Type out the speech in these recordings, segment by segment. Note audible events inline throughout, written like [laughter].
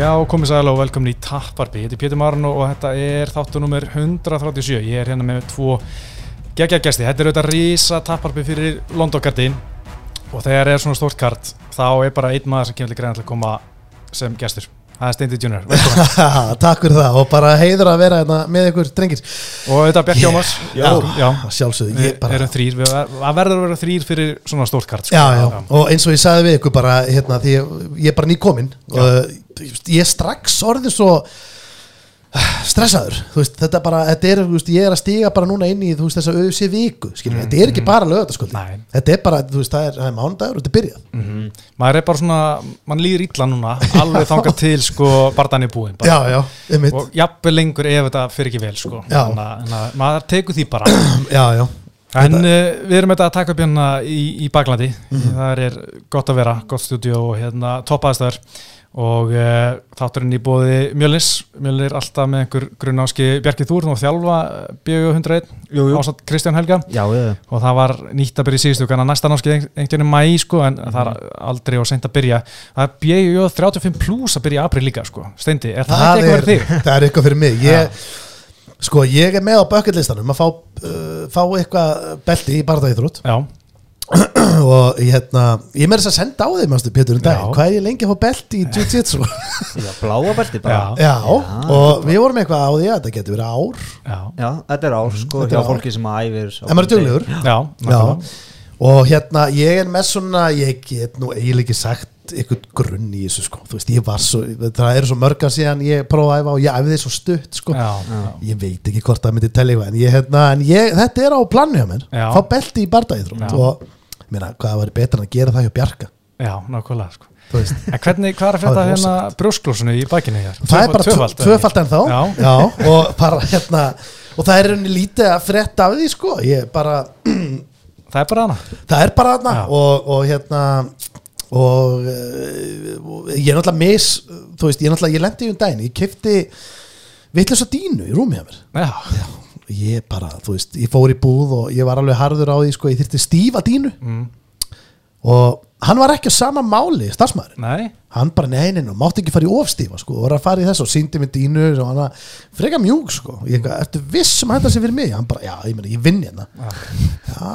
Já, komið sæl og velkomin í Tapparby. Þetta er Pétur Marun og þetta er þáttu nummer 137. Ég er hérna með tvo geggja gæsti. Þetta er auðvitað rísa Tapparby fyrir London-kartin og þegar er svona stórt kart þá er bara einn maður sem kemur til greina til að koma sem gæstur. Það er Steindi Junior. [laughs] Takk fyrir það og bara heiður að vera hérna með ykkur drengir og Bjarki Ómars. Já, já. sjálfsögðu Það verður að vera þrýr fyrir svona stórt kart. sko. og eins og ég sagði við ykkur bara hérna, ég, ég er bara nýkominn ég er strax orðið svo stressaður, þú veist, þetta bara þetta er, þú veist, ég er að stiga bara núna inn í þú veist, þessa auðvitsi viku, skiljum, þetta er ekki bara lögataskvöldi, þetta er bara, þú veist, það er, það er mánudagur og þetta er byrjað Mhm. Maður er bara svona, mann líður illa núna, alveg þangað til sko barðan er búinn. bara. já, já, einmitt, og jafnvel lengur ef þetta fyrir ekki vel sko. Þannig að- maður tekur því bara [clears throat] já, já en uh, við erum þetta að taka upp hérna í, í Baklandi Mhm. það er gott að vera, gott stúdíu og hérna og uh, þátturinn í bóði Mjölnis Mjölnir alltaf með einhver grunnáski. Bjarki Þúrn og þjálfa BU101 Jú, jú. ásatt Kristján Helga. Já, og það var nýtt að byrja í síðustu kannar næsta námski einhvern veginn mæ sko en það er Mhm. aldrei og seint að byrja. Það er BU 35 plus að byrja í april líka sko. Steindi, er það, það eitthvað er, fyrir þig? það er eitthvað fyrir mig. Ég, sko, ég er með á bucketlistanum að fá, uh, fá eitthvað belti í barðaíþrótt Já, [clears throat] og hérna, ég með þess að senda á þeim Pétur, um dag, Já. hvað er ég lengi að fá belti í jiu-jitsu? Já, bláa belti bara. Já. já, og við vorum eitthvað á því að þetta getur verið ár. Já, Já, þetta er ár, sko, Þetta er fólki sem æfir en maður er já, já. nákvæmlega. og hérna, ég er með svona ég get nú eiginlega ekki sagt eitthvað grunn í þessu, sko, þú veist, ég var svo það eru svo mörga síðan ég prófaði að æfa og ég æfði svo stutt, sko. Já, ég veit ekki hvort það myndi telja eitthvað en, ég, hérna, en ég, þetta er á planni hjá mér. Já. fá belti í Já. og meina, hvað var betra en að gera það hjá Bjarka? Já, nákvæmlega sko. En hvernig, hvað er að er hérna brjósklósunu í bakinu hér? það er bara tvöfald, en þá Já. og bara hérna og það er henni lítið að frétta af því sko. Ég bara, Það er bara hana. Það er bara Já. og, og hérna og, og ég er náttúrulega mis þú veist, ég er náttúrulega, ég lendi í um daginn. Ég kefti vitlega dínu í rúmið að mér. Já, ég bara, þú veist, ég fór í búð og ég var alveg harður á því, sko, ég þyrfti stífa dínu mm. og hann var ekki á sama máli, starfsmæðurinn nei. Hann bara neinin og mátti ekki fara í ofstífa sko, og var að fara í þessu og síndi mig dínu og hann var freka mjúk sko. Ég eitthvað, ertu viss um að þetta sé fyrir mig? Hann bara, já, ég meina, ég vinn hérna. Já,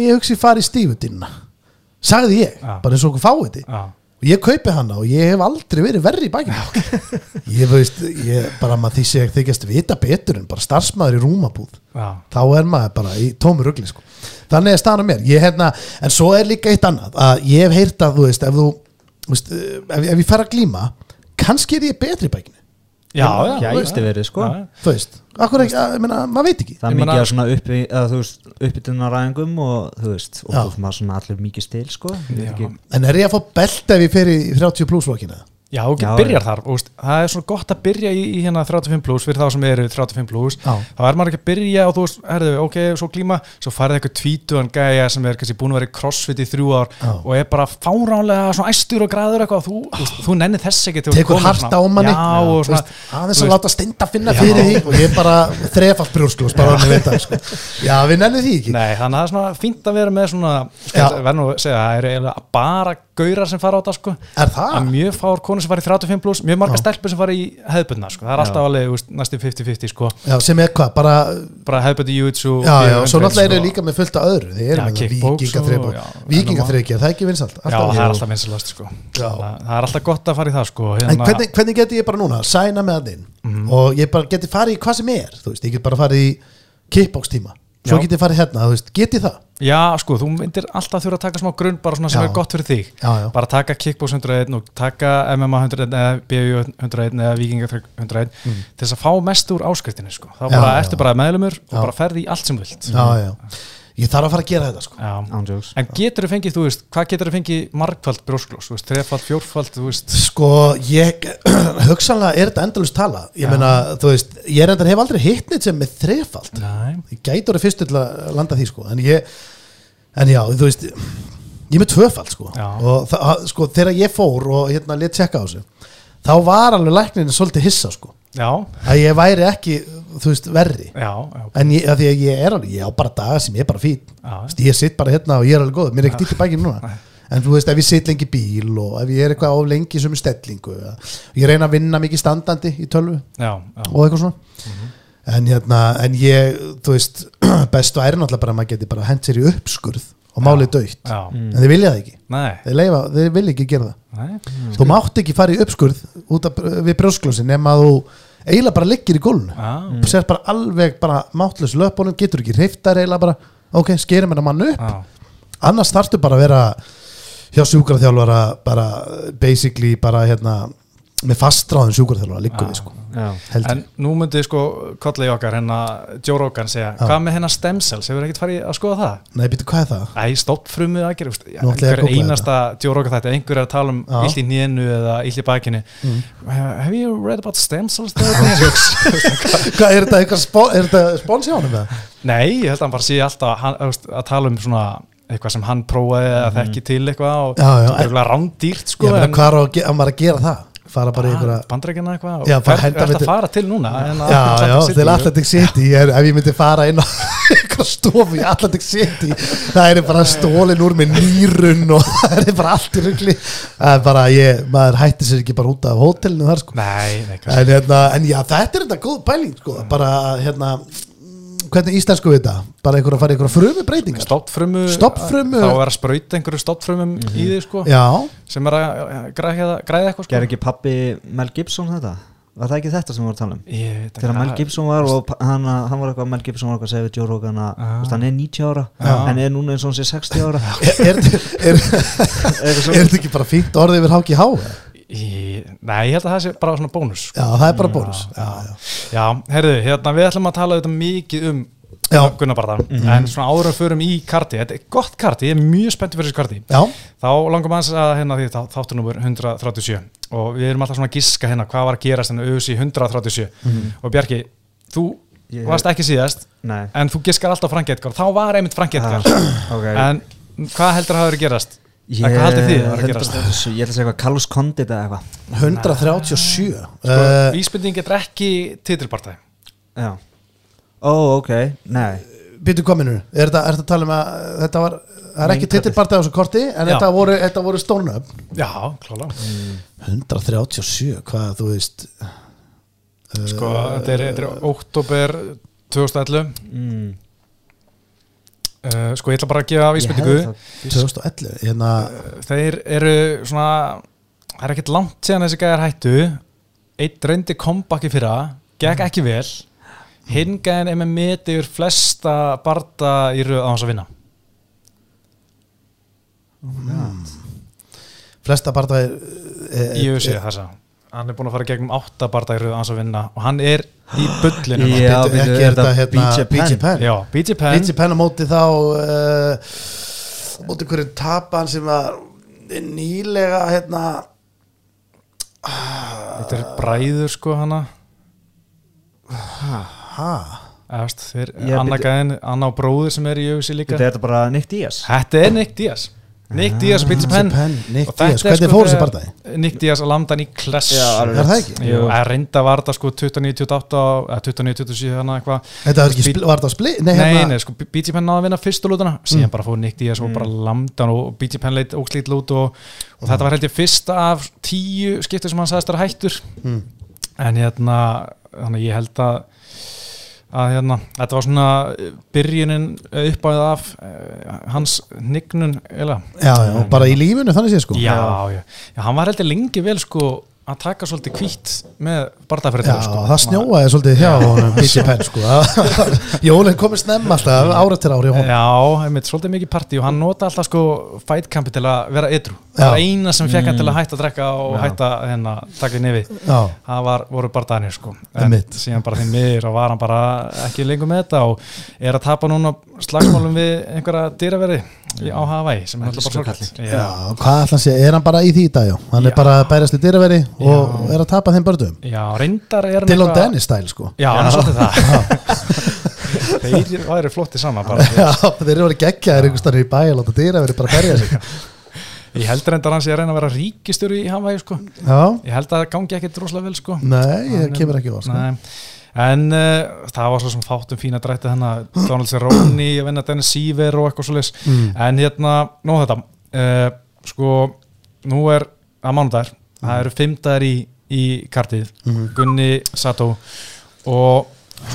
ég hugsi fara í stífu dínuna sagði ég, Já. bara eins og okkur fáið því Já, og ég kaupi hana og ég hef aldrei verið verri í bakinu [laughs] ég veist, ég bara maður því sé þykjast vita betur en bara starfsmæður í rúmabúð. Já, þá er maður bara í tómu rugli sko. þannig er staðan á mér. Ég, hérna, en svo er líka eitt annað að ég hef heyrt að þú veist ef, þú, veist, eh, ef, ef ég fer að glíma kannski er ég betri í bækinu já, já Gæti verið, sko. Já, þú veist, akkur ekki, að, ég meina, maður veit ekki Það er mikið svona uppi, þú veist, uppbytunaræðingum og þú veist, og Já. þú veist maður svona allir mikið stil, sko Ég veit Já. ekki- en er ég að fá belt ef ég fer í 30 plus lokina Já, þú Já, byrjar þar veist, það er svona gott að byrja í, í hérna 35 plus fyrir þá sem eru 35 plus Já. þá er maður ekki að byrja og þú veist, herðu, ok, svo glíma svo farið eitthvað tvítuðan gæja sem er kannski búin að vera í crossfit í þrjú ár Já. og er bara fáránlega svona æstur og græður eitthvað þú, þú, veist, þú nennir þess ekki til þú ert tekur komin hart svona- á manni Já, og Þú svona, veist, aðeins þú að láta steinda finna Já. fyrir því og ég er bara þrefalt brjósklós bara hann veit það sko. já, við nennum því ekki Nei, þannig að það er svona fínt að vera með svona Já. Það eru gaurar sem fara á þetta sko er það? að mjög fár konur sem fara í 35 plus mjög marga stelpur sem fara í hefðbundna sko. það er alltaf alveg þú veist, næstu 50-50 sko. já, sem er hvað, bara bara hefðbundi júitsu já, já, svo náttúrulega eru líka með fullt af öðru þið eru Já, með kickbox og- já, vikingaþreiki, það er ekki vinsalt Já, það er alltaf vinsalast sko. Já. Þannig að það er alltaf gott að fara í það sko. en hérna, hvernig, hvernig geti ég bara núna sæna með hann inn Mhm. og ég bara geti farið í hvað sem er þú veist, ég get bara farið í kickbox tíma svo Já. get ég farið hérna, þú veist, get ég það Já, sko, þú myndir alltaf þurfa að taka smá grunn bara svona sem Já. er gott fyrir þig já, já, bara taka kickbox 101 og taka MMA 101 eða BU 101 eða Vikinga 101 til þess að fá mest úr áskriftinni sko. þá Mm. Bara ertu bara meðlumur og bara ferði í allt sem vilt já, já ég þarf að fara að gera þetta sko. En getur þú fengið, þú veist, hvað getur þú fengið margfald brjósklós, þú veist, þrefald, fjórfald, þú veist? Sko, ég, [clears throat] hugsanlega er þetta endalust tala. Ég meina, þú veist, ég er endar hef aldrei hitt neitt sem með þrefald Næ, Ég gæti orðið fyrst til að landa því, sko. En ég, en já, þú veist Ég er með tvöfald, sko. Já. Og það, sko, þegar ég fór og hérna let tjekka á þessu Þá var alveg lækninu svolítið hissa, sko. Já, Að ég væri ekki, þú veist, verri. Já, já, En ég, því að ég er alveg, ég á bara daga sem ég er bara fín já. Þú veist, Ég sitt bara hérna og ég er alveg góð Mér er ekki dýtt í bækinu núna. [laughs] En þú veist ef ég sitt lengi í bíl og ef ég er eitthvað of lengi sem er stellingu ég reyna að vinna mikið standandi í tölvu já, já, og eitthvað svona. En hérna, en ég, þú veist [clears throat] bestu æri náttúrulega bara að maður geti bara hent sér í uppskurð og málið döitt já. en þeir vilja það ekki, Nei, þeir, leifa, þeir vilja ekki gera það. Nei, þú mátt ekki fara í uppskurð út af, við brjósklósi nema að þú eiginlega bara liggir í gólun og sér bara alveg bara máttlaus löpunum, getur ekki hriftar eiginlega bara, ok, skerum hennar mann upp. Já, annars þarftu bara að vera hjá sjúkraþjálfara bara basically bara hérna með fastráðum sjúkraþjálfara líka við sko Já. En nú myndi sko kollegi okkar hérna Joe Rogan segja, hvað með hennar stem cells hefur ekkert farið að skoða það? nei, býttu hvað er það? Æ, stoppfrumið aðgerð að einhver einasta Joe Rogan þetta, einhver er að tala um Já. illt í nénu eða illt í bakinu Mm. Have you read about stem cells? [laughs] hvað er þetta eitthvað spó, er þetta spóns hjá hann með Nei, ég held að hann bara sé alltaf veist, að tala um svona eitthvað sem hann prófaði að þekki til eitthvað og Mhm. Já, já, það er rándýrt sko meina en- hvað er að maður að gera það fara bara í einhverja Bandarækjana eitthvað og ertu við til- að fara til núna? Að já, já, til Atlantic City er, ef ég myndi fara inn á [laughs] einhverja stofu í Atlantic City það er bara stólin úr með nýrun og [laughs] það er bara allt í rugli. Það er bara, ég, maður hætti sér ekki bara út af hótelinu þar sko. Nei, en, hérna, en já, þetta er þetta góð pæling sko. bara, hérna mm, hvernig íslensku við þetta bara einhver að fara í einhverja frumu breytingar Stoppfrumu Stofnfrumu- Þá er að sprauta einhverju stoppfrumum í þig sko. Já, sem er að græða, græða eitthvað sko. Ger ekki pappi Mel Gibson þetta? Var það ekki þetta sem við vorum að tala um? Ég veit ekki. Þegar Mel Gibson var og hann, hann var eitthvað Mel Gibson var eitthvað að segja við Joe Rogan að Ah. hann er 90 ára Já. en er núna eins og hann sé 60 ára. [laughs] Er, er, [laughs] er, er þetta ekki bara fínt orðið yfir háki há? Í- Nei, ég held að það sé bara svona bónus sko. já, það er bara bónus. Já, já. Já, heyrðu, hérna við ætlum að tala þetta mikið um Já. Gunnar Barða en svona árum förum í karti þetta er gott karti, ég er mjög spenntur fyrir þessu karti. Já, þá langar maður að hérna því þá, þáttur numur 137 og við erum alltaf svona að giska hérna hvað var að gerast hérna auðvitað í 137 og Bjarki, þú Ég- varst ekki síðast Nei. en þú giskar alltaf Frank Edgar, þá var einmitt Frank Edgar. Ok. En hvað heldur að hafa verið að gerast? Ég, Hvað haldið þið að vera að gerast? 137, Ég ætla að segja eitthvað Carlos Condit eða eitthvað. 137 Sko, uh, Vísbending getur ekki titilpartæði. Já. Ó, ok, nei. Býtu minnur, er þetta, er að tala um að þetta var, það er ekki titilpartið á þessu korti en þetta voru, þetta voru stónöfn Já, klála 137, hvað þú veist Sko, þetta er, þetta er oktober 2011 mm. Uh, Sko, ég ætla bara að gefa 2011, hérna Þeir eru svona Það er ekkert langt síðan þessi gæðar hættu. Eitt reyndi kompakki fyrra Gekk ekki vel. Hinn gæðin er með meti yfir flesta barda í röð á hans að vinna. Flesta bara er, er, Í UFC þessa Hann er búin að fara gegnum átta barda í röð á hans að vinna Og hann er í bullinu. [gasps] Já, ekki er þetta hérna BJ Penn? BJ Penn. Penn. Á móti þá uh, móti hverju tapan sem var nýlega hérna Þetta er bræður sko hana. Ha, Efst, þeir, Já, Anna gæðin, Anna og bróður sem er í UFC líka. Þetta er bara Nick Diaz Þetta er Nick Diaz Nick Diaz og BJ Penn Nick Diaz, er hvernig sko fór þessi þegar barndagi? Nick Diaz að landa hann í kless Er það ekki? Að reynda var þetta sko 29-28 eða 29-27 þannig eitthvað Þetta var ekki, spil, var þetta spli? Nei, Nei, hérna, Mm. nei, sko BJ Penn náði að vinna fyrstu lútuna síðan bara fór Nick Diaz og bara landa hann og BJ Penn leitt óslít lút og, og þetta var held ég fyrsta af tíu skiptur sem hann sagðist að hættur Mm. en hérna þannig ég held að að hérna, þetta var svona eh, byrjunin uppáðið af uh, hans nignun já, já, bara í lífinu þannig sé sko. Já, já, já, hann var heldur lengi vel sko að taka svolítið kvítt með Já, barndafyrirtæður sko. það snjóaði svolítið hjá honum BJ Penn sko. [laughs] Jólinn komið snemma alltaf, ára til ári honum. Já, einmitt, svolítið mikið partí og hann nota alltaf sko fætkampi til að vera ytrú Já. það var eina sem fekk hann til að hætta að drekka og hætta hérna, taka í nefi Já, það var, voru bara danir sko. En síðan bara því miður og var hann bara ekki lengur með þetta og er að tapa núna slagsmálum við einhverja dýraveri á Hawaii sem er alltaf bara já, sé, er hann bara í því í dag, já? Hann Já. er bara að bærast í dyraveri og er að tapa þeim börnum. Já, Dylan Dennis stæl sko. Já, hann er svolítið það. [laughs] Þeir væri flotti saman bara Já, þeir eru verið geggjaðir einhvers staðar í bæ að láta dyraveri bara berja sig. [laughs] Ég held reyndar hans ég að reyna að vera ríkistjóri í Hawaii sko. Já, Ég held að það gangi ekkit droslega vel sko. Nei, ég kemur ekki á sko. En uh, það var svo sem fátum fína drætti að Donald Cerrone að vinna Dennis Siever og eitthvað svoleiðis Mm. En hérna, nú þetta uh, sko, nú er að mánudagur, það eru fimm dagar í, í kartið, Gunni Sato og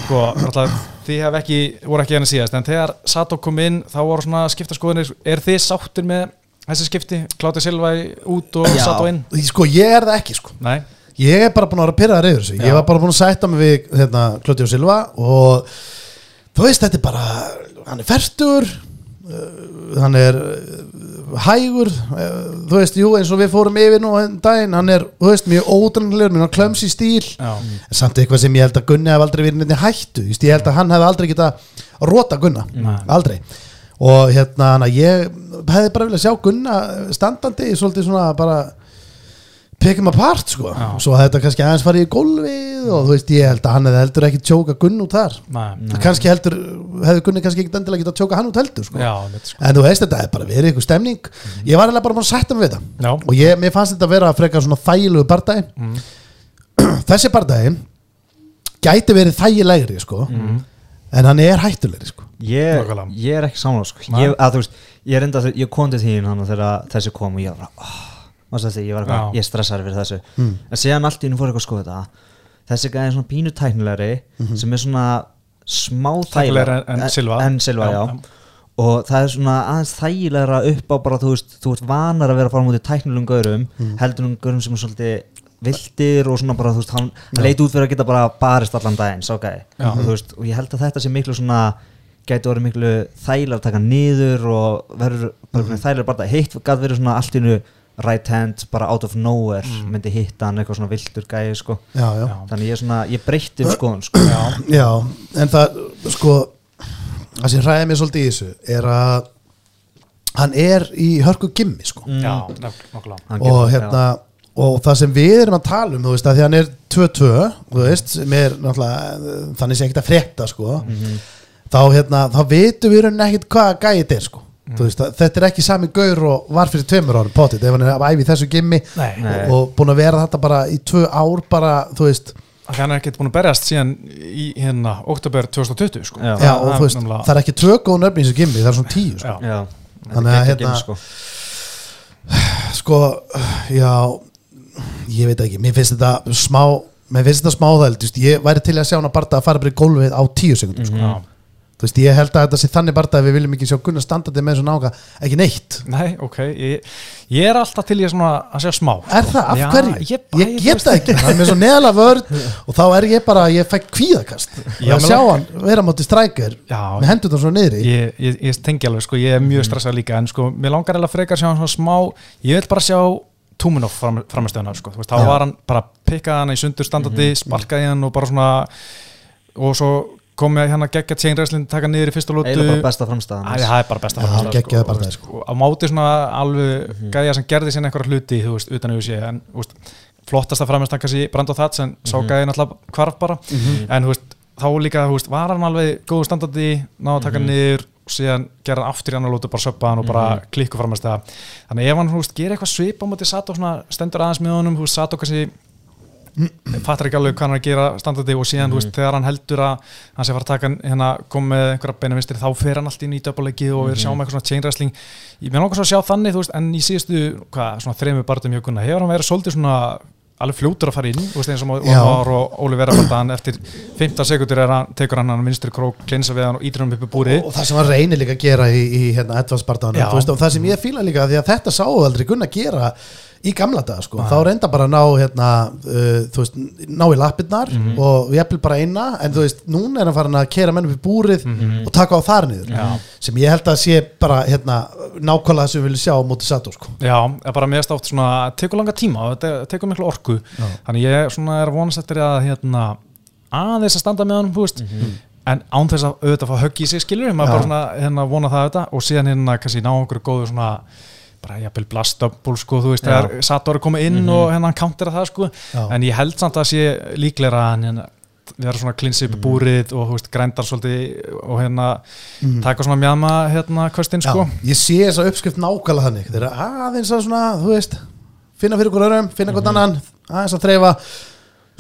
sko, alltaf, þið hef ekki voru ekki hérna síðast, en þegar Sato kom inn þá voru svona skiptaskoðinir, er þið sáttir með þessi skipti, Kláti Silva út og Já. Sato inn? Sko, ég er það ekki, sko Nei, Ég er bara búin að vera pyrraðar yfir þessu. Ég var bara búin að sætta mig við hérna, Klöti og Silva og þú veist, þetta er bara hann er fertur uh, hann er uh, hægur uh, þú veist, jú, eins og við fórum yfir nú en daginn, hann er, þú veist, mjög ódranlegur mjög klöms í stíl. Já, en samt eitthvað sem ég held að Gunni hef aldrei verið nefnir hættu, ég held að hann hef aldrei geta rota Gunna, Nei. aldrei. Og hérna, ég hefði bara viljað sjá Gunna standandi svolítið svona bara pick him apart sko Já. svo hefði þetta kannski aðeins farið í gólfið og þú veist ég held að hann hefði heldur ekki tjóka Gunn út þar nei, kannski heldur, hefði Gunni kannski ekki endilega getað tjóka hann út heldur sko já, mitt, sko. en þú veist þetta hefði bara verið ykkur stemning ég var eiginlega bara búin að sætta mig við þetta já, og ég, mér fannst þetta að vera frekar svona þægilegu bardagi Mm. [clears throat] þessi bardagi gæti verið þægilegri sko Mm. en hann er hættulegri sko ég, Nákvæmlega. ég er ekki samlega sko. Nei. ég, að, þú veist, ég er enda ég kom til þín hann þegar þessi kom og ég var bara oh, þessi, ég eitthvað, ég stressaði fyrir þessu. Mm. en síðan allt í hennu fór eitthvað að skoða þetta. Þessi gæði er svona pínu tæknilegri sem er svona smá Tæknilegri þægilega en Silva. en Silva, Já, já, og það er svona aðeins þægilegra upp á bara þú veist, þú ert vanar að vera að fara mútið tæknilegum gaurum heldur um gaurum sem er svolítið vildir og svona bara þú veist, hann, hann leit út fyrir að geta bara barist allan daginn, sá gæði. Og, þú veist, og ég held að þetta sé miklu svona gæti orðið miklu þægilega að taka niður og verður mm. þægilega bara hitt gæti verið svona allt í hennu right hand bara out of nowhere myndi hitta hann eitthvað svona vildur gæði sko. Já, já. Þannig ég svona, ég breytti um skoðun sko. Já, Já, en það, sko það sem hræði mér svolítið í þessu er að hann er í hörku gimmi, sko. Já, nokkulega Hann og hérna og það sem við erum að tala um, þú veist, að því hann er 2-2, þú veist, sem er náttúrulega, þannig sem ekkert að frétta, sko. Þá, hérna, þá vitum við rauninni ekkert hvað gæðið er, sko veist, að, þetta er ekki sami gaur og var fyrir tveimur árum potið, ef hann er að æfi í þessu gimmi Nei, Nei. og, og búin að vera þetta bara í tvö ár bara, þú veist, hann er ekkert búin að berjast síðan í hérna, oktober 2020 sko. Já. já, og þú veist, það er ekki tvö góð nöfn í þessu gimmi, það er svona tíu, sko Já. já, Þannig að, er hérna- sko [sighs] sko, já ég veit ekki, mér finnst þetta smá mér finnst þetta smáðæld, ég væri til að sjá hann að barða að fara bara í gólfið á tíu sekundum sko. Já. Þú veist, ég held að þetta sé þannig barða að við viljum ekki sjá Gunnar standandi með þessu nága ekki neitt, Nei, ok, ég, ég er alltaf til ég svona að segja smá er það, af Já, hverju? ég ég, bara- ég- get það ekki, hann er með svo neðalega vörð og þá er ég bara, ég fekk kvíðakast. Já, að mig sjá langar- hann vera móti strækir Já, með hendurna svo niðri. Ég, ég, ég tengi alveg, sko, ég er mjög stressað líka en sko, mér langar eða frekar að sjá hann svona smá ég vil bara sjá Túminov fram, framistöðuna, sko, þú veist, þá Já. var hann bara pikkaði hann í sundur standandi, sparkaði hann og bara svona og svo kom ég hérna geggja tjeinræslinn taka niður í fyrsta lótu eiginlega bara besta framstæðan það er bara besta geggjaður sko, sko. á móti svona alveg gæja sem gerði sinna einhverja hluti þú veist, utan yfir sé en þú veist, flottasta framist kannski Brand og Þats en sá gæði náttúrulega hvarf bara. En þú veist, þá líka þú veist, var hann alveg góðu standandi náðu að taka niður og síðan gera hann aftur í annar lótu bara söppa hann og bara klikku framist þannig ef hann þú veist, gerir eitthvað svip á móti Sato svona stendur aðeins með honum þú veist, Sato kannski fattar ekki alveg hvað hann er að gera standandi og síðan, þú veist, þegar hann heldur að hann sé að fara að taka hérna, kom með einhverja beina vinstri, þá fer hann allt inn í döpuleiki og við sjáum eitthvað svona chain wrestling ég með langar svo að sjá þannig, þú veist, en í síðustu hvað, svona þremur barðum hjá Gunna hefur hann verið svolítið svona alveg fljótur að fara inn þú veist, eins og. Már og Óli Vera barðan eftir 15 sekundur er hann, tekur hann hann vinstri krók, kleinsa við hann og hann upp í búri og það sem hann reynir líka að gera í, í hérna, Edvardsbardaðanum, Já. þú veist, og það sem ég fíla líka því að þetta sáu aldrei Gunnar gera í gamla daga, sko, þá reynda bara að ná hérna, uh, þú veist, ná í lappirnar Mhm. og jafnvel bara eina en þú veist, núna er hann farin að kera menn upp í búrið og taka á þar niður. Já. sem ég held að sé bara, hérna nákvæmlega sem við viljum sjá á móti Sato, sko Já, er bara meðast oft svona tekur langa tíma þetta tekur miklu orku þannig ég svona er að vonast eftir að hérna, aðeins að standa með honum þú veist, en án þess að auðvitað fá högg í sig skilur, maður Já. bara svona hérna, vona það auðvitað og síðan hérna kannski ná okkur góðu svona bara jafnvel blastömbul sko, þú veist, þegar Sator er komið inn og hérna hann countera það sko, Já. en ég held samt að sé líklega að hann hérna, vera svona klinsið upp í búrið og veist, grændar svolítið og hérna taka svona mjama hérna kvöstinn sko. Ég sé þessa uppskrift nákvæmlega þannig. Þeir eru aðeins að svona, þú veist finna fyrir ykkur örum, finna ykkur annan aðeins að þreifa.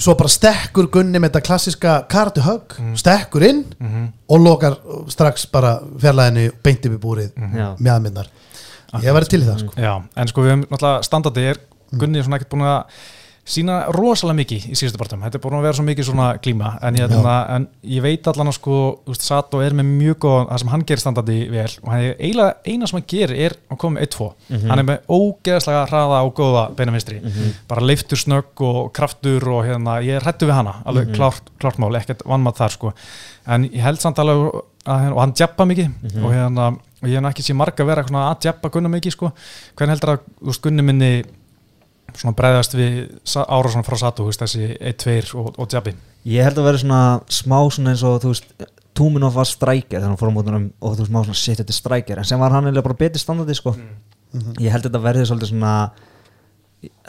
Svo bara stekkur Gunni með þetta klassiska kartu högg stekkur inn og lokar strax bara fjarlæðinu beint upp í búrið Já. Ég væri til í það sko. Já, en sko við höfum náttúrulega standardi er Gunni svona ekkert búin að sína rosalega mikið í síðustu partum þetta er búin að vera svo mikið svona glíma en ég, hérna, en ég veit allan að sko Sato er með mjög góð, það sem hann gerir standardi vel og hann er eiginlega eina sem hann gerir er að koma með 1-2, hann er með ógeðslega hraða og góða beina vinstri bara leiftur snögg og kraftur og hérna, ég er hrættu við hana, alveg klárt, klárt mál, ekkert vannmatt þar sko. En ég held samt alveg að, og hann djappa mikið. Og hérna, ég hef ekki sé marga vera að djappa Gunna mikið sko, hvernig heldur að Gunni minni svona bregðast við ára svona frá Sato, þessi 1-2 og, og djabbi Ég held að vera svona smá svona eins og þú veist Túminov var strækir þegar hann fór á mótunum og þú veist má svona shit þetta er strækir en sem var hann eða bara betið standardi sko. Ég held að þetta verði svolítið svona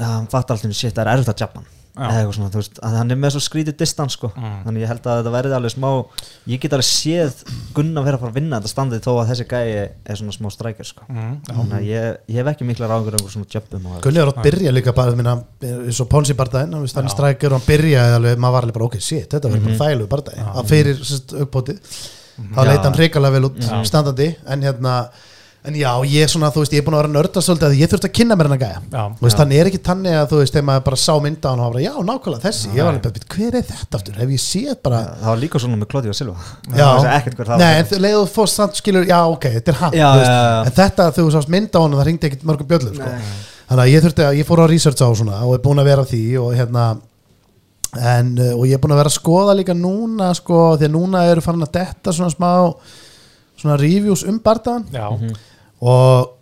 hann fatt alltaf shit það er erfitt að jabba svona veist að hann er með svo skrítið distans sko Mm. þannig ég held að þetta verði alveg smá ég get alveg séð Gunna vera að fara að vinna þetta standið þó að þessi gæi er svona smá strækir sko mm, þannig að ég, ég hef ekki mikla ráðingur einhver svona jöppum og Gunni er átt byrja líka bara minna, eins og Ponsi bardaginn, hann er strækir og hann byrjaði alveg, maður var alveg bara ok, shit, þetta verður Mhm. bara þæglu bardagi Já. að fyrir uppbótið þá Já. leita hann hrikalega vel út Já. standandi en hérna En já, ég, svona, þú veist, ég er búin að vera nörda svolítið að ég þurfti að kynna mér hennar gæja Já. Þú veist, Já. hann er ekki tannig að þú veist, þegar maður bara sá mynda hann og hann bara, já, nákvæmlega þessi Ég var Nei. alveg bara, "Bíddu, hver er þetta aftur? Hef ég séð bara það var líka svona með Klodi og Silva Já, Það vissi ekkert hver það Nei, var. en þú leiðu fórst samt skilur, já, ok, þetta er hann Já, þú veist. já, já. En þetta, þú sást mynda á hann það ringdi ekkit mörgum bjöllur sko. Þannig að ég þurfti að, ég fór á research á svona og er búin að vera að því og hérna en, uh, og ég er búin að vera að skoða líka núna sko, því að núna eru farin að detta svona smá svona reviews um bardaðan Já, og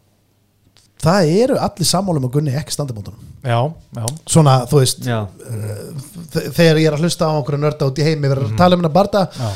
það eru allir sammálum að Gunni ekki standabóndunum já, já, svona, þú veist, Já, þ- þegar ég er að hlusta á okkur nörda út í heimi verður að tala um hennar barda já,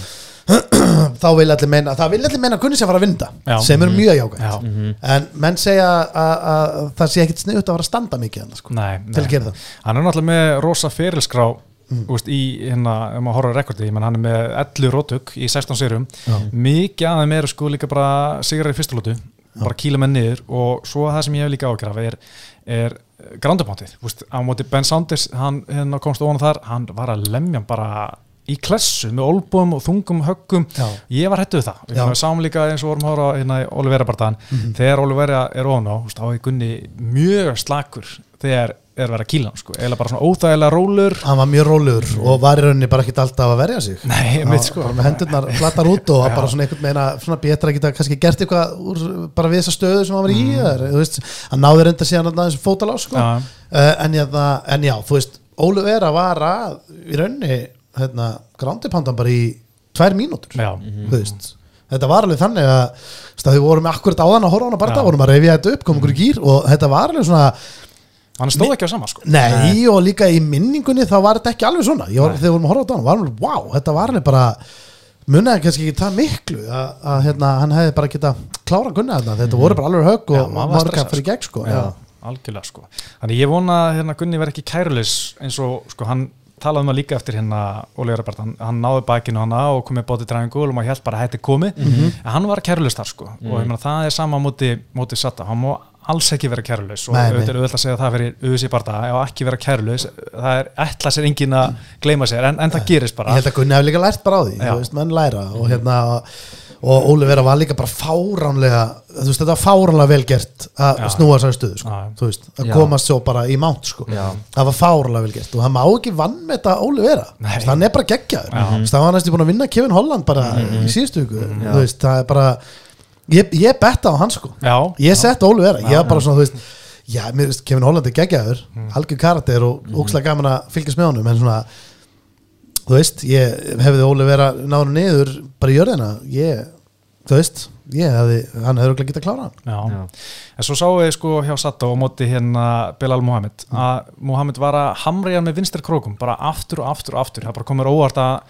[clears throat] þá vil allir meina það vil allir meina að kunni sé að fara að vinda Já. sem er mjög jákvæmt já. en menn segja að, að það sé ekkit sniðut að fara að standa mikið hann, sko, Nei, til nei. að gera það. Hann er náttúrulega með rosa ferilskrá mm. úst, í hérna, ef maður horfður rekordi menn hann er með 11 rótug í 16 sérum mikið þeim eru sko líka bara sigrar í fyrstu lótu, bara kýla menn niður og svo það sem ég hef líka ágjöraf er, er grándamáttið á móti Ben Saunders, hann hérna, komst ofan þar, hann var að lemja bara í klessu með olbúum og þungum höggum, Já. ég var hættuð það. Við sáum líka eins og vorum á hérna, í Olivera bardaðan, þegar Olivera er ofan á, þá er Gunni mjög slakur þegar er verið að kýla hann sko, eða bara svona óþægilega rólur hann var mjög rólegur og var í rauninni bara ekkit alltaf að verja sig. Nei, mitt sko. bara með hendurnar flattar út og bara svona einhvern meina svona betra að geta kannski gert eitthvað úr, bara við þessa stöðu sem hann var í mm. veist, hann náði reynda síðan að þessu fótalá sko. Uh, en, en já, þú veist Ólu Vera var að í rauninni hérna, grándipandan bara í tvær mínútur þú veist. Þetta var alveg þannig að við vorum akkurat áðan að horfa á hana bara, vorum að reyfja þetta upp, komum okkur í gýr og þetta var alveg svona, hann stóð ekki á sama sko. Nei, og líka í minningunni þá var þetta ekki alveg svona, ég var, Nei. þegar við vorum að horfa á þetta var alveg, wow, þetta var alveg bara munnaði kannski ekki það miklu að, að hérna, hann hefði bara geta klára gunna þetta, þetta voru bara alveg högg og kann fyrir gegn sko, já, algjörlega sko. Þannig ég vona að hérna, Gunni verði ekki kærulis eins og sko hann talaði um það líka eftir hérna Óli Örabart, hann, hann náði bakinu hana og komið bótið dræðingul og maður held bara að þetta er komið. Mhm. en hann var kærulis þar sko. Og ég meina það er sama á móti, móti Sata, hann má alls ekki vera kærulis og auðvitað er auðvitað að segja það fyrir auðvitað bara og ekki vera kærulis það er ætla sér engin að gleyma sér en, en það gerist ég bara held að Gunni hefði líka lært bara á því Já. þú veist, menn læra og hérna og Óli Vera var líka bara fáránlega þú veist, þetta var fáránlega vel gert að Já. snúa sér stöðu, sko, Já. þú veist að Já. komast svo bara í mánt, sko Já. það var fáránlega vel gert og það má ekki vann með þetta Óli Vera. Þú veist, hann er bara geggjaður það var næstu búin að vinna Kevin Holland bara í síðustu viku, Já. þú veist, það er bara ég, ég betta á hann, sko. Já, ég sett Óli Vera, ég var bara svona, þú veist já, mér veist, Kevin Holland er geggjaður Mm. algjör karakter og ókslega gaman að fylgjast með honum en svona þú veist, ég hefði Óli Vera náður niður bara í jörðina ég, þú veist, ég hefði hann hefði örugglega getað klára hann. Já. Já. En svo sáu við sko hjá Sato og móti hérna Bilal Mohamed að Mohamed var að hamra í hann með vinstir krókum bara aftur og aftur og aftur. Það bara komur óvart að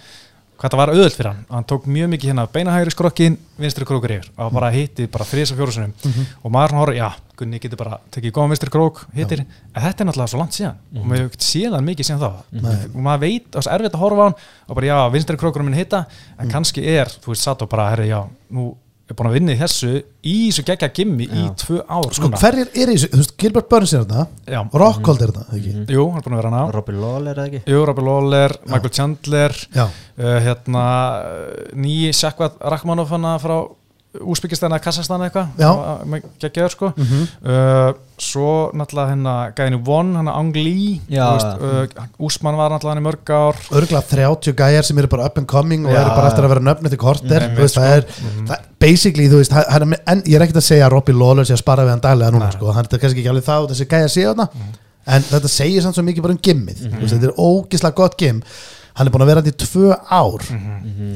hvað það var auðvöld fyrir hann. Hann tók mjög mikið hérna beinahægri skrokkin vinstri krókur yfir. Og bara hitti bara þrís og fjórusunum og maður svona horfður, já, Gunni getur bara tekið góðan vinstri krók, hittir. En þetta er náttúrulega svo langt síðan. Og maður hefur séð hann mikið síðan þá. Og maður veit, það er erfitt að horfa á hann og bara já, vinstri krókurum minn hitta. En kannski er, þú veist, Sato bara, herri, já nú er búin að vinna í þessu í þessu geggja gimmi í tvö ár sko, hverjir er í þessu, þú veist, Gilbert Burns er þetta Já. Rockhold er þetta, ekki? Jú, hann er búin að vera hana Robbie Lawler eða ekki? Jú, Robbie Lawler, Michael Chandler uh, hérna uh, nýji Shakvat Rachmanov hana frá Úsbyggistan eða Kassastan eitthvað sko. Mhm. uh, svo náttúrulega hérna gæðinu Von, hann Ang Lee veist, uh, Úsmann var náttúrulega hann í mörg ár. Örgulega 30 gæjar sem eru bara up and coming og eru bara eftir að vera nöfn eftir korter Einmitt, þú veist, það er, það, basically, þú veist hann, en ég er ekkert að segja að Robbie Lawler sé að spara við hann daglega núna, Nei. sko, hann er kannski ekki alveg það og þessi gæjar sé þarna, en þetta segir samt svo mikið bara um gimmið, þú veist, þetta er ógislega gott gimm, hann er búin að vera hann í tvö ár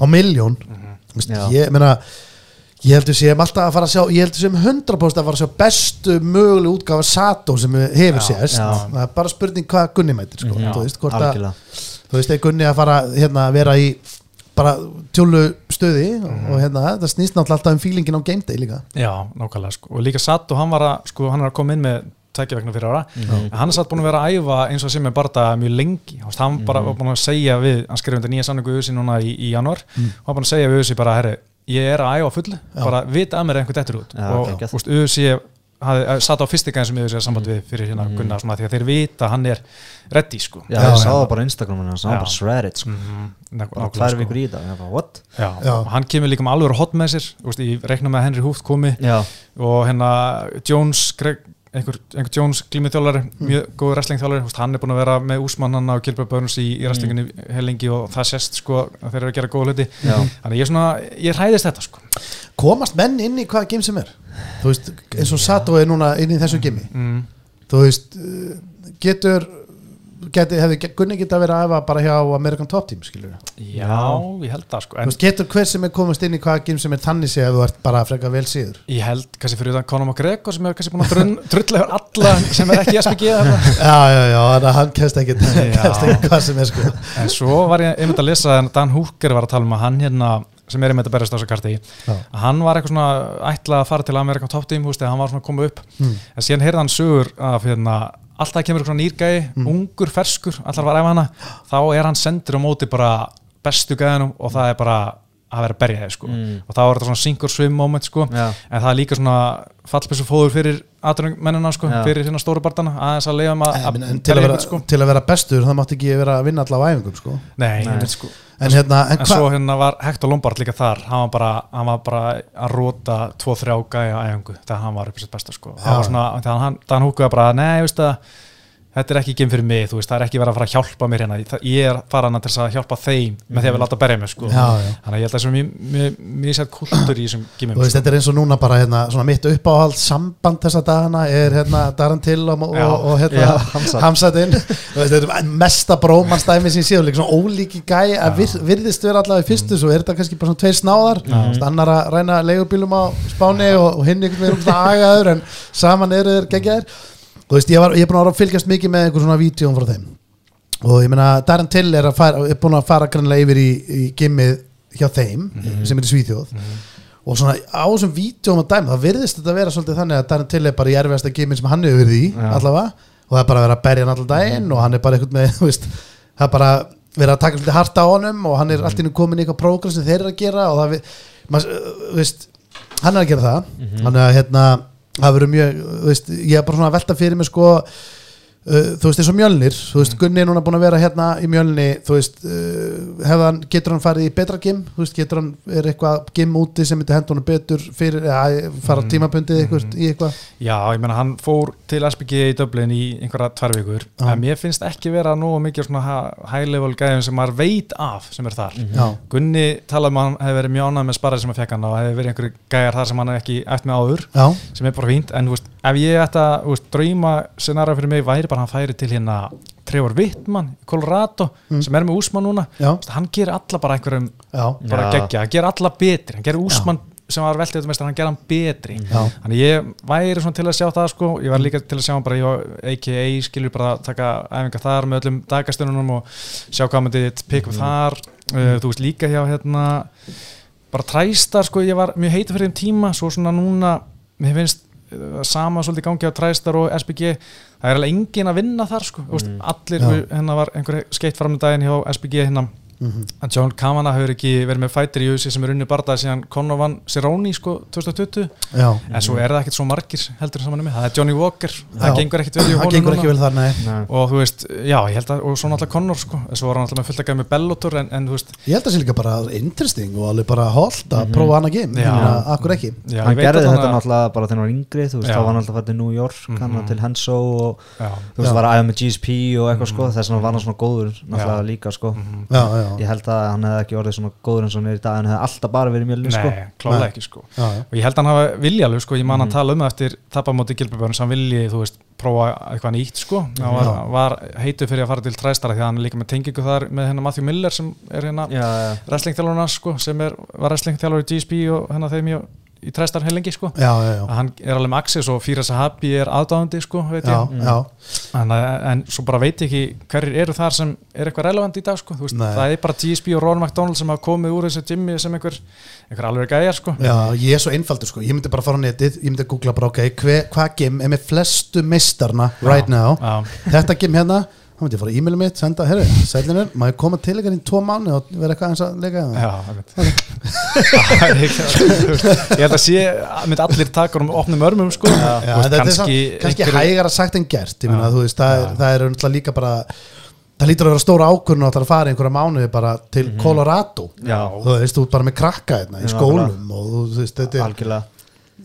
á miljón þú veist, Já. ég meina ég heldur sem alltaf að fara að sjá ég heldur sem 100% að fara að sjá bestu möguleg útgáfa Sato sem hefur sést. já. það er bara spurning hvað Gunni mætir sko. Mhm. þú veist, hvort að algjörlega. þú veist, er Gunni að fara hérna, að vera í bara tjólu stöði og hérna, það snýst náttúrulega alltaf um feelingin á game day líka. Já, nákvæmlega sko. og líka satt og hann var að sko, hann er að koma inn með tækja vegna fyrir ára. En hann er satt búin að vera að æfa eins og sem er bara það mjög lengi, Þú veist, hann bara var búin að segja við, hann skrifði við við ég er að æfa á fullu bara vita að mér er einhver dettur út Já, og þú veist, Uzi hafði satt á fyrsti gæðin sem Uzi er samband við fyrir hérna Gunnar, svona, því að þeir vita að hann er ready sko Já, Já, ég já. sá það bara á Instagram hann sá Já. bara shredded sko. Bara tvær sko. vikur í það, ég bara what? Já, Já. og hann kemur líka með alveg hot með sér þú veist, ég reikna með Henry Hooft komi Já, og hérna Jones Greg, einhver, einhver Jones glímithjólari Mm. mjög góður wrestlingþjólari, hann er búin að vera með Úsmann hann og Gilbert Burns í, í wrestlinginni helengi og það sést sko að þeir eru að gera góða hluti Já. þannig ég er svona, ég hræðist þetta sko komast menn inn í hvaða game sem er þú veist, eins og Sato er núna inn í þessu gimi mm. þú veist, uh, getur hefði Gunni geta verið að æfa bara hjá American Top Team, skilur Já, ég held það sko. Þú en veist, getur hver sem er komast inn í hvaða game sem er þannig sé að þú ert bara frekar vel síður? Ég held kannski fyrir utan Conor McGregor sem er kannski búin að drun, [laughs] drulla yfir alla sem er ekki SPG [laughs] já, já, já, þannig að hann kemst ekki Já. [laughs] kemst ekki hvað sem er sko. En svo var ég einmitt að lesa en Dan Hooker var að tala um að hann hérna sem er einmitt að berast á þessu karti Já. að hann var eitthvað svona ætlað að fara til Amerikan Top Team, eða hann var svona að koma upp. Mm. en síðan heyrði hann sögur af hérna, alltaf kemur eitthvað nýrgæði, Mm. ungur, ferskur allar var að æfa hana, þá er hann sendur á móti bara bestu gæðinum og það er bara að vera að berja þeir sko Mm. og þá er þetta svona sink or swim moment sko já, en það er líka svona fallbessu fóður fyrir aðrungmennina sko, Já. fyrir hérna stóru barndana aðeins að leiða um að, en, að en til, að berja vera, sko. til að vera bestur það mátti ekki vera að vinna allavega æfingum sko Nei, Nei. Nei. Sko. en hérna, en En svo hérna var Hector Lombard líka þar hann var bara, hann var bara að róta 2-3 gæja æfingu þegar hann var upp í sitt besta sko. Já. það var svona, hann, þegar hann húkuði bara nei, veist það, þetta er ekki game fyrir mig þú veist, það er ekki verið að fara að hjálpa mér hérna. Ég er fara hana til að hjálpa þeim með því að við láta berja mig sko. Já, já. þannig að ég held að það er mjög, mjög, mjög sér kultur í þessum Þú gímum veist, þetta er eins og núna bara hérna, svona mitt uppáhald samband þessa dagana er hérna Daran Till og, og, og hérna Þú veist, þetta er mesta brómanstæmi sem séu, líka svona ólíki gæ að vir, virðist vera allavega í fyrstu svo er þetta kannski bara svona tveir snáðar. Þú annar að ræna leigubílum á Spáni og, og hinn Þú veist, ég, var, ég er búin að vera að fylgjast mikið með einhver svona vídjum frá þeim. Og ég meina, Daran Till er, að fara, er búin að fara grannlega yfir í, í gimmið hjá þeim sem er í Svíþjóð. Og svona á þessum vídjóum að dæma það virðist þetta vera svolítið þannig að Darren Till er bara í erfiðasta geimin sem hann hefur verið í Já. allavega. Og það er bara að vera að berja hann allan daginn og hann er bara eitthvað með [laughs] þú veist, það er bara verið að taka svolítið harta á honum og hann er allt í nú komin í eitthvað prógram sem þeir eru að gera og það við, maður, uh, veist, hann er að gera það. Hann er að hérna það verður mjög, veist, ég er bara svona að velta fyrir mig sko Uh, þú veist eins og Mjölnir þú veist Gunni er núna búin að vera hérna í Mjölni þú veist uh, hefðan, getur hann farið í betra gym? Þú veist getur hann er eitthvað gym úti sem myndi henda honum betur fyrir að fara Mm. tímabundið eitthvað í eitthvað? Já, ég meina hann fór til SPG í Dublin í einhverja tvær vikur Já. en mér finnst ekki vera nú mikið svona level gæðum sem maður veit af sem er þar. Já, Gunni talaði um að hann hefði verið mjög ánægð með sparrið sem að fekk hann og hefði verið einhverju gæjar þar sem hann hefði ekki eftir með áður já, sem er bara fínt, en þú veist, ef ég ætta að drauma scenara fyrir mig væri bara hann færi til hérna Trevor Wittmann í Colorado Mm. sem er með Úsmann núna. Veist, hann gerir alla bara einhverjum já, bara Já. geggja, hann gerir alla betri. Hann gerir Úsmann sem var veltið þetta hann gerir hann betri. Já, þannig ég væri svona til að sjá það sko. Ég var líka til að sjá hann bara AKA skilur bara að taka æfingar þar með öllum dagastununum og sjá hvað myndi pick up þar. Uh, þú veist líka hjá hérna bara træstar sko. Ég var mjög heitur fyrir þeim tíma svo svona núna mér finnst uh, sama svolítið gangi á træstar og SBG það er alveg engin að vinna þar sko. Mm. allir, hérna var einhver skeitt fram í daginn hjá SBG hérna að John Kavanagh hefur ekki verið með fætir í USA sem er unni barndað síðan Conor vann Cerrone sko 2020 Já, en svo er það ekkert svo margir heldur saman um. Mig, það er Johnny Walker. Já. það gengur ekkert vel í það honum gengur núna. ekki vel þar, nei. Nei. og þú veist, já, ég held að og svo náttúrulega Conor sko, en svo var hann náttúrulega með fullt að gæða með Bellator en, en þú veist, Ég held að það sé líka bara interesting og alveg bara holdt að prófa hana game Já. Ég meina, Akkur ekki. Já, hann gerði að þetta hann náttúrulega bara þegar hann var yngri þú veist, þá var hann alltaf fættið New York mm Mhm. til Henso og já, þú veist, Já. var að æfa með GSP og eitthvað sko, þess vegna var hann svona góður náttúrulega líka sko. Mhm. Já, já, ég held að hann hefði ekki orðið svona góður eins og hann er í dag hann hefði alltaf bara verið mjölni sko. Nei, klálega Nei. ekki sko. Já, já. og ég held að hann hafa vilja alveg sko, ég man að tala um það eftir tapamóti Gilbjörn sem hann vilji, þú veist, prófa eitthvað nýtt sko, hann var, var heitu fyrir að fara til træstara því að hann er líka með tengingu þar með hennar Matthew Miller sem er hérna já, já, wrestlingþjálfurinn hans sko, sem er, var wrestlingþjálfur í GSP og hennar þeim í, í træstar heilengi sko. Já, já, já. að hann er alveg með access og Fíra Sahabi er aðdáðandi sko, veit Já, ég já, en, en svo bara veit ég ekki hverjir eru þar sem er eitthvað relevant í dag sko, þú veist, það er bara GSP og Ron McDonald sem hafa komið úr þessu Jimmy sem einhver, einhver alveg gæjar sko. Já, ég er svo einfaldur sko. Ég myndi bara fara á netið, ég myndi að googla bara ok Hvað game er með flestu mistarna right now? Já. Þetta game hérna þá myndi ég fara e-mailum mitt, senda, herru, sælinur maður koma til ykkar í tvo mánu og vera eitthvað eins að leika Já, [laughs] Ég held að sé mynd allir taka um opnum örmum sko. Já, veist, er kannski, kannski einhverjir- hægara sagt en gert Já. þú veist, það, er, það er náttúrulega líka bara það lítur að vera stóra ákvörðun og það er að fara einhverja mánuði bara til Colorado. Já. þú veist, þú ert bara með krakka hérna, í skólum og þú veist, þetta er, algjörlega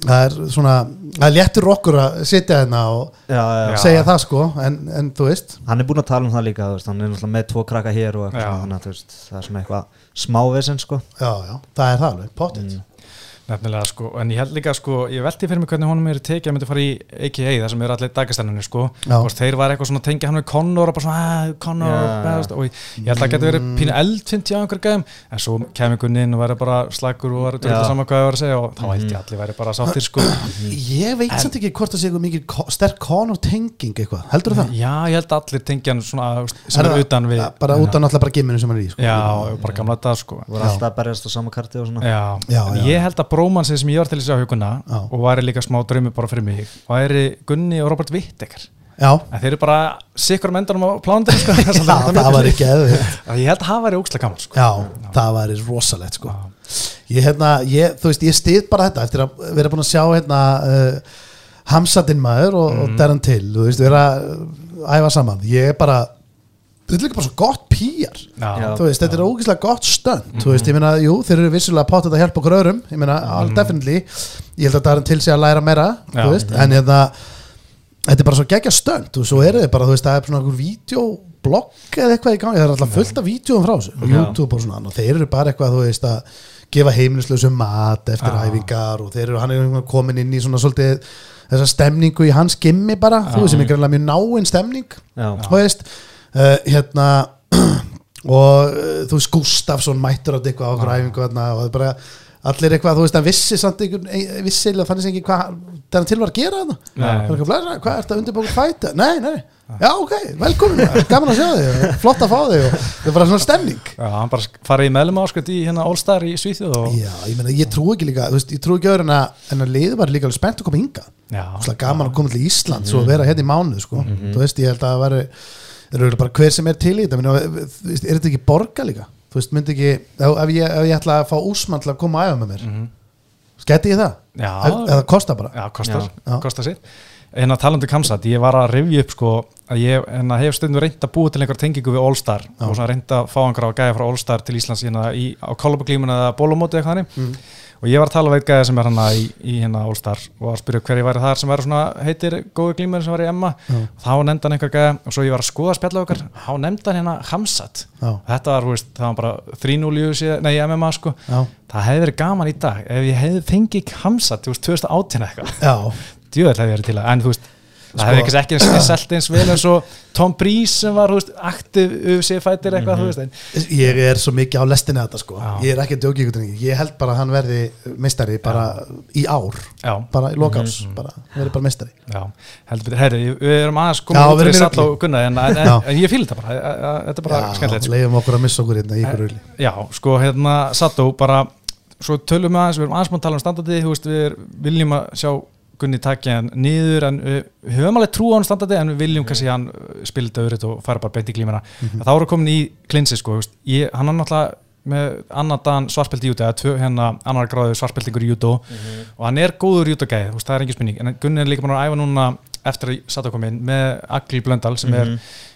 það er svona það er léttur okkur að sitja hérna og já, já, Já. segja það sko en, en þú veist, hann er búinn að tala um það líka þú veist, hann er náttúrulega með tvo krakka hér og Já. þannig að þú veist, það er svona eitthvað smávesen sko já, já, það er það alveg, pottit Mm. Nefnilega sko, en ég held líka sko, ég velti fyrir mig hvernig honum er tekið að myndi fara í AKA þar sem eru allir dagastenninu sko, hvort þeir var eitthvað svona að tengja hann við Conor og bara svona, að Conor Já, og, og ég, ég held að það getur verið pínu eldfint hjá einhver gæðum, en svo kemur Gunni inn og verður bara slagur og verður dörður saman hvað það var að segja og þá held ég allir verður bara sáttir sko. Ég veit samt ekki hvort það sé eitthvað mikið sterk Conor tenging eitthvað, heldur það? Já, ég held allir tengja hann svona sem Er er, utan við Ja, bara utan alltaf bara gimminu sem hann er í sko. Já, bara gamla þetta sko Já, Já, já. brómansin sem ég var til að sjá hjá Gunna Já. og væri líka smá draumi bara fyrir mig væri Gunni og Robert já, en þeir eru bara sikkur um endanum á plánundinu sko. [laughs] já, það var ekki eða ég held að það væri ókslega gaman sko. Já, það væri rosalegt sko Ég, hérna, ég, þú veist, ég stið bara þetta eftir að vera búin að sjá hérna uh, Hamsadinn maður og, og Darren Till, þú veist, vera að æfa saman, ég er bara þetta er líka bara svo gott pýjar Já. Já. þú veist, þetta er ógeðslega gott stönd þú veist, ég meina, jú, þeir eru vissulega pottet að hjálpa okkur öðrum, ég meina, all definitely. Ég held að Darren Till sé að læra meira Já. þú veist, en hérna þetta er bara svo geggja stönd og svo eru þið bara, þú veist, það er svona einhver vídeoblogg eða eitthvað í gangi, það er alltaf fullt af vídeoum frá þessu, og Já. YouTube og svona. Og þeir eru bara eitthvað, þú veist, að gefa heimilislösum mat eftir Já. æfingar og þeir eru, hann er komin inn í svona svolítið þessa stemningu í hans gimmi bara, þú veist, sem er greinlega mjög náinn stemning. Já, þú veist uh, hérna [clears throat] og uh, þú veist Gustafsson mættur á eitthvað á okkur æfingu þarna, og það er bara allir eitthvað, þú veist, hann vissi samt einhvern, ein- vissi eða fannst ekki hvað það er til var að gera þarna. Nei. Það er eitthvað, "Blessa, hvað er þetta undirbúið fæta nei, nei, já ok, velkomin gaman að sjá þig, flott að fá þig og það er bara svona stemning. Já, hann bara farið í meðlum áskvæmt í hérna All Star í Svíþjóð og já, ég meina, ég trú ekki líka, þú veist, ég trú ekki öðru en að, en að liðu var líka alveg spennt að koma hinga Já, Svona gaman að koma til Ísland svo að vera hérna í mánuð sko. þú veist, ég held að það væri það eru bara hver sem er til í þetta er þetta ekki borga líka þú veist, myndi ekki, ef, ef, ég, ef ég ætla að fá úsmann til að koma að æfa með mér mm skætti ég það? Já. Ef- eða kosta bara? Já, kostar, Já. kostar sitt En að talandi Kamsat, ég var að rifja upp sko að ég hérna, hef stundum reynd að búa til einhver tengingu við All Star og svona reynd að fá einhver á gæja frá All Star til Íslands hérna í, á Kólabaglímun eða Bólumóti eitthvað hannig Mm. Og ég var að tala við gæja sem er hérna í, í hérna All Star og að spyrja hver ég væri þar sem væri svona heitir góði glímur sem var í Emma. Og þá nefndi hann einhver gæja og svo ég var að skoða spjalla okkar þá nefndi hann hérna Hamsat. Já. þetta var, veist, það var bara 3-0 í UFC, nei, í MMA sko. Já. það hefði verið gaman í dag ef ég hefði fengið Hamsat, þú veist, 2018 eitthvað. Já, djúðall hefði verið til að, en þú veist það Sko- hefði ekki ekki eins selt eins vel eins og Tom Breeze sem var, veist, aktiv UFC fætir eitthvað, þú veist, en ég er svo mikið á lestinni þetta sko. Ég er ekki að djóki ykkur ég held bara að hann verði meistari bara í ár. Já, bara í lokás, bara, verði bara betur, herri, við erum aðeins komið út í Sall og Gunnar, en, en, en, en ég fýl þetta bara, þetta er bara skemmtilegt, sko. leiðum okkur að missa okkur hérna í ykkur rulli já, sko, hérna, Sato, bara svo tölum við aðeins, við erum aðeins mann að tala um standardi, þú veist, við viljum að sjá Gunni takja hann niður en við við höfum alveg trú á hann standandi en við viljum kannski hann spila þetta öðruð og fara bara beint í glímina þá erum við komin í klinsi sko, ég, hann er náttúrulega með annan dan svarspelti í júti eða hérna annar gráðu svarspeltingur í jútó og hann er góður jútogæði, þú veist, það er engin spurning. En Gunni er líka búin að æfa núna eftir að satt að koma inn með Agli Blöndal sem er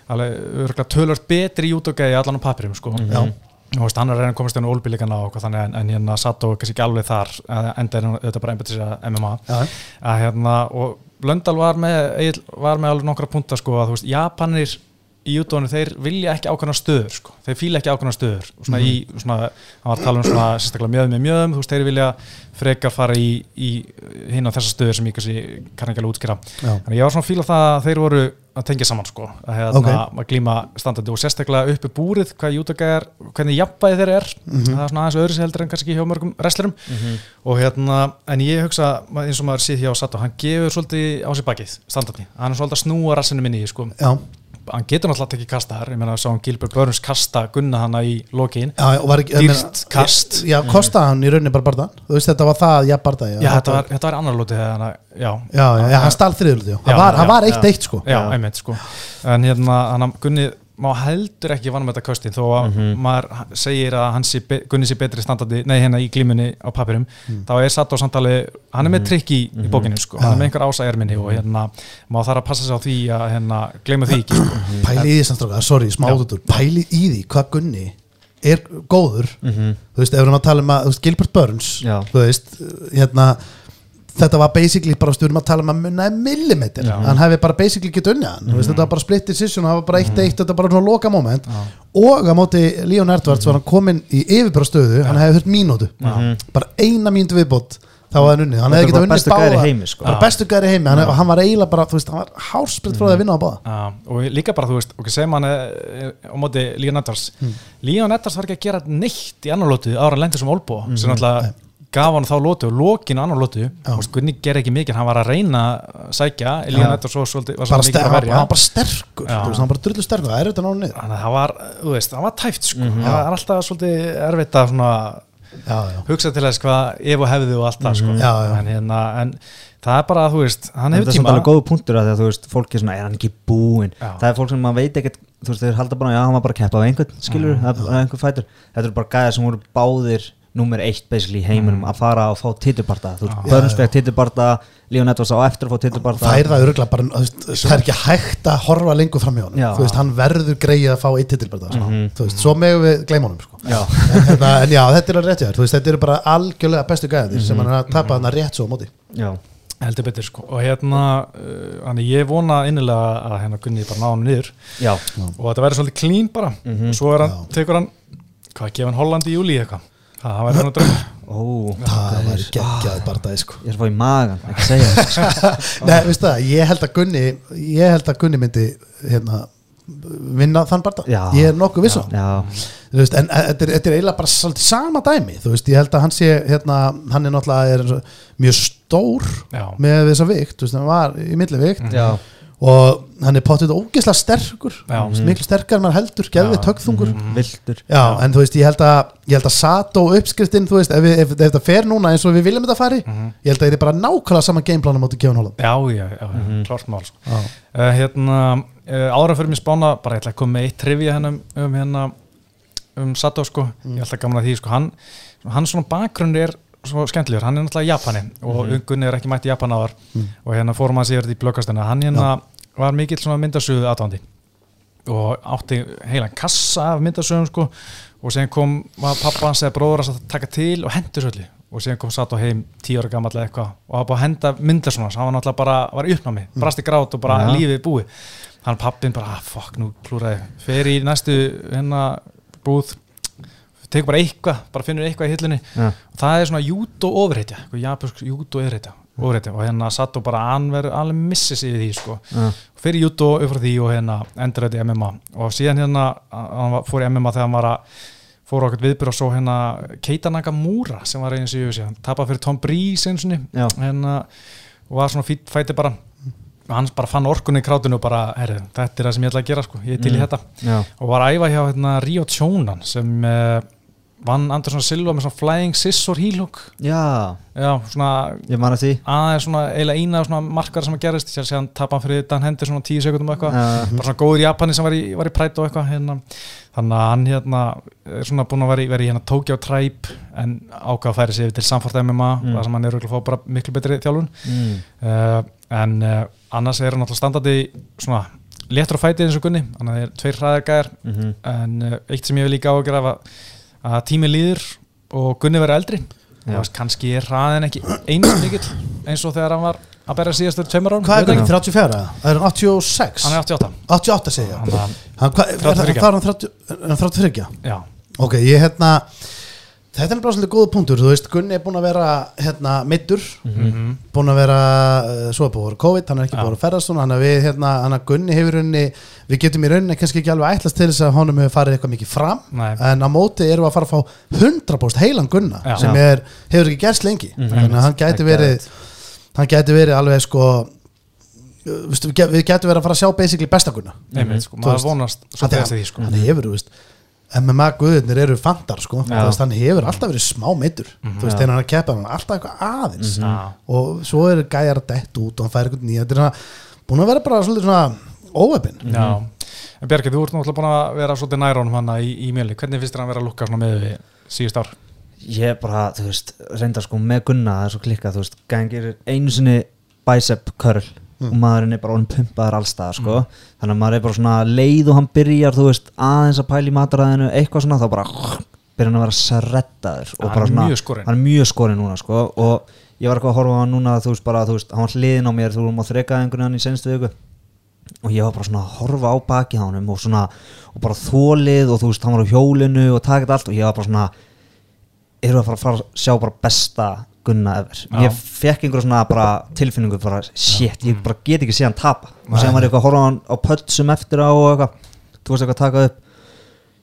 alveg örgulega tölvört betri jútogæði allan á papirum sko. Já. Þú veist, hann er reyna að komast inn á ólbíleikana og hvað þannig en, en hérna Sato er kannski ekki alveg þar enda er auðvitað bara einbættis að MMA Já. að hérna og Blöndal var með, var með alveg nokkra punta sko að þú veist, Japanir í jútónu þeir vilja ekki ákvæmna stöður sko. þeir fíla ekki ákvæmna stöður. Og svona í, svona, hann var að tala um svona sérstaklega mjöðum með mjöðum, þú veist, þeir vilja frekar fara í, í hinn á þessa stöður sem ég kannski kann ekki alveg útskýra. Já. þannig ég var svona að fíla það að þeir voru að tengja saman sko, að, hérna, Ok. að glíma standandi og sérstaklega uppi búrið hvað jútóka er, hvernig jafnbæði þeir er. Það er svona aðeins öðru sér heldur en kannski hjá mörgum wrestlerum. Og hérna, en ég hugsa eins og maður síð hjá Sato, hann gefur svolítið á sér bakið, standandi, hann er svolítið að snúa rassinu minni í sko, Já, hann getur náttúrulega ekki kasta þar, ég meina sá hann Gilbert Burns kasta gunna hana í lokin. Dýrt kast. Já, kostaði hann í rauninni bara barðan Þú veist, þetta var það, já, barða já, þetta var, þetta var annar lótið þannig, að- já, Já, já, hann stál þriðuldi Já, Hann var, hann eitt eitt, sko. Já, einmitt sko. En hérna, hann Gunni má heldur ekki vann með þetta kostin þó að maður segir að hann sé, Gunni sé betri standandi, nei hérna í glímunni á papirum, þá er Sato samtali hann er með trikk í, í bókinu sko. Hann er með einhver ása erminni og hérna má þarf að passa sig á því að hérna gleyma því ekki sko. Pæli í því samstráka, sorry, smáðutur Pæli í því hvað Gunni er góður. Þú veist, ef við erum að tala um að þú veist, Gilbert Burns Já. Þú veist, hérna Þetta var basically bara stjórnum að tala um að munna millimeter, Já. hann hefði bara basically getið unni hann, þú veist, þetta var bara split decision það var bara eitt eitt, þetta var bara svona loka moment. Og á móti Leon Edwards var hann komin í yfirbara stöðu, hann hefði þurft mínútu. Bara eina mínútu viðbót þá var hann unnið, hann hefði var getið unnið bestu gæri heimi, sko. bara bestu gæri heimi, hann, hann var eiginlega bara, þú veist, hann var hársprit frá því að vinna á báða. Já, og líka bara, þú veist, ok, segjum hann eh, á móti Leon Edwards. Leon Edwards var ekki að gera neitt í annar lótu ára hann lendir sem Olbo, sem náttúrulega gaf hann þá lótu og lokin á annar lótu og Gunni ger ekki mikið, hann var að reyna að sækja, Leon Edwards var svolítið var bara svolítið mikið að verja. hann var bara sterkur hann var bara drullu sterkur, það er þetta náðu niður. Þannig að það var, þú veist, það var tæft sko, það var alltaf svolítið erfitt að svona já, já. hugsa til þess hvað ef og hefði og allt það sko, Já, já. En, hérna, en það er bara, þú veist, hann þetta hefur er samt tíma. alveg góðu punktur að að þú veist, fólk er svona, er hann ekki búinn? Það er fólk sem maður veit ekkert, þú veist, þeir halda bara já, hann var bara að keppa á einhvern, skilur Mm. það er einhver fætur, þetta eru bara gæðar sem voru báðir nummer eitt basically í heiminum að fara og fá titubarta, þú veist, Mm. Fekk titubarta Leon Edwards á eftir að fá titubarta það er það öruglega bara, þú veist, það er ekki hægt að horfa lengur fram í honum, Já. þú veist, hann verður greið að fá eitt titil bara það, þú veist, svo megum við gleyma honum, sko. Já. en, en já, þetta er að rétt hjá þér, þú veist, þetta eru bara algjörlega bestu gæðir sem hann er að tapa hann að rétt svo á móti. Já, heldur betur sko, og hérna uh, hann ég vona innilega að hérna Gunni bara ná hann niður. Já, og þetta verður svolítið clean bara. Og svo er hann, tekur hann hvað, gefa hann Holland í júli eitthvað það það væri hann að drömmur ó það var geggjaði bara það, sko. ég er að fá í magan, ekki segja það sko. [laughs] Nei, veistu það, ég held að Gunni ég held að Gunni myndi hérna, vinna þann bara Já. ég er nokkuð viss um já, Þú veist, en þetta er, þetta er eiginlega bara svolítið sama dæmi þú veist, ég held að hann sé hérna, hann er náttúrulega er eins og mjög stór Já. með þessa vikt, þú veist, hann var í milli vikt já, og hann er potið ógeðslega sterkur. Já. Miklu sterkar en maður heldur, gefið tökþungur vildur Já, en þú veist, ég held að ég held að Sato uppskriftin, þú veist, ef, við, ef, ef þetta fer núna eins og við viljum þetta fari ég held að þetta er bara nákvæmlega sama gameplan á móti Kevin Holland. Já, já, já, mm klart mál sko. Já. uh, hérna, uh, ára fyrir mér spána bara ég ætla að koma með eitt trivia hérna um, hérna um Sato sko, ég ætla að gamla því sko, hann, hann svona bakgrunn er svo skemmtilegur, hann er náttúrulega í Japani og mm Gunni er ekki mætt í Japan áðar og hérna fórum hann sér í blöggastina hann hérna var mikill svona myndasögu aðdándi og átti heilan kassa af myndasögum sko. Og síðan kom var pappa hans eða bróður hans að taka til og hendur svolítið og síðan kom satt á heim tíu ára gammal eða eitthvað og var bara að henda myndasögum hans. Hann var náttúrulega bara, var uppnámi, brasti grát og bara Ja. lífið búið. Hann pappin bara, ah, fuck, nú klúraði fer í næstu hérna búð tekur bara eitthvað, bara finnur eitthvað í hillunni. Já. og það er svona júdó ofurheitja japansk ofurheitja ofurheitja og hérna satt og bara hann verður alveg missi sig í því sko. Já. fyrir júdó upp frá því og hérna endur þetta í MMA og síðan hérna hann var- fór í MMA þegar hann var að fór okkur viðbyrð og svo hérna Keita Nakamura sem var eins og ég hann tapað fyrir Tom Breeze eins og Já. hérna og var svona fýtt fæti bara. Og hann bara fann orkunni í krátinu og bara herri, þetta er það sem ég ætla að gera sko, ég er til í Mm. þetta. Já, og var að æfa hjá hérna, Rio Chonan sem uh, vann Andersson Silva með svona flying scissor hook Já, já, svona ég man eftir því. aðeins svona eiginlega eina svona markar sem að gerist sér séðan tapa hann fyrir Dan Henderson á tíu sekundum eitthvað. Já. bara svona góður Japani sem var í, var í prætt og eitthvað hérna. þannig að hann hérna er svona búin að vera í, vera í hérna Tokyo Tribe en ákvað að færi sig yfir til Samfort MMA Mm. þar sem hann er örugglega að fá bara miklu betri þjálfun. Mm. uh, en uh, annars er hann alltaf standandi svona léttur á fætið eins og Gunni. Þannig að það er tveir hraðar gæjar. Mm en uh, eitt sem ég vil líka ágjör af að, tími líður og Gunni verður eldri og kannski er hraðin ekki eins mikill eins og þegar hann var að berja síðastur tveimur án Hvað er Gunni? 34? Það er hann 86? hann er 88 88 segja Hann var- Hann, hvað, það- 33. hvað hann 30, er hann 33? já, Ok, ég hérna Þetta er bara svolítið góða punktur, þú veist, Gunni er búin að vera hérna meittur, Mhm. búin að vera uh, svo er búin að vera COVID, hann er ekki Já. búin að ferðast svona, hann að við hérna, hann að Gunni hefur rauninni, við getum í rauninni kannski ekki alveg ætlast til þess að honum hefur farið eitthvað mikið fram, Nei. en á móti erum við að fara að fá 100% heilan Gunna Já. sem er, hefur ekki gerst lengi Mhm. þannig að hann gæti verið hann gæti verið alveg sko við gætum verið að fara að sjá basically besta Gunna einmitt, sko, maður vonast svo Af því sko. hann hefur, þú veist MMA guðurnir eru fantar sko. Veist, hann hefur alltaf verið smá meittur þú veist, þegar hann er að keppa hann er alltaf eitthvað aðeins. Já. og svo er gæjar að dett út og hann fær eitthvað nýja þetta er svona, búin að vera bara svolítið svona óöfin Já, en Bjarki, þú ert náttúrulega búin að vera svolítið næránum hann í, í mjöli, hvernig finnst þér hann vera að lukka svona með við síðust ár? Ég bara, þú veist, reynda sko með Gunna það er svo klikkað, þú veist, gangir einu sinni bicep curl og maðurinn er bara orðin pumpaður allstað sko. þannig að maður er bara svona leið og hann byrjar veist, aðeins að pæla í mataræðinu eitthvað svona, þá bara byrjar hann að vera sreddaður og bara svona, hann er mjög skorinn núna sko. og ég var eitthvað að horfa á hann núna þú veist bara, þú veist, hann var hliðin á mér þú vorum á þrekaðingunni í senstu viku og ég var bara svona að horfa á baki á honum og svona, og bara þólið og þú veist, hann var á hjólinu og takit allt og ég var bara svona eru að fara að fara að sjá bara besta Gunna ever Já. ég fekk einhver svona bara tilfinningu bara shit, ég bara get ekki séð hann tapa. Og sem var ég eitthvað að horfa á pötsum eftir á og eitthvað, þú veist eitthvað að taka upp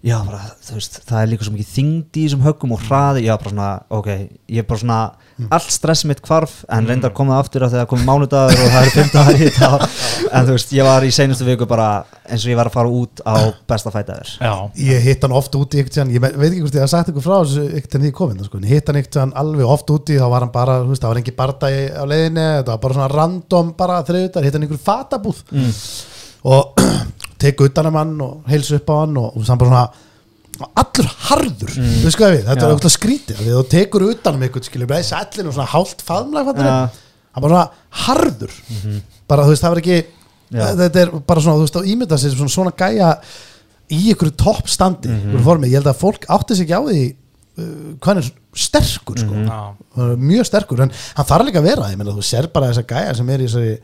já bara, þú veist, það er líka svo mikið þingdi í þessum höggum og hraði já bara svona, ok, ég er bara svona allt stress mitt hvarf, en reyndar komið aftur að þegar komið mánudagur og það eru fimm dagar í þetta, [laughs] en þú veist, ég var í seinustu viku bara eins og ég var að fara út á besta fætaður Já, ég hitt hann oft úti ég me- veit ekki hvort ég haf sagt ykkur frá þessu einhvern tíðan því ég komin sko. en ég hitt hann tíðan alveg oft úti þá var hann bara, þú veist, það var engin bardagi á leiðinni þetta var bara svona random bara þriðutar hitt hann einhver fatabúð. Og [clears throat] tek utan um hann og heilsu upp á hann og, og hann bara svona allur harður, mm. við skoðum við þetta Já. er okkur skrítið, því þú tekur utan um einhvern skilur, í sællin og svona hálft? Já. hann bara svona harður bara þú veist, það var ekki Já. þetta er bara svona, þú veist, að ímynda sér svona, svona gæja í ykkur toppstandi mm -hmm. formi, ég held að fólk átti sig ekki á því uh, hvað er sterkur sko. er mjög sterkur, en hann þarf líka að vera ég meina, þú sér bara þessa gæja sem er í þessari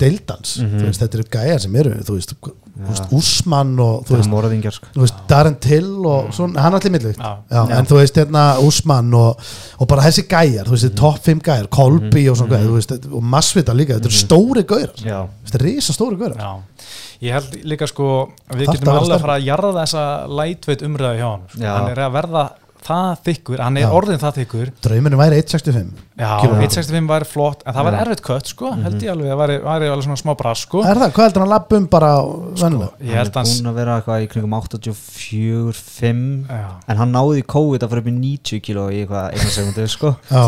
deildans, þú veist, þetta eru gæja sem eru, þú veist, þú veist Úsmann og þú veist, sko. þú veist Darren Till og svona, hann er allir já, en þú veist hérna Úsmann og, og bara þessi gæjar, þú veist, mm. top 5 gæjar Kolby og svona gæjar, þú veist, og Masvita líka þetta eru stóri gaurar, já, þetta er risa stóri gaurar. Já. Ég held líka sko við Þarft getum alveg að fara að jarða þessa lætveit umræðu hjá hann sko. Hann er að verða það þykkur, hann er Já. orðin það þykkur drauminu væri 1.65 Já, Kíló. 165 væri flott en það var Já. erfitt kött sko, held ég alveg að væri, væri alveg svona smá brass sko er það, hvað heldur hann lapp um bara vennilega? Ég held hann er hans búin að vera eitthvað í kringum 84-5 Já. en hann náði í COVID að fara upp í 90 kíló í eitthvað einu sekundu sko Já,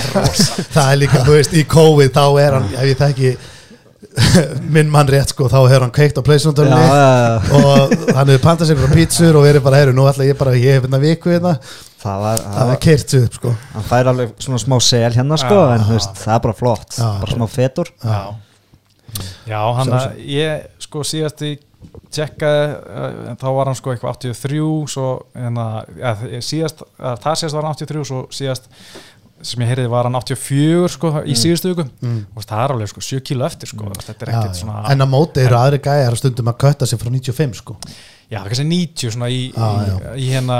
[laughs] það er líka, þú veist, í COVID þá er hann, ef ég þekki [laughs] minn mann rétt sko, þá hefur hann kveikt á pleysundunni [laughs] og hann hefur pantað sér eitthvað pítsur og verið bara, herru, nú ætla ég bara, ég hef hérna viku hérna, það var, var keirt sig upp sko. Hann fær alveg svona smá sel hérna sko Já. en veist, það er bara flott. Já. bara smá fetur. Já, já hann að ég sko síðast í tjekkaði uh, þá var hann sko eitthvað 83 svo en að ja, síðast, að, það síðast var hann 83 svo síðast sem ég heyriði var hann 84 sko í síðustu viku. Mm. og það er alveg sko 7 kíló eftir sko. Er Já, já. svona en að móti eru aðri gæjar stundum að kötta sig frá 95 sko já, kannski 90 svona í, Já, í, já. í hérna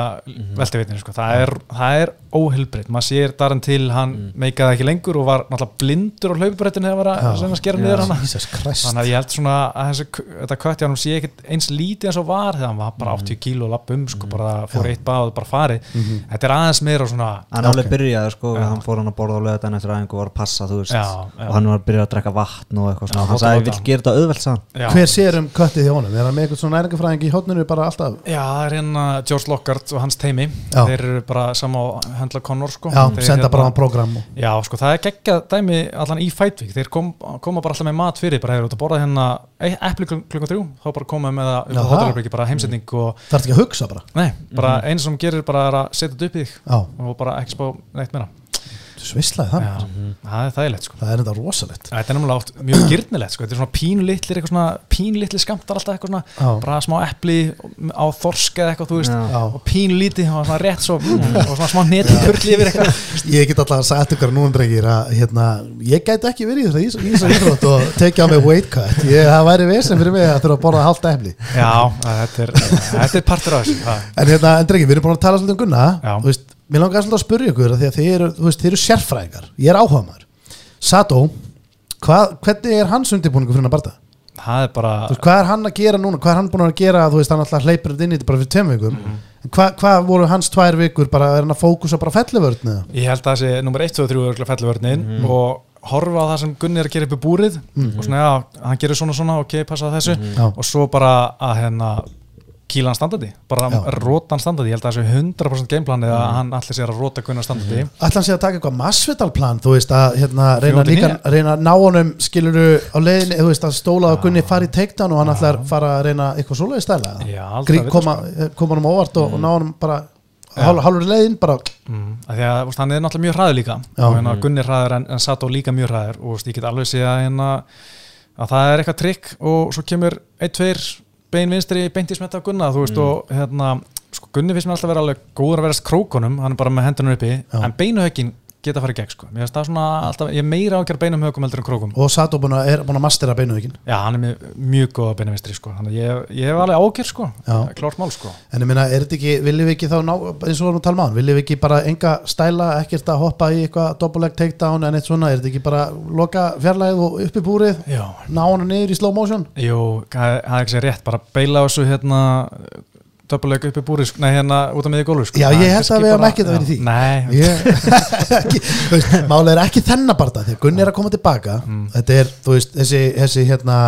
velteveitinu sko, það er, það er óheilbreytt, maður sér daran til hann meikaði ekki lengur og var náttúrulega blindur á hlaupibrettinu þegar var að, Já. skera Já. niður Christ. Þannig að ég held svona að þessi, þetta kött hann sé ekkert eins lítið eins og var þegar hann var bara 80 kíló lapp um sko, bara fór eitt báð og bara farið. Þetta er aðeins meira svona hann Ok. alveg byrjaði sko Já. hann fór hann að borða á löðan eftir aðeins og var að passa þú veist. Já, já. og hann var að byrja að drekka vatn og eitthvað Já, svona. Hann sagði ég vil gera þetta auðvelt um er teiminu bara alltaf? Já, það er hérna George Lockhart og hans teimi Já. Þeir eru bara sama á höndla Connor sko. Já, Þeir, senda hérna- bara á program og, Já, sko, það er geggjað dæmi allan í Fight Week Þeir kom, koma bara alltaf með mat fyrir bara hefur út að borða hérna eppli klukkan þrjú. Þá bara koma með það upp á Jaha. hótelherbyggi bara heimsetning og, Það er ekki að hugsa bara? Nei, bara eins sem gerir bara er að setja þetta upp í þig Já, og bara ekki spá neitt meira svislaði það Já, það er þægilegt sko. Það er þetta rosalegt. Þetta er náttúrulega oft mjög gyrnilegt sko. Þetta er svona pínulitlir, eitthvað svona pínulitlir skamtar alltaf eitthvað svona, Já. bara smá epli á þorska eða eitthvað, þú veist Já. Og pínulítið og svona rétt svo og svona smá neti purli yfir eitthvað. Ég get alltaf að sagt ykkur núna drengir að hérna, ég gæti ekki verið í þessu í þessu íþrótt og tekja á mig weight cut. Ég, það væri vesen fyrir mig að þurfa að borða halda efli Já, þetta er, þetta er partur af þessu En hérna, en drengir, við erum búin að tala svolítið um Gunna. Þú veist, Mér langar svolítið að spyrja ykkur af því að þið eru, þú veist, þið eru sérfræðingar. Ég er áhuga maður Sato, hvað, hvernig er hans undirbúningu fyrir hann að barða? Það er bara veist, hvað er hann að gera núna, hvað er hann búin að gera? Þú veist, hann alltaf hleypur þetta inn í þetta bara fyrir tveim vikum. Mhm. en hvað, hvað voru hans tvær vikur? Bara, er hann að fókusa bara fellivörn eða? Ég held að það sé nummer 1, 2 og 3 örgulega felluvörnin og horfa á það sem Gunni er að gera upp í búrið og svona já, hann gerir svona svona ok, passa þessu. Já. og svo bara að hérna kýla hann standandi, bara Já. róta hann standandi ég held að það sé 100% gameplanið að hann allir sér að róta Gunnar standandi. Ætla hann sé að taka eitthvað massvitalplan þú veist að hérna, reyna, líka, reyna ná honum skiluru á leiðinni, þú veist að stóla á Gunni fara í takedown og hann að fara að reyna eitthvað svoleiði stæla. Aldrei að vita, koma, koma honum óvart og, og ná honum bara hálfur hálfur leiðin bara mm, því að hann er náttúrulega mjög hraður líka. Og hérna, Gunni er hraður en, en Sato líka mjög hraður og ég get alveg sé að, hérna, að það er eitthvað trikk og svo kemur ein, tveir bein vinstri beint í smetta af Gunna þú veist og hérna sko, Gunni finnst mér alltaf að vera alveg góður að vera krókunum hann er bara með hendunum uppi Já. en beinuhöggin geta að fara í gegn sko. Mér finnst það svona alltaf, ég er meira á að gera beinum högum heldur en krókum og Sato búin að, er búin að mastera beinuðukin Já, hann er mjög beinu vinstri sko. Að ég, ég hef alveg ágjör sko. Klárt mál sko. en ég meina, er þetta ekki, viljum við ekki þá ná, eins og við erum að tala um án, viljum við ekki bara enga stæla, ekkert að hoppa í eitthvað double leg takedown en eitt svona, er þetta ekki bara loka fjarlæð og upp í búrið Já, ná hann niður í slow motion Jú, það er ekki sér rétt, bara beila þessu hérna döpuleik upp í búri, nei hérna út af miði gólfi sko. Já, Það [laughs] ég held að við höfum bara- ekkert að vera í því. Já, Nei, ekki, veist, máli er ekki því að Gunni er að koma tilbaka Mm. þetta er, þú veist, þessi, þessi hérna,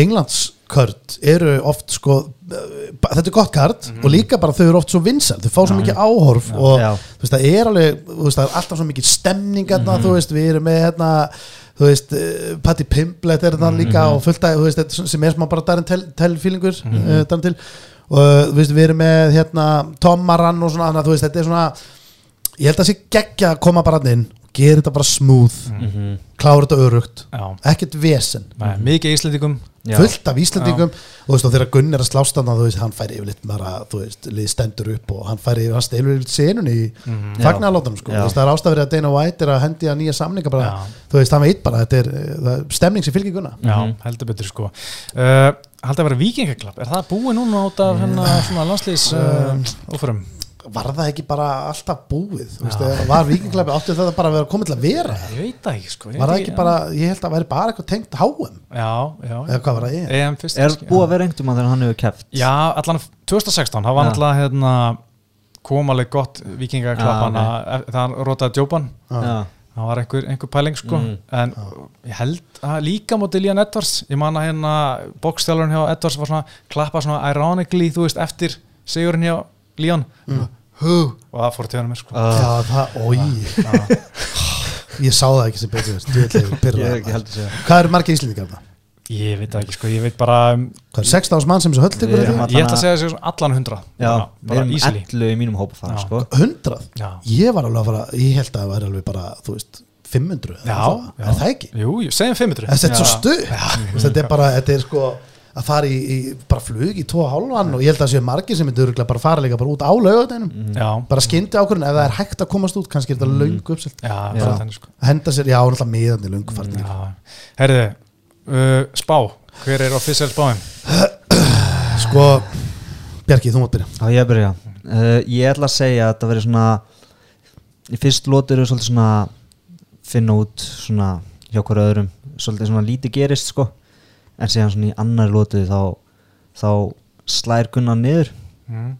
Englandskört eru oft sko eh, þetta er gott kart Mhm. og líka bara þau eru oft svo vinsæl þau fá svo mikið áhorf og Já. þú veist, það er alveg, þú veist, það er alltaf svo mikið stemning hérna, Mhm. þú veist, við erum með hérna, þú veist, uh, Patti Pimblet er Mhm. það líka og fullt að, þú veist, þetta er sem er smá bara Darren Tell- Tell-feelingur Mhm. Og þú veist, við erum með hérna Tom Maran og svona, þannig að þú veist, þetta er svona ég held að það sé geggja að koma bara þarna inn gera þetta bara smooth, Mhm. klára þetta örugt já, ekkert vesen, nei, mikið íslendingum. Já. fullt af þú veist, og þegar Gunn er að slást þarna, þú veist, hann færi yfirleitt bara, þú veist, stendur upp og hann færi, hann stelur yfirleitt senunni í Mhm. fagnarlótanum, sko, Já. þú veist, það er ástafrið að Dana White er að hendi að nýja samninga bara, Já. þú veist, hann veit bara, þetta er, eh, það er stemning sem fylgir Gunna. Já, Mhm. heldur betur sko. Uh, Haldið að vera vikingaklapp, er það búið núna át af hérna svona landslýs uh, óförum? var það ekki bara alltaf búið? Þú veist, eða var vikinglæpi átti þetta bara að vera komið til að vera? Ég veit það ekki sko. Var það ekki bara, ég held að væri bara eitthvað tengt HM Já, já, eða hvað var það ég? EM fyrst Er búið að vera einhverjum að þegar hann hefur keft Já, allan 2016, það var náttúrulega hérna, kom alveg gott vikingaklapp Já, hana, okay. það hann rótaði djópan. Já, það var einhver, einhver pæling sko. Mm. en ég held að líka móti Lían Edwards, ég man að hérna bókstjálfurinn hjá Edwards var svona klappa svona ironically, þú veist, eftir sigurinn hjá Lían Hú, og það fór til hann mér sko. Uh, já það, oi. Ég sá það ekki sem betur djöfull er ég er ekki heldur að segja. Hvað eru margir íslendingar þarna? Ég veit ekki sko, ég veit bara um, hvað eru 16 árs mann sem þessu höll tekur þetta? ég ætla að segja þessu allan hundra Já, við bara erum easily 11 í mínum hópa það sko 100? Já. ég var alveg að fara, ég held að það væri alveg bara þú veist, 500 Já, er það, já. er það ekki? jú, jú, segjum 500 þetta er svo stuð þetta er bara, þetta er sko að fara í, í bara flug í 2,5 og ég held að það séu margir sem örugglega bara fara líka bara út á laugadeinum já, bara skyndi ákvörðin ef það er hægt að komast út kannski er þetta mm. löngu uppselt já, Já. bara þannig sko henda sér, já, náttúrulega miðandi löngu farnir já. herriði, uh, spá hver er official spáin? sko, Bjarki, þú mátt byrja. Já, ég byrja. Uh, Ég ætla að segja að það veri svona í fyrst lótur eru svolítið svona finna út svona hjá hverju öðrum. Svolítið svona lítið gerist sko. En síðan svona í annari lótu þá þá slær Gunnar niður. Mm.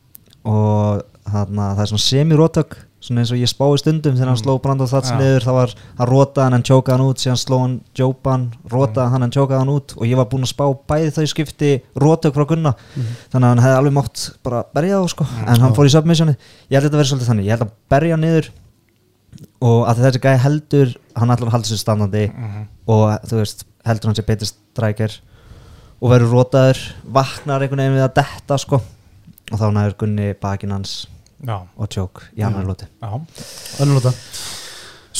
og þarna, það er svona semi-rótök svona eins og ég spái stundum þegar hann Mm. sló Brandon Thats Já. niður þá var hann rotaði hann, hann tjókaði hann út síðan sló hann Jópan, rotaði Mm. hann, hann tjókaði hann út og ég var búinn að spá bæði þau skipti rótök frá Gunna Mhm. þannig að hann hefði alveg mátt bara berja þá sko en hann fór í submissioni ég held að þetta verið svolítið þannig, ég held að berja niður og að þessi gæði heldur hann ætlar að halda sér standandi Mhm. og þú veist, heldur hann sér betur strækjar og verður rótaður vaknar einhvern veginn við að detta sko og þá næður Gunni bakinn hans Já, og tjók í annar lóti já, önnulóta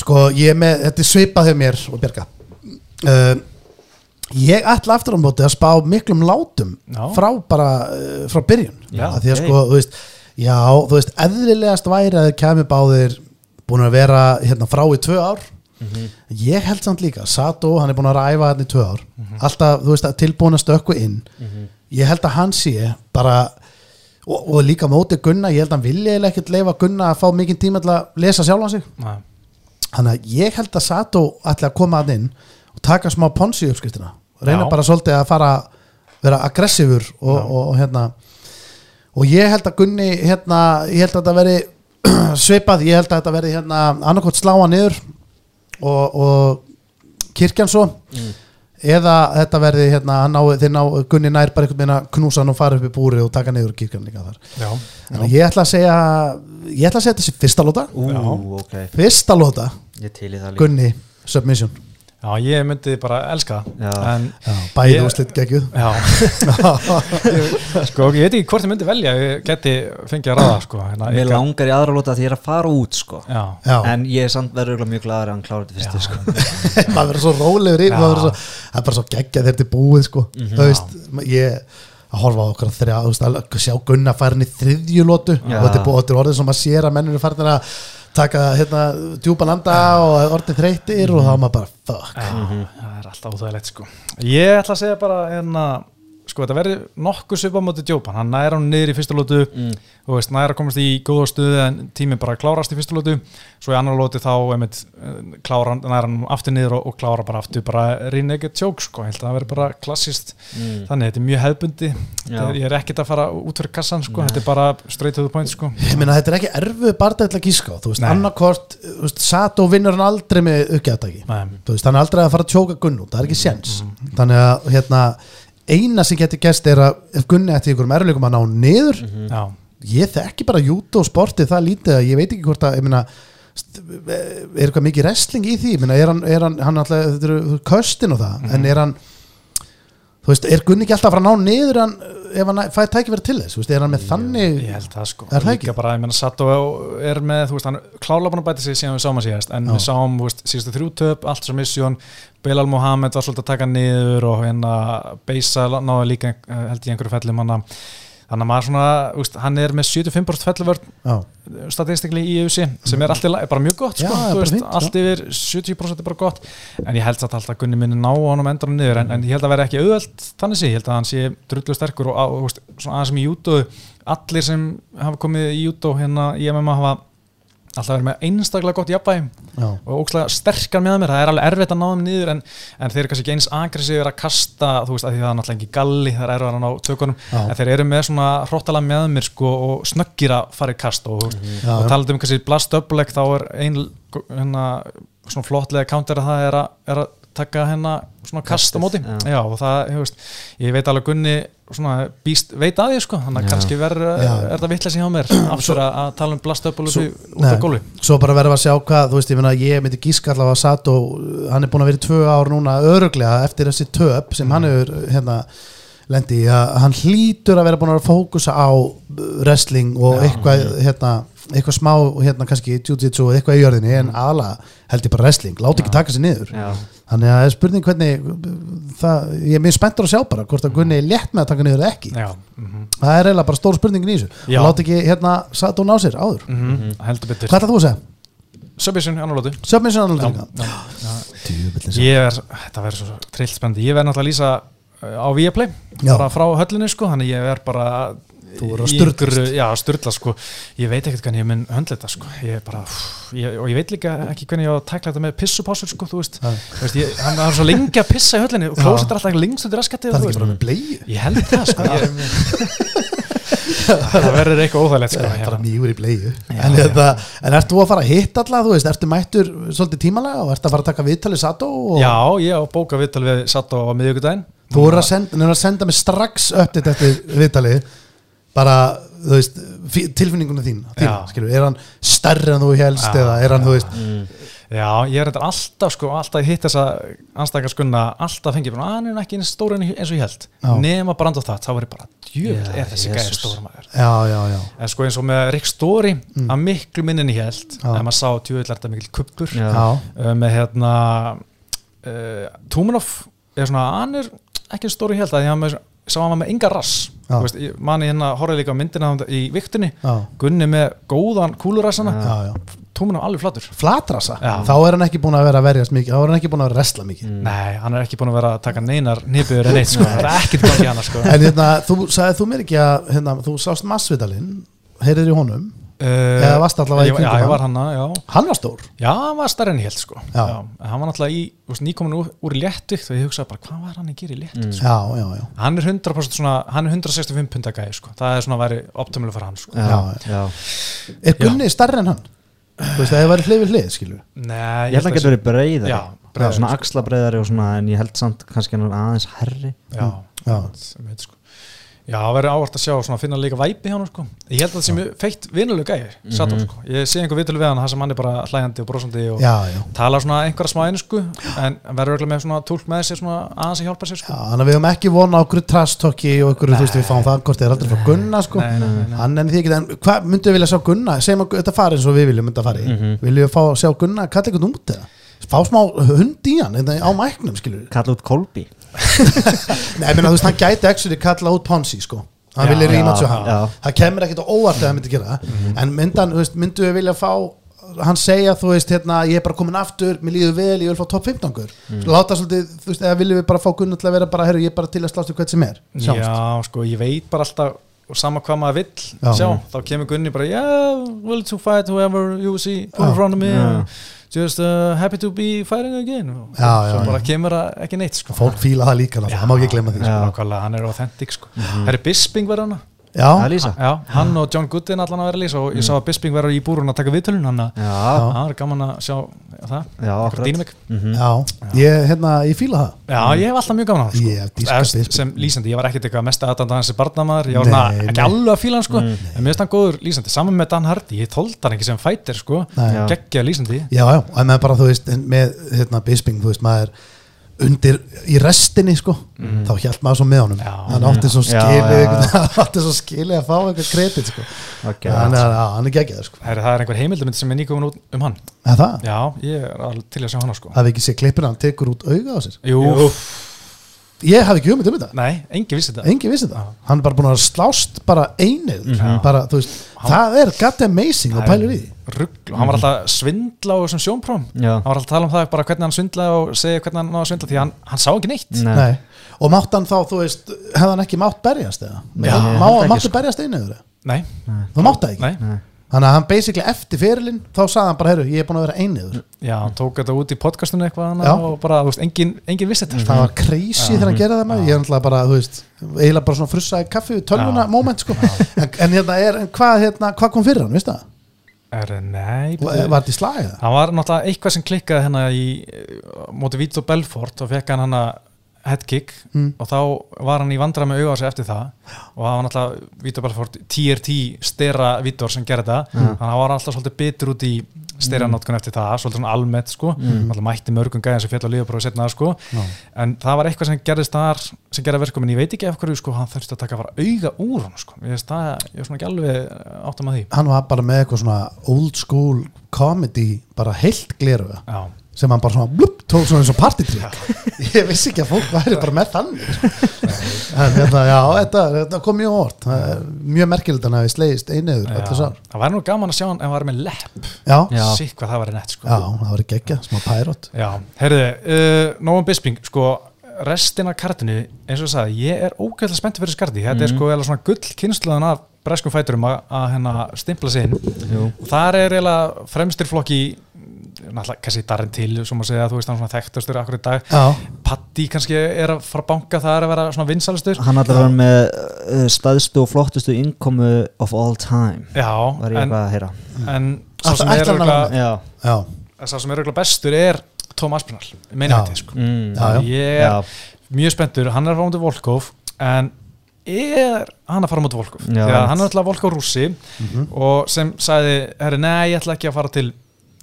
sko ég er með, þetta er svipað hjá mér og Bjarga uh, ég ætla aftur á móti að spá miklum látum Já. frá bara uh, frá byrjun. Já, Af því að ok. sko, þú veist já, þú veist, eðlilegast væri að þið kemur báðir búin að vera hérna frá í tvö ár. Ég held samt líka, Sato, hann er búin að ræfa hérna í tvö ár, alltaf, þú veist, tilbúin að stökku inn. Ég held að hann sé bara og, og líka móti Gunna, ég held að hann vilja ekkert leifa Gunna að fá mikinn tíma til að lesa sjálfan sig. Nei. þannig að ég held að Sato ætla að koma að inn og taka smá ponsi uppskriftina. Reyna Já. bara svolítið að fara vera aggressífur og, og, og hérna. Og ég held að Gunni hérna, ég held að þetta veri [clears throat] svipað, ég held að þetta veri hérna annarkot sláa niður og, og kirkjan svo eða þetta verði hérna þeir ná Gunni nær bara einhvern veginn að knúsa hann og fara upp í búri og taka niður kirkjan líka þar. Já, að ég ætla að segja ég ætla að segja þessi fyrsta lóta Ú, Já. ok, fyrsta lóta, ég til í það líka. Gunni Submission já, ég myndi bara elska það Já, bæði Ég- úrslit geggjuð. Já. [laughs] Sko, ég veit ekki hvort ég myndi velja Ég geti fengið að ráða, sko hérna, Mér ykkar- langar í aðra lóta því ég er að fara út sko. Já, Já, En ég er samt verður mjög glaður að hann klára þetta fyrstu sko. [laughs] Maður verður svo rólegur í það er bara svo geggjað þegar þetta er búið sko, þú veist, ég að horfa á okkur að þrjá, að sjá Gunna farin í þriðju lótu og þetta er orðið sem maður sér að mennur er farin að taka hérna djúpan anda og orðið þreytir og þá er maður bara fuck. Já, það er alltaf óþægilegt sko. Ég ætla að segja bara hérna, sko þetta verður nokkuð svipa á móti djópan, hann næra hann niður í fyrstu lótu Mm. og veist, næra komast í góða stuði en tíminn bara klárast í fyrstu lótu svo í annar lótu þá einmitt, eh, klára næra hann aftur niður og, og klára bara aftur bara renegade choke sko, ég held að það verður bara klassist Mm. þannig, þetta er mjög hefbundi. Þetta er- ég er ekkert að fara út fyrir kassan sko, þetta er bara straight to the point sko. Ég meina þetta er ekki erfu barndæll að gíska á, þú veist, Nei. annarkort þú veist, Sato vinnur hann aldrei með hann er aldrei að fara að tjóka Gunn út, það er ekki séns. Þannig að hérna eina sem getur gæst er að ef Gunni ætti ykkur erfileikum að ná niður Já, ég þekki bara júto sportið það lítið að ég veit ekki hvort að ég meina, st- er eitthvað mikið wrestling í því? Ég meina, er hann, er hann, hann alltaf þetta eru köstin og það, en er hann þú veist, er Gunni ekki alltaf að fara að ná niður hann, ef hann fæði tæki verið til þess veist, er hann með þannig ég held það sko Er það Líka ekki? bara, ég menna Sato er með, þú veist, hann klála búin að bæta sig síðan við sáum að síðast, en Já. við sáum, síðustu þrjú töp, allt sem missjón Bilal Mohamed var svolítið að taka niður og hérna Beisa náði líka eh, held ég einhverju fellum hann þannig að maður svona, veist, hann er með 75% felluvörn já, statistikli í EUC sem er alltaf bara mjög gott Já, sko, bara veist, fínt, já. allt yfir 70% er bara gott. En ég held satt alltaf að Gunni minni ná honum endur niður en, en ég held að vera ekki auðvelt þannig sé, ég. Held að hann sé drullu sterkur og, og, veist, svona aðeins sem í jútó allir sem hafa komið í jútó hérna í MMA hafa alltaf verið með einstaklega gott jafnvægi já, og ókslega sterkar með mér, það er alveg erfitt að ná þeim niður en, en þeir eru kannski ekki eins agressífur að kasta þú veist að því það er náttúrulega ekki galli það er erfitt að ná tökunum, Já. en þeir eru með svona hróttalega með mér sko og snöggir að fara í kast og, Já, og talað um kannski blast uppleg þá er ein hérna, svona flottlega counter að það er að, er að taka hérna svona kast á móti. já. já. og það, þú veist, ég veit alveg Gunni svona býst, veit að því sko. Þannig að kannski verður, er það vitlega sem hjá mér? Aftur að, að tala um blast uppleg Svo- út af gólu svo bara verðum við að sjá hvað þú veist, ég meina, ég myndi gíska allavega að Sato hann er búin að vera í tvö ár núna öruglega eftir þessi töp sem hann hefur hérna lendi í að hann hlýtur að vera búin að fókusa á wrestling og Já. eitthvað hérna, eitthvað smá hérna kannski jiu-jitsu eitthvað í jörðinni en ala held ég bara wrestling, láti ekki taka sér niður. Já, þannig að það er spurning hvernig það, ég er mjög spenntur að sjá bara hvort að Gunni er létt með að taka niður eða ekki. Já, mhm það er eiginlega bara stór spurningin í þessu. Og láti ekki hérna Sato ná sér áður. Mm heldur betur. Hvað ætlað þú að segja? Submission, annarlótu Submission sem- ég er, þetta verður svo trillt spennandi. Ég verð náttúrulega að lýsa uh, á Viaplay. Bara frá höllinni sko þannig ég er bara Þú verður að einhverju- já, styrla sko. Ég veit ekkert hvernig ég mun höndla þetta sko. Ég bara, pff, ég, og ég veit líka ekki hvernig ég á að tækla þetta með pissupásur sko þú veist, veist ég, hann er svo lengi að pissa í höllinni. Og er alltaf lengst undir raskatti það er ekki bara með bleið ég held það sko. [laughs] Það verður eitthvað óþægilegt sko, Það er bara hérna. mýgur í bleiðu en, þetta, en ert þú að fara að hitta alla þú veist, ertu mættur svolítið tímalega og ert að fara að taka viðtalið Sato og Já, ég á bóka viðtal við satt á miðjögudaginn þú er að senda, að senda mig strax uppdætt eftir viðtalið bara, þú veist, tilfinningunum þín, þín Já. skilur, er hann stærri en þú helst Já, eða er hann, þú veist Já, ég er þetta alltaf sko, alltaf að hitta þessa anstækarskunna, alltaf fengið bara, "Ah, hann er ekki eins stór en- eins og ég held Já. nema brand á það, þá er ég bara Já, er þessi gæði stóra maður já, já, já, en sko eins og með Rick Story að miklu minni en ég held Mm. Já. en maður sá djöfull er þetta mikil kuppur Já. já. uh, með hérna uh, Túmanov er svona, hann er ekki eins stór og ég held að ég með, sá hann með enga rass. Veist, ég mani hérna horfði líka myndina í viktinni Já. Gunni með góðan kúlurassana. Túmanov alveg flatur. Flatrasa, Já. þá er hann ekki búin að vera að verjast mikið, þá er hann ekki búin að resla mikið. Nei, hann er ekki búin að vera að taka neinar nýbjör en eitt sko, það er ekkert gangi hana sko. En hérna, þú sagði þú mér ekki að hérna, þú sást massvitalinn heyrðir í honum, Eða varst allavega í kringum Já, hann? ég var hann, já. Hann var stór? Já, hann var stærri en ég held sko. Já. En Hann var náttúrulega í, þú veist, nýkomin úr, úr léttvikt og ég hugsaði bara, hvað var hann að gera í léttvikt sko? já, já, já, Hann er 100% svona, hann er 165 punda gæði sko. Það er svona að væri optimálu fyrir hann sko. Já, Já, já. er Gunni stærri en hann? Þú veist, það hefur hlið við hlið, skilur Nei, Ég held að hann getur verið breiðari Já, og það verður ávart að sjá að finna líka væpi hjá hann sko. Ég held að það sé mjög feitt vinuleg gæði Mhm. Sato, sko. Ég sé einhver vitul við hann það sem hann er bara hlæjandi og brosandi og já, já, tala svona einhverja smá einsku en verður örugglega með svona tólk með sér svona aðeins að hjálpa sér sko. já þannig að við höfum ekki vona á okkur trastokki og okkur, þú veist, við fáum það hvort þið er aldrei frá Gunna, sko Nei, nei, nei, nei. hann en því ekki, en hvað myndu við vilja sjá Gunna segjum að þetta fari eins og við viljum mynda fari mm Mhm. viljum við fá að sjá Gunna, kalla eitthvað út eða fá smá hund í hann hérna, á mæknum, skilur Kalla út Kolbi [laughs] Nei, ég meina, þú veist, hann gæti actually kalla út Ponzi, sko. Hann vilja rýma þessu hann. það kemur ekkert á óvart að hann myndi gera. Það en myndan, veist, myndu við vilja fá hann segja, þú veist, hérna, ég er bara komin aftur mér líður vel, ég vil fá topp 15 mm. láta svolítið, þú veist, eða viljum við bara fá til að vera bara, herru, ég er bara til að slástu hvert sem er. Sjáumst. Já, sko, ég veit bara alltaf og sama hvað maður vill Já. sjá þá kemur Gunni bara yeah, will to fight whoever you see in front of me. Já. Just uh, happy to be fighting again og Já, já, svo já. bara kemur það ekki neitt sko. fólk fíla það líka, það má ekki glemma því sko. Já, hann er authentic sko. Herri Bisping verður hana já, Það er Já, hann og John Gooden allan að vera að lýsa og ég sá að Bisping verður í búrun að taka viðtölun hann að Já, það er gaman að sjá það. Já, akkurat. Dýnamik. Mhm. já, ég, hérna, ég fíla það. Já, ég hef alltaf mjög gaman að hef sko. sem lýsandi, ég var ekkert eitthvað mest aðdanda hans sem barnamaður, ég var svona ekki nei. alveg að fíla hann sko, en mér finnst hann góður lýsandi, saman með Dan Hardy, ég þóldi hann ekki sem fætir sko, geggja lýsandi. Já, já, en með bara, þú veist, með hérna, Bisping, þú veist, maður undir í restinni, sko. Þá hjælt maður svo með honum. Já. hann átti svo skilið [laughs] hann átti svo skilið að fá eitthvað kredit, sko. Ok, hann er, já, hann er geggjað, sko. Herri, það er einhver heimildamind sem er nýkomin út um hann? Er það? Já, ég er til að sjá hana sko. Hafið ekki séð klippina, hann tekur út auga á sér? Jú, Ég hafði ekki hugmynd um þetta. Nei, engi vissi þetta. Engi vissi þetta, hann er bara búin að slást bara einið, bara, þú veist það er god amazing og pælur í því. Rugl, hann var alltaf að svindla á þessum sjónpróm Já. hann var alltaf að tala um það bara hvernig hann svindla og segja hvernig hann náði að svindla því hann, hann sá ekki neitt. Nei. Nei. og mátt hann þá, þú veist hefði hann ekki mátt berjast eða? Já, Má, ég held ekki, máttu sko. berjast einið Nei, þú mátt það ekki? Nei, Nei. Þannig að hann basically eftir fyrirlin þá sagði hann bara, herru, ég er búin að vera einið já, hann tók þetta út í podcastunum eitthvað og bara, þú veist, engin, engin vissi þetta. Það var crazy þegar hann gerði það með ég er náttúrulega bara, þú veist eiginlega bara svona frussaði kaffi við tölvuna moment sko. En, en hérna er, hvað, hérna, hvað kom fyrir hann, veist það? er, Nei, Var þetta í slagið? hann var náttúrulega eitthvað sem klikkaði hérna í eh, móti Vito Belfort og fekk hann hann headkick Mm. og þá var hann í vandra með sig eftir það. Og það var náttúrulega Vito Belfort TRT stera Vítor sem gerði það. Þannig að hann var alltaf svolítið bitur út í stera notkun eftir það, svolítið svona almennt sko, náttúrulega mætti mörgum gæðin sem fjall á lífaprófi setna sko, Já. en það var eitthvað sem gerðist þar sem gerði verkum, en ég veit ekki af hverju sko, hann þurfti að taka bara auga úr hann sko, ég það, ég er svona ekki alveg áttum að því. Hann var bara með eitthvað svona old school comedy bara heilt gleruga Já, sem hann bara svona blup, tók svona eins og partitrygg ég vissi ekki að fólk væri bara með þannig sko. en þetta, já, þetta, þetta kom mjög Það er mjög merkilegt hann að við slegist einuður Já, öllu sár það væri nú gaman að sjá hann hann var með lepp. Já, já, Já. Sikk hvað það væri nett sko. það var geggja, smá pærot Já, heyrðu, uh, Nóum Bisping sko, restin af kartinu eins og ég sagði, ég er ógæðlega spenntið fyrir skarti þetta er sko eða svona gull kynsluðan af breskum fæturum að, að hérna stimpla sig inn. Jú. og þar er eiginlega fremstir flokki náttúrulega kannski Darren Till sem að segja að þú veist hann svona þekktastur akkur í dag. Já, Patti kannski er að fara að banka það er að vera svona vinsalistur hann allar var með uh, staðstu og flottustu innkomu of all time Já, var ég en, að heyra. en sá sem er ætlar hann að örugglega- já, já, sá sem er örugglega bestur er Tom Aspinall meina þetta sko. Mm, Já. Ég er já, mjög spenntur, hann er að fara mútið Volkov en er hann að fara mútið Volkov? Hann er alltaf Volkov rússi og sem sagði, herri, nei, ég ætla ekki að fara til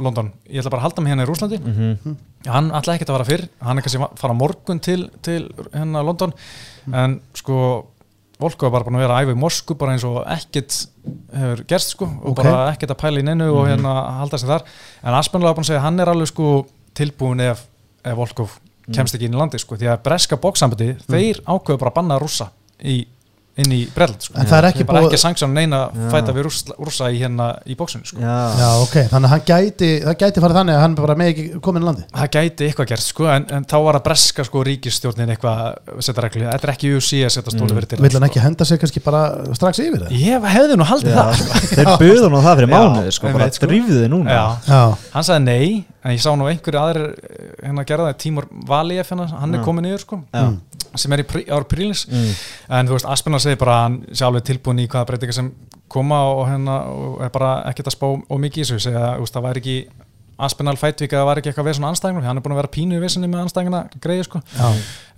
London, ég ætla bara að halda mig hérna í Rúslandi mhm, hann ætla ekki að fara fyrr. Hann er kannski að fara morgun til, til hérna London. En sko Volkov er bara búin að vera að æfa í Moskú bara eins og ekkert hefur gerst sko og Ok. bara ekkert að pæla í neinu og hérna halda sig þar. En Aspenlega var búin að segja að hann er alveg sko tilbúin ef, ef Volkov kemst ekki inn í landi sko því að breska bóksambandi þeir ákveðu bara að banna rússa í, inn í Breitland sko En það er ekki Þeir bara búið- ekki sanksjón neina Já. fæta við rússa í hérna í bóksunni sko já, já, ok Þannig að hann gæti, það gæti farið þannig að hann bara með ekki komin í landi Það gæti eitthvað gert sko en, en þá var að breska sko ríkistjórnin eitthvað að setja reglu, þetta er ekki UC að setja stóli Mm. verið til Vill hann ekki henda sig kannski bara strax yfir það? Ég hefði nú haldið já. það þeir buðu nú það fyrir mánuði sko, bara sko. drýfðu þið núna Já, Já, hann sagði nei en ég sá nú einhverju aðrir eh, hérna það Tímur Valíef hérna, hann er komin yfir sko Já. sem er í ára prílins mm, en þú veist, Aspenna segir bara hann alveg tilbúin í hvaða breytingar sem koma og hérna og er bara ekkert að spá og mikið í þessu. Segja þú veist, það væri ekki Aspinall fætvík að það væri ekki eitthvað við svona anstæðingur hann er búin að vera pínu í vissinni með anstæðingina greið sko. Já.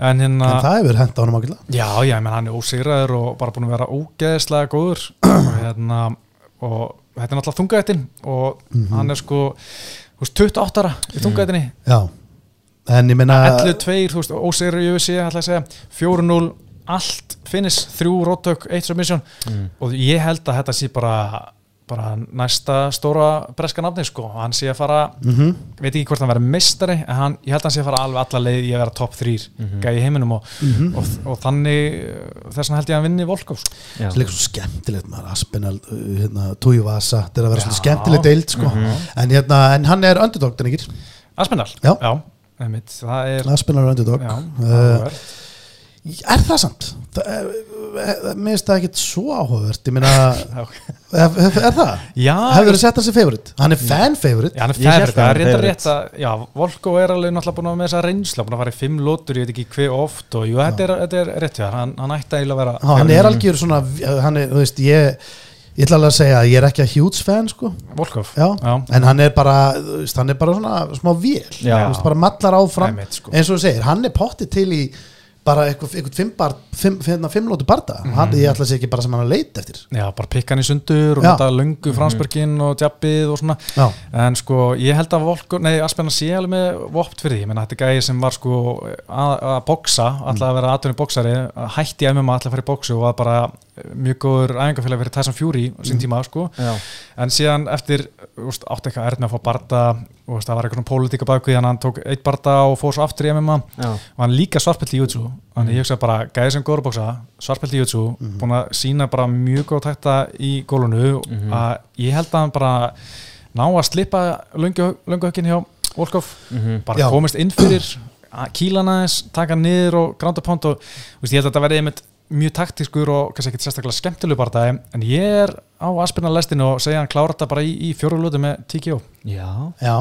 En hérna En það hefur hent á hann ákveðlega Já, já, menn hann er ósigraður og bara búin að vera ógeðslega góður. [clears throat] Hérna, og þetta er náttúrulega þungaðettin og hann er sko veist, 28 ára í þungaðettinni Já. En ég meina 11-2, þú veist, ósigraður í UFC að segja, 4-0 allt finnist, þrjú róttök, eitt submission. Mm. og ég held að þetta sé bara bara næsta stóra breska nafni sko, hann sé að fara Mhm. veit ekki hvort hann verður meistari en hann, ég held að hann sé að fara alveg alla leið í að vera top 3 gæði í heiminum og, Mhm. og, og þannig uh, þess vegna held ég að hann vinni Volkov sko. já. Það er líka svo skemmtilegt maður Aspinall, uh, hérna, Tujuvasa Þetta er að vera Já. svona skemmtilegt deild sko. en, hérna, en hann er underdog, den ekki Aspinall, Já. það er Aspinall er underdog já, uh, áhugavert. Er það samt? Það, er, mér finnst það ekkit svo áhugavert Ég meina, [laughs] Já. er, er það? já, Hefur þið sett hann sem favorite? Hann er fan favorite Já, hann er að það er reynda favorite. rétt að já, Volko er alveg náttúrulega búin að vera með þessa reynsla búin að fara í fimm lótur, ég veit ekki hver oft og jú, þetta er, þetta er rétt hann, hann ætti að vera Há, Hann er algjör svona hann er, þú veist, ég, ég ætla alveg að segja að ég er ekki að huge fan sko. Volkov Já. já. en hann er bara hann er bara svona smá vél Já. Bara mallar áfram sko. eins og þú segir, hann er pottið til í bara eitthvað, eitthvað fimm, bar, fimm, fimm, fimm lótu barda. Hann, ég ætla að segja ekki bara sem hann að leita eftir. Já, bara pikka hann í sundur og Já. nota löngu fransbörgin og djabbið og svona. Já, en sko, ég held að Volko, nei, Aspenna sé alveg með vopt fyrir því, ég menna þetta er gæði sem var sko að, að boksa, alltaf að vera aðtunni boksari, hætti í MMA alltaf að fara í boksu og var bara mjög góður æfingafélag fyrir Tyson Fury sín tíma sko. Já. en síðan eftir, úst, átti eitthvað erðin að fá barda og það var eitthvað svona pólitíka bakvið hann hann tók eitt barda og fór svo aftur í MMA Já. og hann líka svartpelt í jutsu þannig ég hugsa bara, gæði sem góður að boksa svartpelt í jutsu, búin að sína bara mjög góð tækta í gólunu að ég held að hann bara ná að slippa hökkin hjá Volkov, Mhm. bara Já. komist inn fyrir að hann aðeins, taka niður og gránda pont og veist, ég held að þetta verði einmitt mjög taktískur og kannski ekkert sérstaklega skemmtilegu barndagi en ég er á aspirna lestinu og segja hann klára þetta bara í, í fjóru lúti með TKO Já. já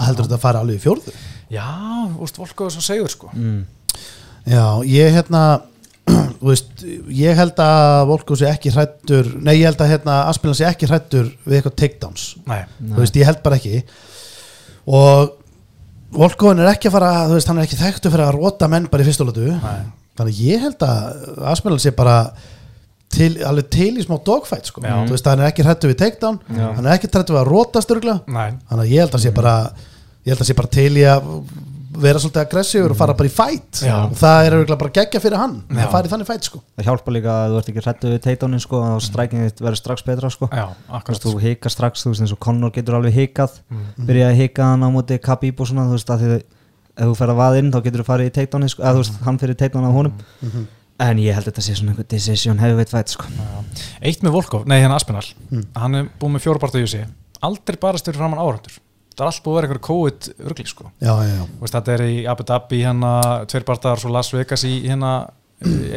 heldur þetta að fara alveg í fjórðu? Já, úst, Volkov er svo segur sko. Mm. já, ég hérna [clears throat] þú veist, ég held að Volko sé ekki hrættur, nei ég held að hérna, Aspinall sé ekki hrættur við eitthvað takedowns. Nei, þú veist, ég held bara ekki. Og Volkoin er ekki að fara, þú veist, hann er ekki þekktu fyrir að rota menn bara í fyrstulötu Nei. þannig ég held að Aspinall sé bara til, alveg til í smá dogfight sko. Veist, hann er ekki hrættu við takedown Já. hann er ekki hrættu við að nei, þannig að ég held að sé bara ég held að sé bara til í að vera svolítið aggressífur og fara bara í fight Já. og það er örugglega bara geggja fyrir hann Já. að fara í þannig fight sko Það hjálpa líka að þú ert ekki hrættu við teitónin sko og strækingið þitt verður strax betra sko já, veist, þú hikar strax, þú veist, eins og Conor getur alveg hikað Mm. byrjaði að hika hann á móti Khabib og svona, þú veist, að því ef þú fer að vaða inn þá getur þú farið í teitónin, sko, veist, hann fyrir teitónin á honum Mhm. En ég held að þetta sé svona einhver decision heavyweight fight, sko. Eitt með Volkov, nei hérna Aspinall. Mm. hann er búið með fjóra barða í USA aldrei bara styrir framann áhundur það er allt búið að vera eitthvað COVID rugli sko. Já, já, já, Þú veist, þetta er í Abu Dhabi hérna tveir barðar, svo Las Vegas í hérna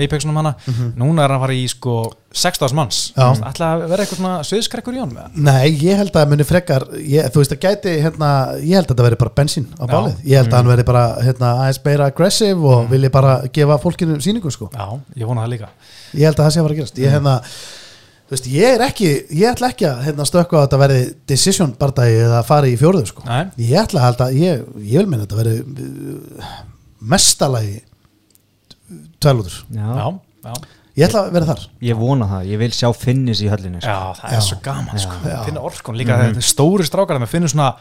Apexunum hana, núna er hann að fara í sko 16 manns, ætla að vera eitthvað svona sviðskrekkur í honum eða? Nei, ég held að muni frekar ég, þú veist að gæti, hérna, ég held að það veri bara bensín á bálið, ég held að hann veri bara hérna, aðeins meira aggressive og vilji bara gefa fólkinu síningu sko, Já, ég vona það líka. Ég held að það sé að fara að gerast. Ég, hérna, þú veist, ég er ekki ég ætla ekki að hérna, stökka að þetta veri decision bardagi eða fari í fjórðu sko. Nei. ég ætla að halda, ég, ég vil minna að þetta veri uh, mestalagi tvælútur, Já. Já, já, ég ætla að vera þar. Ég vona það, ég vil sjá finnis í höllinni sko. já það er Já. svo gaman sko, finna orkun líka, þetta er stóri strákar að maður finnur svona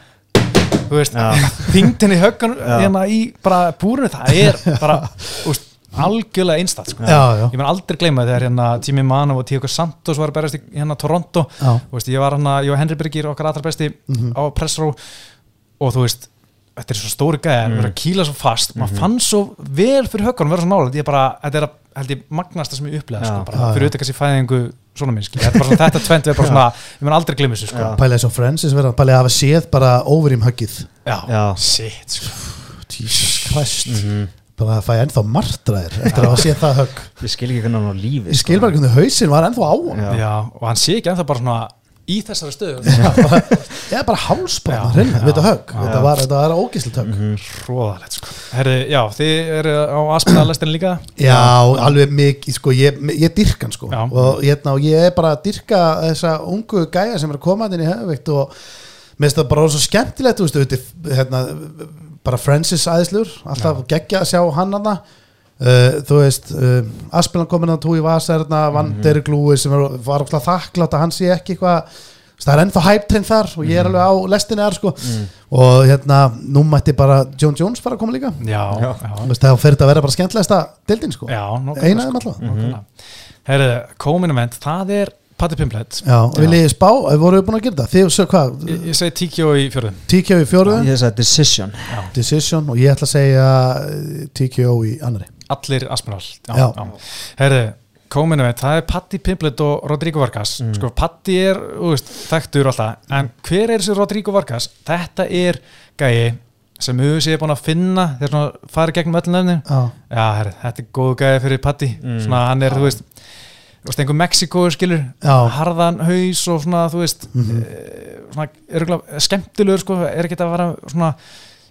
þingdin [laughs] í höggun Já. hérna í bara búrinu, það er [laughs] bara, þú veist, algjörlega einstætt sko. Ég menn aldrei gleyma þegar hérna Jimmy Manov og Tíko Santos var að berast í hérna Toronto. Veist, ég var hérna, ég og Henry Birgir okkar allra besti á pressró og þú veist þetta er svo stóri gæðar, mm. verður að kýla svo fast. Maður fann svo vel fyrir höggunum vera svo nálega ég bara, þetta er að, held ég magnasta sem ég upplega, Já. sko, bara Já, fyrir já. auðvitað kannski fæðingu svona minn, skilja, þetta er bara svona þetta tvent við bara svona, ég menn aldrei gleyma þessu, sko. Pælega eins og Francis verða, pælega að hafa séð bara over í höggið. Já, Já. shit, sko. Jesus Christ. Bara að fæ ennþá martraðir eftir að hafa séð það högg. Ég skil ekki hvernig hann á lífi ég skil bara hvernig hausinn var ennþá á hann Já. já, og hann sé ekki ennþá bara svona í þessari stöðu, [laughs] bara Já, hreina, já, við þetta högg. Já. þetta var, þetta var ógíslitt högg hróðalegt, sko. Herri, já, þið eru á aðspilnaðalestin líka? Já, alveg mikið, sko, ég, ég dyrka hann sko. Já. og ég, og ég er bara að dyrka þessa ungu gæja sem er að koma inn í höfvikt og mér finnst það bara svo skemmtilegt þú veist, hérna, bara Francis æðislur, alltaf geggja að sjá hann hann Uh, þú veist, uh, Aspilan komin að túi Vasarna, Van Mhm. Glúi sem var, var okkur þakklátt að hann sé ekki eitthvað það er ennþá hæptrinn þar og Mhm. ég er alveg á lestinni þar sko. Og hérna, nú mætti bara John Jones fara að koma líka. Já, já, þá fyrir þetta að vera bara skemmtilegsta dildin sko. Já nokkulega, eina af þeim allavega Nákvæmlega. Herðu, kominament, það er Patti Pimplet Já, og vil ég spá, eh, voru við búin að gera það? Þið, svo hvað, Ég, ég segi TKO í fjörðum TKO í fjóruðu Ég sagði decision. Decision og ég ætla að segja eh, TKO í annari Allir Aspinall já. Herðu, kominament, það er Patti Pimplet og Rodrigo Vargas. Sko, Patti er, veist, þekktur alltaf En hver er þessi Rodrigo Vargas? Þetta er gæi sem við séum búin að finna þegar svona farið gegnum öll nefnin Já, Já, herri, þetta er góðu gæði fyrir Patti. Svona hann er, þú veist veist, einhver Mexiko skilur Já. harðan haus og svona, þú veist Mhm. e, svona, er skemmtilegur sko, er ekki að fara svona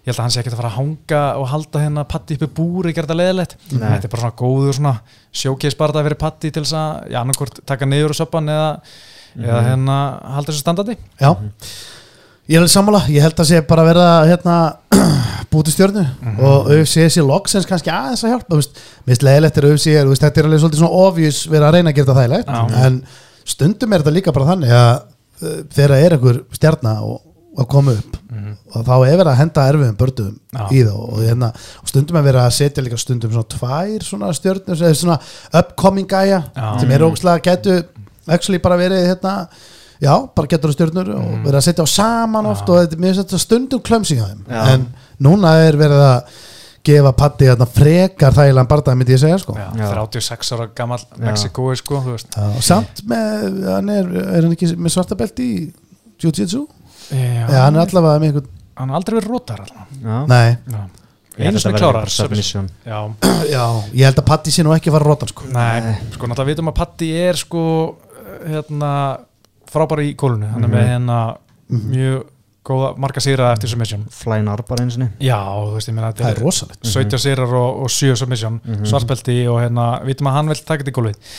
ég held að hann sé ekki að fara að hanga og halda hérna Patti uppi búri, þetta leðilegt þetta er bara svona góður svona showcase bara fyrir Patti til þess að, já, annarkvort taka niður og söppan eða, eða hérna halda þessu standandi. Já. Ég alveg sammála, ég held að sé bara að vera hérna [clears throat] búti stjörnu. Og UFC sé loksins kannski aðeins að hjálpa. Finnst leiðilegt er veist, þetta er alveg svolítið svona obvious verið að reyna að gera þetta þægilegt. En stundum er þetta líka bara þannig að uh, þegar er einhver stjarna og, og koma upp og þá er verið að henda erfiðum börnum Já. í það og, hérna, og stundum er verið að setja líka stundum svona tvær svona stjörnur eða svona upcoming gæja Já. sem er ógslag getu actually bara verið hérna já, bara getur það stjörnur og verið að setja á saman oft og þetta, mér finnst þetta stundum klömsing á þeim Já. en núna er verið að gefa Patti hérna frekar þægilegan barndað myndi ég segja sko já, Já. 36 ára gammal Mexikói sko, Já, samt með, hann er, er hann ekki með svarta belti í Jiu-Jitsu? Já, Já, hann er allavega með einhvern, hann har aldrei verið rótar allavega. Nei, einu þetta verði klárar submission. já, já, ég held að Patti sé nú ekki að fara rótan sko. Nei, sko náttúrulega vitum að Patti er sko hérna frábæri í gólunu, hann er með hérna mjög góða marga sigra eftir submission. Flying Arbar einsinni Já, þú veist, ég meina það þetta er er rosalegt. 17 sigrar og, og 7 submission svartbelti og hérna, vitum að hann vil taka þetta í gólfið.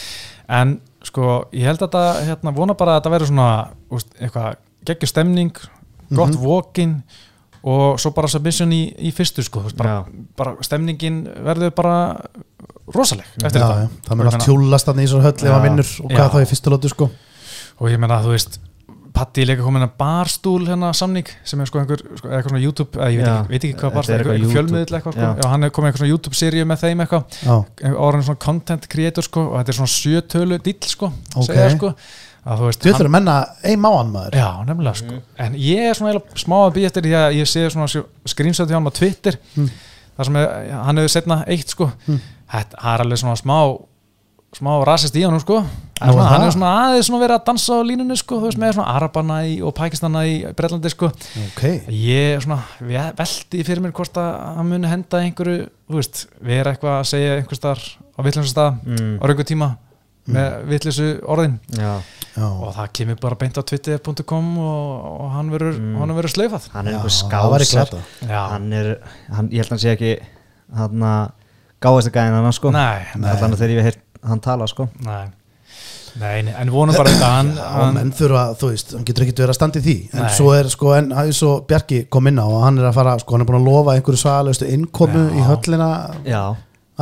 En sko, ég held að þetta, hérna, vona bara að þetta verður svona, úst, eitthvað geggjur stemning, gott walk-in og svo bara submission í, í fyrstu sko, bara, bara stemningin verður bara rosaleg eftir já, þetta það allt meina- tjúlast í svo höll ef hann vinnur og hvað já. þá í fyrstu lótu sko og ég meina, þú veist Patti er líka komin að barstúl hérna samning sem er sko einhver, sko, eitthvað svona YouTube eða ég veit ekki, veit ekki hvað barstúl, eitthvað YouTube. fjölmiðl eitthvað, sko. Já. hann er komið eitthvað svona YouTube-seríu með þeim eitthvað, orðin svona content creator sko, og þetta er svona sjötölu dill sko, Ok. segja sko að þú veist, þú ætlur að menna ein máan maður. Já, nefnilega sko. En ég er svona smá að býja eftir því að ég sé svona screenshot hjá hann á Twitter Hmm. þar sem er, hann hefur setna eitt sko. Þetta það er alveg svona smá smá rasist í honum sko. En Nú, svona, hann er svona aðeins svona verið að dansa á línunni sko, þú veist, með svona Arabana í, og Pakistana í Breitlandi sko. Ok, ég svona ve- velti fyrir mér hvort að hann muni henda einhverju, þú veist, vera eitthvað að segja einhvers þar á vittlösa stað mm, á röngu tíma með vittlösu orðin. Já, Já. og það kemur bara beint á twitter.com og, og hann verður Mm. hann verður sleifað hann er væri skásar hann er, hann, ég held að hann sé ekki hann að gáðast að hann sko allan að þegar ég hef heyrt hann tala sko. Nei. Nei, nei, en vonum bara þetta hann, Já, hann, menn þurfa, þú veist, hann getur ekkert verið að standa í því. En Nei. svo er, sko, en það er svo Bjarki kom inn á og hann er að fara, sko, hann er búin að lofa einhverju svalustu innkomu Já. í höllina. Já,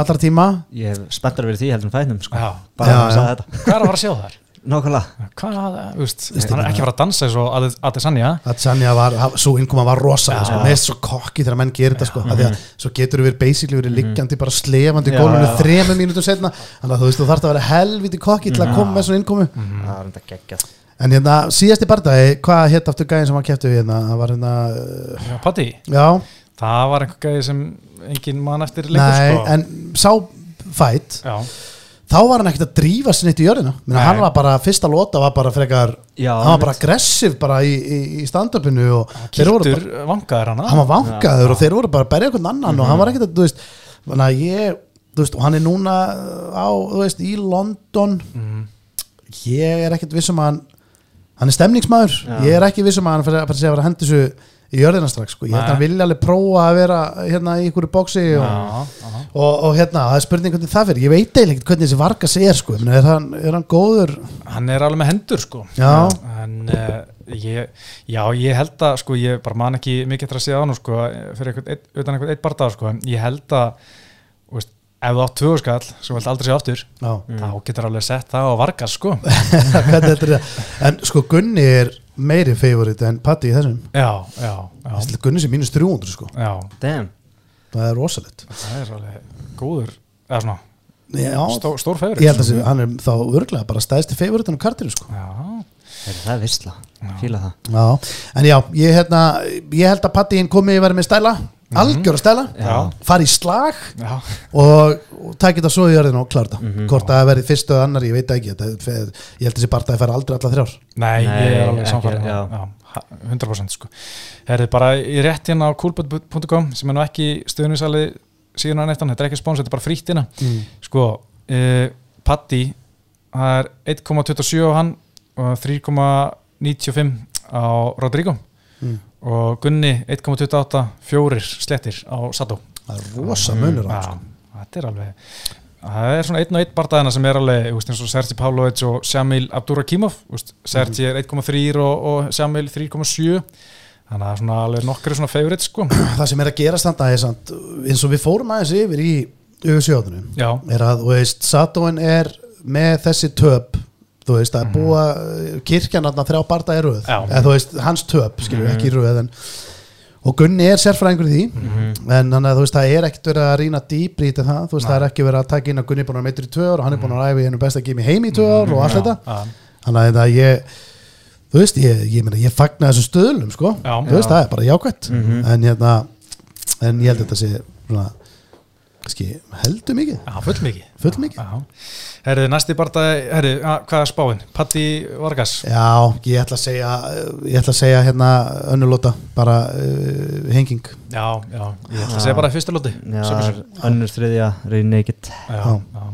allar tíma? Ég hef spenntar verið því heldur en fætnum sko. Bara að já. sagði þetta. Hvað er að fara að sjá þar? nákvæmlega. Hvað, veist, Veist hann er ekki að fara að dansa eins og Adesanya. Að Sanja var, svo innkoma var Já. sko, með svo kokki þegar menn gerir þetta sko, af því að svo getur við basically verið liggjandi bara slefandi í já. þremur mínútur setna þannig að þú veist þú þarfst að vera helviti kokki til að koma með svona innkomu. Það er þetta geggjað. En hérna síðasti bardagi, hvað hétt aftur gæðin sem hann kæfti við hérna, það var hérna uh, Já, Patti, já, það var einhver gæði sem engin mann eftir nei, sko. en sá fætt, Já, þá var hann ekkert að drífa sér neitt í jörðina, Menna, hann var bara fyrsta lóta var bara frekar Já, hann var bara aggressiv bara í, í, í stand-upinu og þeir voru bara vangaður hana. Hann var vangaður og þeir voru bara að berja einhvern annan og hann var ekkert að, þú veist, þannig að ég, þú veist, og hann er núna á, þú veist, í London. Mhm. ég er ekkert vissum að hann hann er stemningsmaður, Já. ég er ekki vissum að hann fyrir að segja að vera að hendi þessu í jörðina strax, sko, ég held að hann vilja alveg prófa að vera hérna í einhverju bóksi og, já. og, og hérna, það er spurning hvernig það fyrir, ég veit eiginlega ekkert hvernig þessi Vargas er, sko, er, hann, er hann góður? Hann er alveg með hendur sko. Já. en uh, ég, já, ég held að sko, ég bara man ekki mikið eftir að segja á nú sko, fyrir einhvern, utan einhvern eitt barða sko, ég held að veist, ef þú átt tvöðu skall sem vilt aldrei sé aftur Já, þá getur alveg sett það á vargas sko. [laughs] En sko Gunni er meiri favorit en Patti í þessum. Já, já, já, Þessi Gunni sem mínus 300 sko. Já. Damn. Það er rosalegt. Það er alveg góður eða svona, Já, stó, stór feyrir ég held að sé, hann er þá örglega bara stæðsti favoritin á kartinu sko. Já, Heyrðu, það er vissla, fíla það. Já, en já, ég, hérna, ég held að Patti hinn komi að vera með stæla algjör að stæla, Já. fara í slag já, og, og takk þetta svo í örðinu og klára þetta. Mhm. hvort það verið fyrstu eða annar, ég veit það ekki. Þetta, ég held að þessi barndagi fara aldrei alla þrjár. Nei, Nei, ég er alveg já, ha- 100% sko. Herði bara í rétt hérna á coolbot.com sem er nú ekki stöðnisali síðan að nettan, þetta er ekki spóns, þetta er bara frítt hérna. Mm. sko, uh, Patti það er 1,27 á hann og 3,95 á Rodrigo. Mm. Og Gunni 1,28 fjórir slettir á Sato það er rosa munur á sko. þetta er alveg það er svona einn og einn barndagina sem er alveg eins og Sergi Pavlovic og Shamil Abdurakimov þú veist, Sergi er 1,3 og, og Shamil 3,7 þannig að það er svona alveg nokkru svona favorite sko það sem er að gera standa er samt, eins og við fórum aðeins yfir í er að, þú veist, Satoin er með þessi töp þú veist, að búa kirkjan þarna þrjá barda er röð, Mhm. Mhm. eða veist hans töp, skilju, ekki röð en, og Gunni er sérfræðingur í því Mhm. en þannig að þú veist, það er ekkert verið að rýna dýpri í það, þú veist, það er ekki verið að taka inn að Gunni er búin að meitur í tvö ár og hann er búin að ræfi hennu besta gimi heim í tvö ár og allt þetta Mhm. þannig að ég þú veist, ég, ég, meina, ég fagna þessu stöðlum sko, Já. þú veist, Já. það er bara jákvætt Mhm. en hérna en ég held að þetta sé svona, heldur mikið já, full mikið full mikið Já. Herri, næsti að- hvað er spáin? Patti Vargas Já, ég ætla að segja ég ætla að segja hérna önnulóta bara uh, henging Já, já, ég ætla að Já. segja bara í fyrsta lóti Já, Submission. önnur þriðja, reyni naked já, já.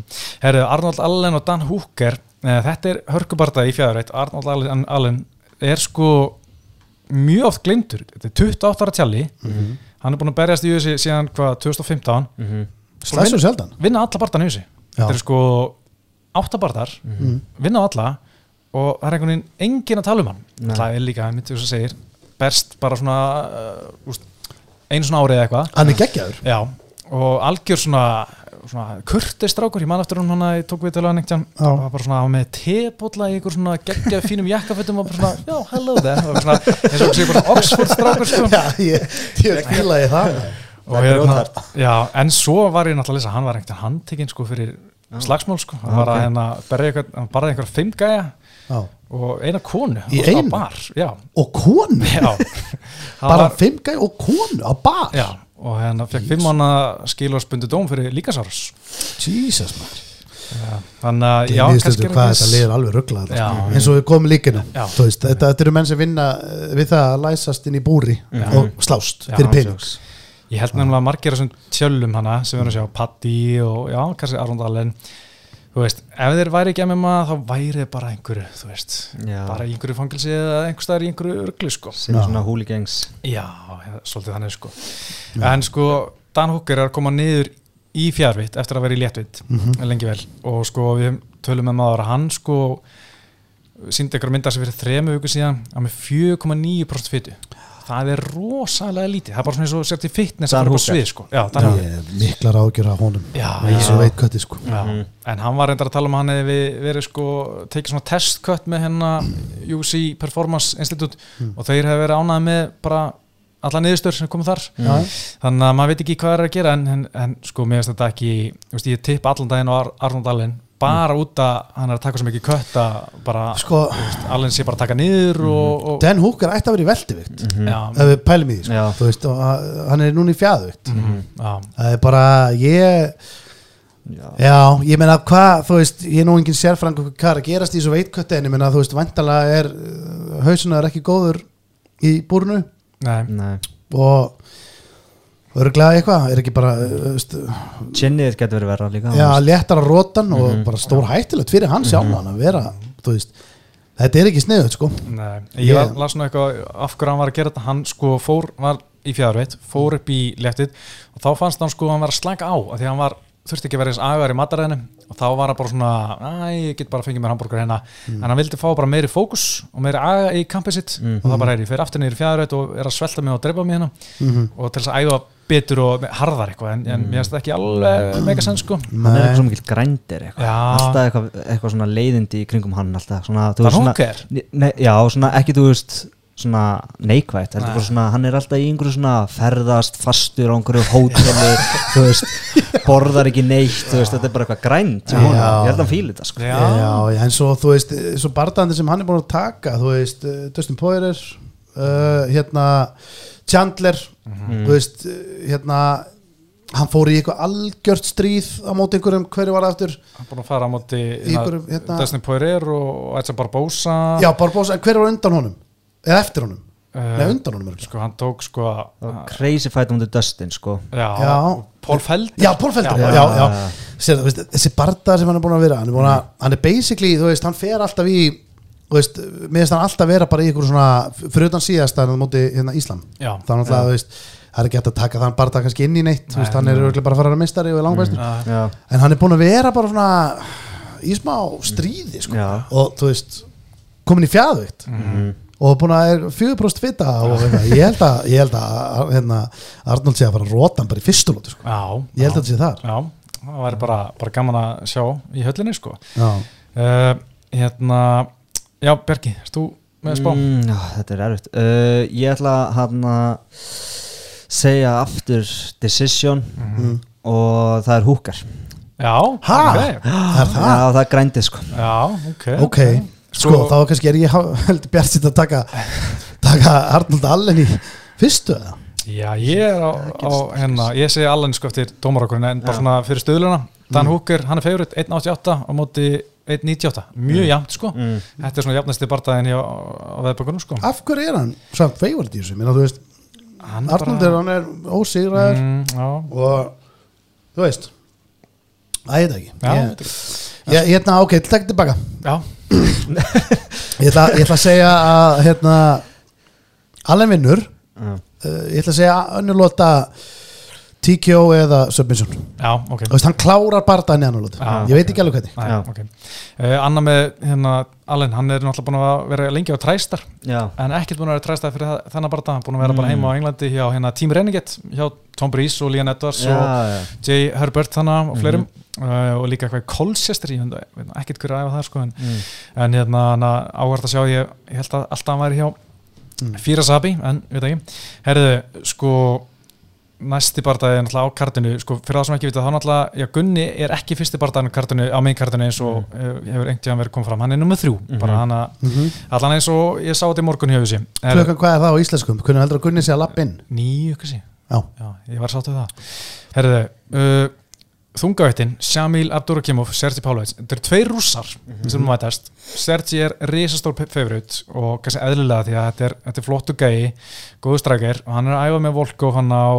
Herri, Arnold Allen og Dan Hooker eh, þetta er hörkubarda í fjæðurætt Arnold Allen, Allen er sko mjög oft glindur þetta er 28 ára tjalli Mhm. hann er búin að berjast í þessi síðan hvað 2015 mm Slæsur sjaldan. vinna alla bardan í þessi þetta er sko áttabardar mm. vinna á alla og það er einhvern veginn engin að tala um hann. Nei. það er líka, myndi þú svo segir berst bara svona uh, úst, einu svona árið eða eitthvað. Hann er geggjaður. Já, og algjör svona, svona kurtistrákur, ég man eftir hún hann að ég tók við til að neitt Já. og það var bara svona með tebólla í einhver svona geggjað fínum jakkafötum og bara svona, já, hello there. Og svona, eins og sé bara svona Oxford strákur sko. [laughs] Já, ég, ég fíla ég það hérna, já, en svo var ég náttúrulega að lesa, hann var einhvern handtekinn sko fyrir slagsmál sko, hann var að ok. hérna barði einhver fimm gæja Já. og eina konu. Í einu? bar, já, Og konu, [laughs] já. [laughs] Bara var, fimm gæði og konu á bar? Já, og hérna fekk fimm mánu skilurspundu dóm fyrir líkasárs Jesus maður. Þannig að, já, kannski er þetta liður alveg ruggla Já. eins og við komum líkinu. Já. þetta, þetta eru menn sem vinna eh, við það að læsast inn í búri Já. og slást Já, fyrir pening ég held nefnilega margir þessum tjöllum hana sem við erum að sjá, Patti og já, kannski Arnold Allen þú veist, ef þeir væri ekki að með maður þá væri þeir bara einhverju, þú veist Já. bara einhverju fangilsi eða einhver staðar í einhverju örglu sko. Sem Já. svona húligengs Já, ja, svolítið þannig sko. En sko, Dan Hooker er að koma niður í fjárvitt eftir að vera í léttvitt lengi vel. Og sko við tölum með maður að hann sko síndi ykkur myndar sem fyrir þremu viku síðan að með 4,9% fytu það er rosalega lítið. Það er bara svona eins og sért í fitness Dan svið sko. Ég miklar ágjör af honum. Já, eins og já. veit kötti sko. Já, en hann var reyndar að tala um hann hefði verið sko, tekið svona testkött með hennar UC Performance Institute og þeir hefði verið ánæði með bara alla niðurstöður sem komið þar. Já. þannig að maður veit ekki hvað er að gera en, en, en sko, mér finnst þetta ekki þú veist, ég tipp allan daginn á Ar Arnold Allen bara út að hann er að taka svo mikið kött að bara, Sko, Allen sé bara að taka niður og, og Dan Hooker ætti að vera í veldivikt já, ef við pælum í því sko. Þú veist, og hann er núna í fjæðvikt mhm, já, það er bara ég Já. Já, ég meina hvað, þú veist, ég er nú engin sérfrang hvað er að gerast í þessu veitkötti en ég meina, þú veist, vantalega er hausuna er ekki góður í búrnu nei, Nei. og örglega eitthvað, er ekki bara uh, veist, Chinnið getur verið verra líka já, léttar að rótan og bara stór hættilegt fyrir hann sjálfan að vera, þú veist. Þetta er ekki sniðut, sko. Nei, ég var, Ég- las nú eitthvað af hverju hann var að gera þetta. Hann sko fór, var í fjárveit fór upp í léttið og þá fannst hann sko að hann var að slaka á af því að hann var, þurfti ekki að vera eins agar í mataræðinu og þá var hann bara svona æ, ég get bara að fengið mér hambúrgur hérna. En hann vildi fá bara meiri fókus og meiri aga í kampið sitt. Og það bara er ég fyrir aftur niður í fjárveit og er að svelta mig og drepa mig hérna. Og til þess að æfa betur og harðar eitthvað en, en mér finnst það ekki alveg mega senn sko hann er eitthvað svo mikil grændir eitthvað. Alltaf eitthvað, eitthvað svona leiðindi í kringum hann alltaf svona, svona, Hooker? ne, já, svona ekki þú veist svona neikvægt, heldur Nei. bara svona hann er alltaf í einhverju svona ferðast fastur á einhverju hóteli [laughs] þú veist, borðar ekki neitt þú veist, þetta er bara eitthvað grænt Já. ég held að hann fíli þetta sko. Já. Já, já, en svo þú veist svo barndandi sem hann er búin að taka þú veist, Dustin Poirier uh, hérna Chandler þú veist, uh, hérna hann fór í eitthvað algjört stríð á móti einhverjum, hverju var það aftur? Hann búin að fara á móti einhverjum, hérna- Dustin Poirier og Edson Barbosa. Já, Barbosa, en hver var undan honum? Eða eftir honum, Eh, nei undan honum sko hann tók sko crazy fight um the Dustin sko. já, Já. Paul Felder. Já, Paul Felder, já, já, já. Sér, þú veist, þessi barndar sem hann er búin að vera hann er, búin að, hann er basically, þú veist, hann fer alltaf í þú veist, mér finnst hann alltaf vera bara í ykkur svona, fyrir utan síðast að móti hérna Íslam. Já. það er náttúrulega, þú veist, það er ekki hægt að taka þann barndar kannski inn í neitt, þú veist, hann er örugglega bara að fara að mistari og er langbæstur Já. já, en hann er búin að vera bara svona í smá stríði, sko. Já. og þú veist, komin í fjæðvikt Mhm. og búin að er 4% fitta og eitthvað, ég held að, ég held að hérna, Arnold sé að fara að róta hann bara í fyrstulóti, sko. Já, ég held að þetta sé þar. Já, það væri bara, bara gaman að sjá í höllinni sko. Já, uh, hérna já, Bergi, erst þú með spá? Mm, já, þetta er erfitt. Uh, ég ætla hann að segja aftur decision Mhm. og það er húkar já, Ha? ok. Það er það? Já, það er grændið sko. Já, ok, ok, sko, Sko- þá kannski er ég [laughs] heldur bjart sitt að taka taka Arnold Allen í fyrstu eða? Já, ég er á, á hérna, ég segi allan sko eftir dómarakurinn en bara svona fyrir stöðluna Dan Mm. Hooker, hann er feyritt 1.88 á móti 1.98, mjög jafnt sko. Mm. Þetta er svona jafnasti bardaðin hjá á veðbökunum sko. Af hverju er hann samt favorit í þessu? Minna, þú veist, er, hann er ósigraður. Mm, Já, og þú veist að ég veit ekki. Já, ég, ekki. ég, ég, ok, takk tilbaka. Já, ég ætla, ég ætla að segja að hérna, Allen vinnur. Já. uh, ég ætla að segja önnur lota TKO eða Submission já, ok Þú veist, hann klárar bardaðin í annar lota Já, ég veit ekki alveg hvernig Já. okay. uh, Anna með hérna, Allen, hann er náttúrulega búin að vera lengi á træstar já, en ekkert búin að vera træstar fyrir þennan barða hann er búin að vera bara heima á Englandi hjá hérna, Team Renegade hjá Tom Breeze og Liam Edwards já, og já. Jay Herbert þannig og fleirum Mhm. uh, og líka eitthvað í Colchester ég veit hverju að æfa það sko en, Mm. en hérna áhvert að sjá ég, ég held að alltaf hann væri hjá Mm. Fíra Sabi, en ekki sko næsti bardaði er náttúrulega á kartinu sko, fyrir það sem ekki vita, þá náttúrulega, já Gunni er ekki fyrsti bardaðin á kartinu, á megin kartinu eins og mm. hefur einhvern tíðan verið komið fram, hann er nummið þrjú bara hann að, mm allan eins og ég sá þetta í morgun hjá þessi klukkan hvað er það á íslenskum? Hvernig heldur að Gunni sé að lappa inn? Nýju, hvað sé já, ég var sáttu við það. Herðu, uh, þungavættin Shamil Abdurakimov, Sergi Pálovits Þetta eru tveir rússar sem mætast. Sergi er risastór feyfrut og kannski eðlilega því að þetta er, þetta er flottu gæi góðu strækir og hann er að æfa með Volkov hann á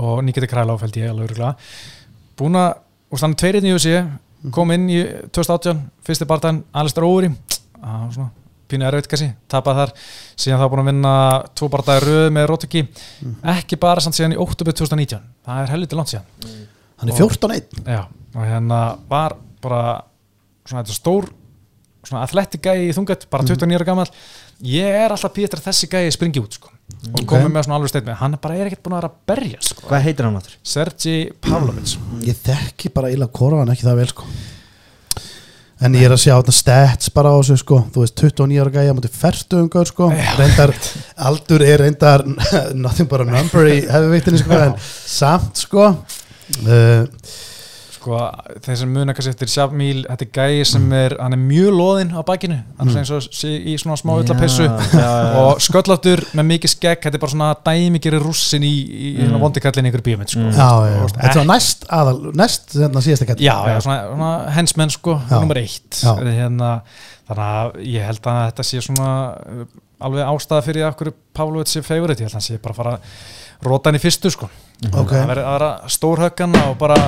og Nikita Krælov held ég alveg örgulega búin að, og þannig tveirinn í UFC kom inn í 2018 fyrsti barndaginn, Alistair á svona pínu erfitt kannski, tapað þar. Síðan þá búin að vinna tvo barndagir röð með Rótiki, ekki bara samt síðan í óttubið 2019, það er helviti langt síðan hann er 14-1 Já, og hérna var bara svona þetta stór svona athletic gæi í þungat, bara 29 ára gammal ég er alltaf pýttur að þessi gæi springi út sko, og komið með svona alveg steit með hann er bara er ekkert búin að vera að berja sko. Hvað heitir hann áttur? Sergi Pavlovic ég þekki bara illa korfan ekki það vel sko. En ég er að sjá þetta stats bara á þessu sko. Þú veist 29 ára gæja mútið ferstuðungar sko. Reyndar, aldur er reyndar [laughs] nothing but a number í hefðveitinni sko en samt sko uh, sko, þeir sem muna kannski eftir Shabmíl, þetta er gæi sem er hann er mjög loðinn á bakinu. Hann er eins og í svona smá já. og skölláttur með mikið skegg þetta er bara svona dæmigeri rússin í, í mm. vondikallin í ykkur bíómynd sko. veist, þetta var næst aðal næst hérna síðasta kætt Já, já, svona, svona hensmenn sko, nummer eitt. Hérna, þannig að ég held að þetta sé svona uh, alveg ástæða fyrir að okkur Pavlovits sé favorite, ég held að hann sé bara að fara að róta hann í fyrstu sko ok, það verður að vera stórhöggan og bara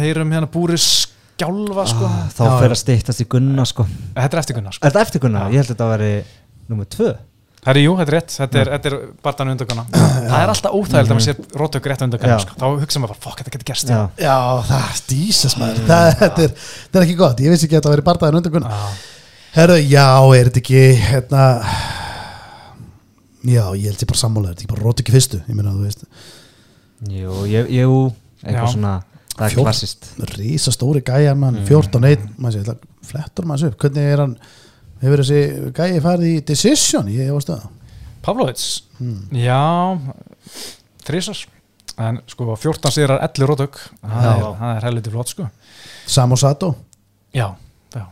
heyrum hérna búri skjálfa sko. Ah, Þá Já, fer að stýttast í gunna sko. Þetta er eftirgunna sko. Er þetta eftir gunna? Ég held að þetta væri Númer tvö. Það er jú, þetta er rétt, þetta er, þetta er barðan undargunna það er alltaf óþægild að maður sér rótökur rétt undargunna Já. sko. þá hugsa maður bara, fokk, þetta getur gerst. Já, já, það er dísas maður. Það, þetta, er, þetta er ekki gott, ég vissi ekki að þetta undan gunna. Já. herru, já, er þetta ekki hérna já, ég held ég bara sammála, er þetta ekki bara rót ekki fyrstu. Ég meina, þú veist, jú, ég, jú Eitthvað Já. svona Það er Fjórn- klassist rísa stóri gæjar mann, 14-1 maður sé, ætla- flettur maður þessu upp. Hvernig er hann, hefur þessi gæji farið í decision, ég varst að Pavlovits, hmm. já þrísar en sko 14 sigrar 11 rótök það Já. er, það er helviti flott sko. Samo Sato? Já, já,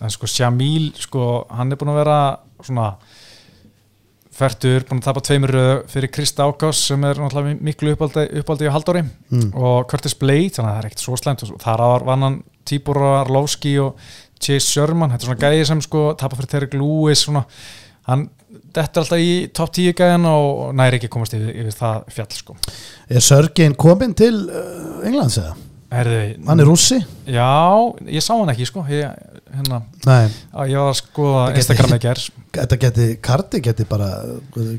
en sko Shamil sko, hann er búin að vera svona færtur, búin að tapa tveimur röð fyrir Krista Ákás sem er náttúrulega miklu uppáldi, uppáldi í Haldóri mm. og Curtis Blade, þannig að það er ekkert svo slæmt. Og þar var hann Tíbor Arlovski og Chase Sherman, þetta er svona gæði sem sko tapa fyrir Terry Lewis svona, hann þetta er alltaf í top 10 gæðan og næri ekki komast yfir, yfir það fjall sko. Er Sörgin komin til uh, Englands eða? Herði, hann er rússi? Já, ég sá hann ekki sko. Ég, hérna, ég var að skoða Instagram ekki er [laughs] þetta geti karti geti bara,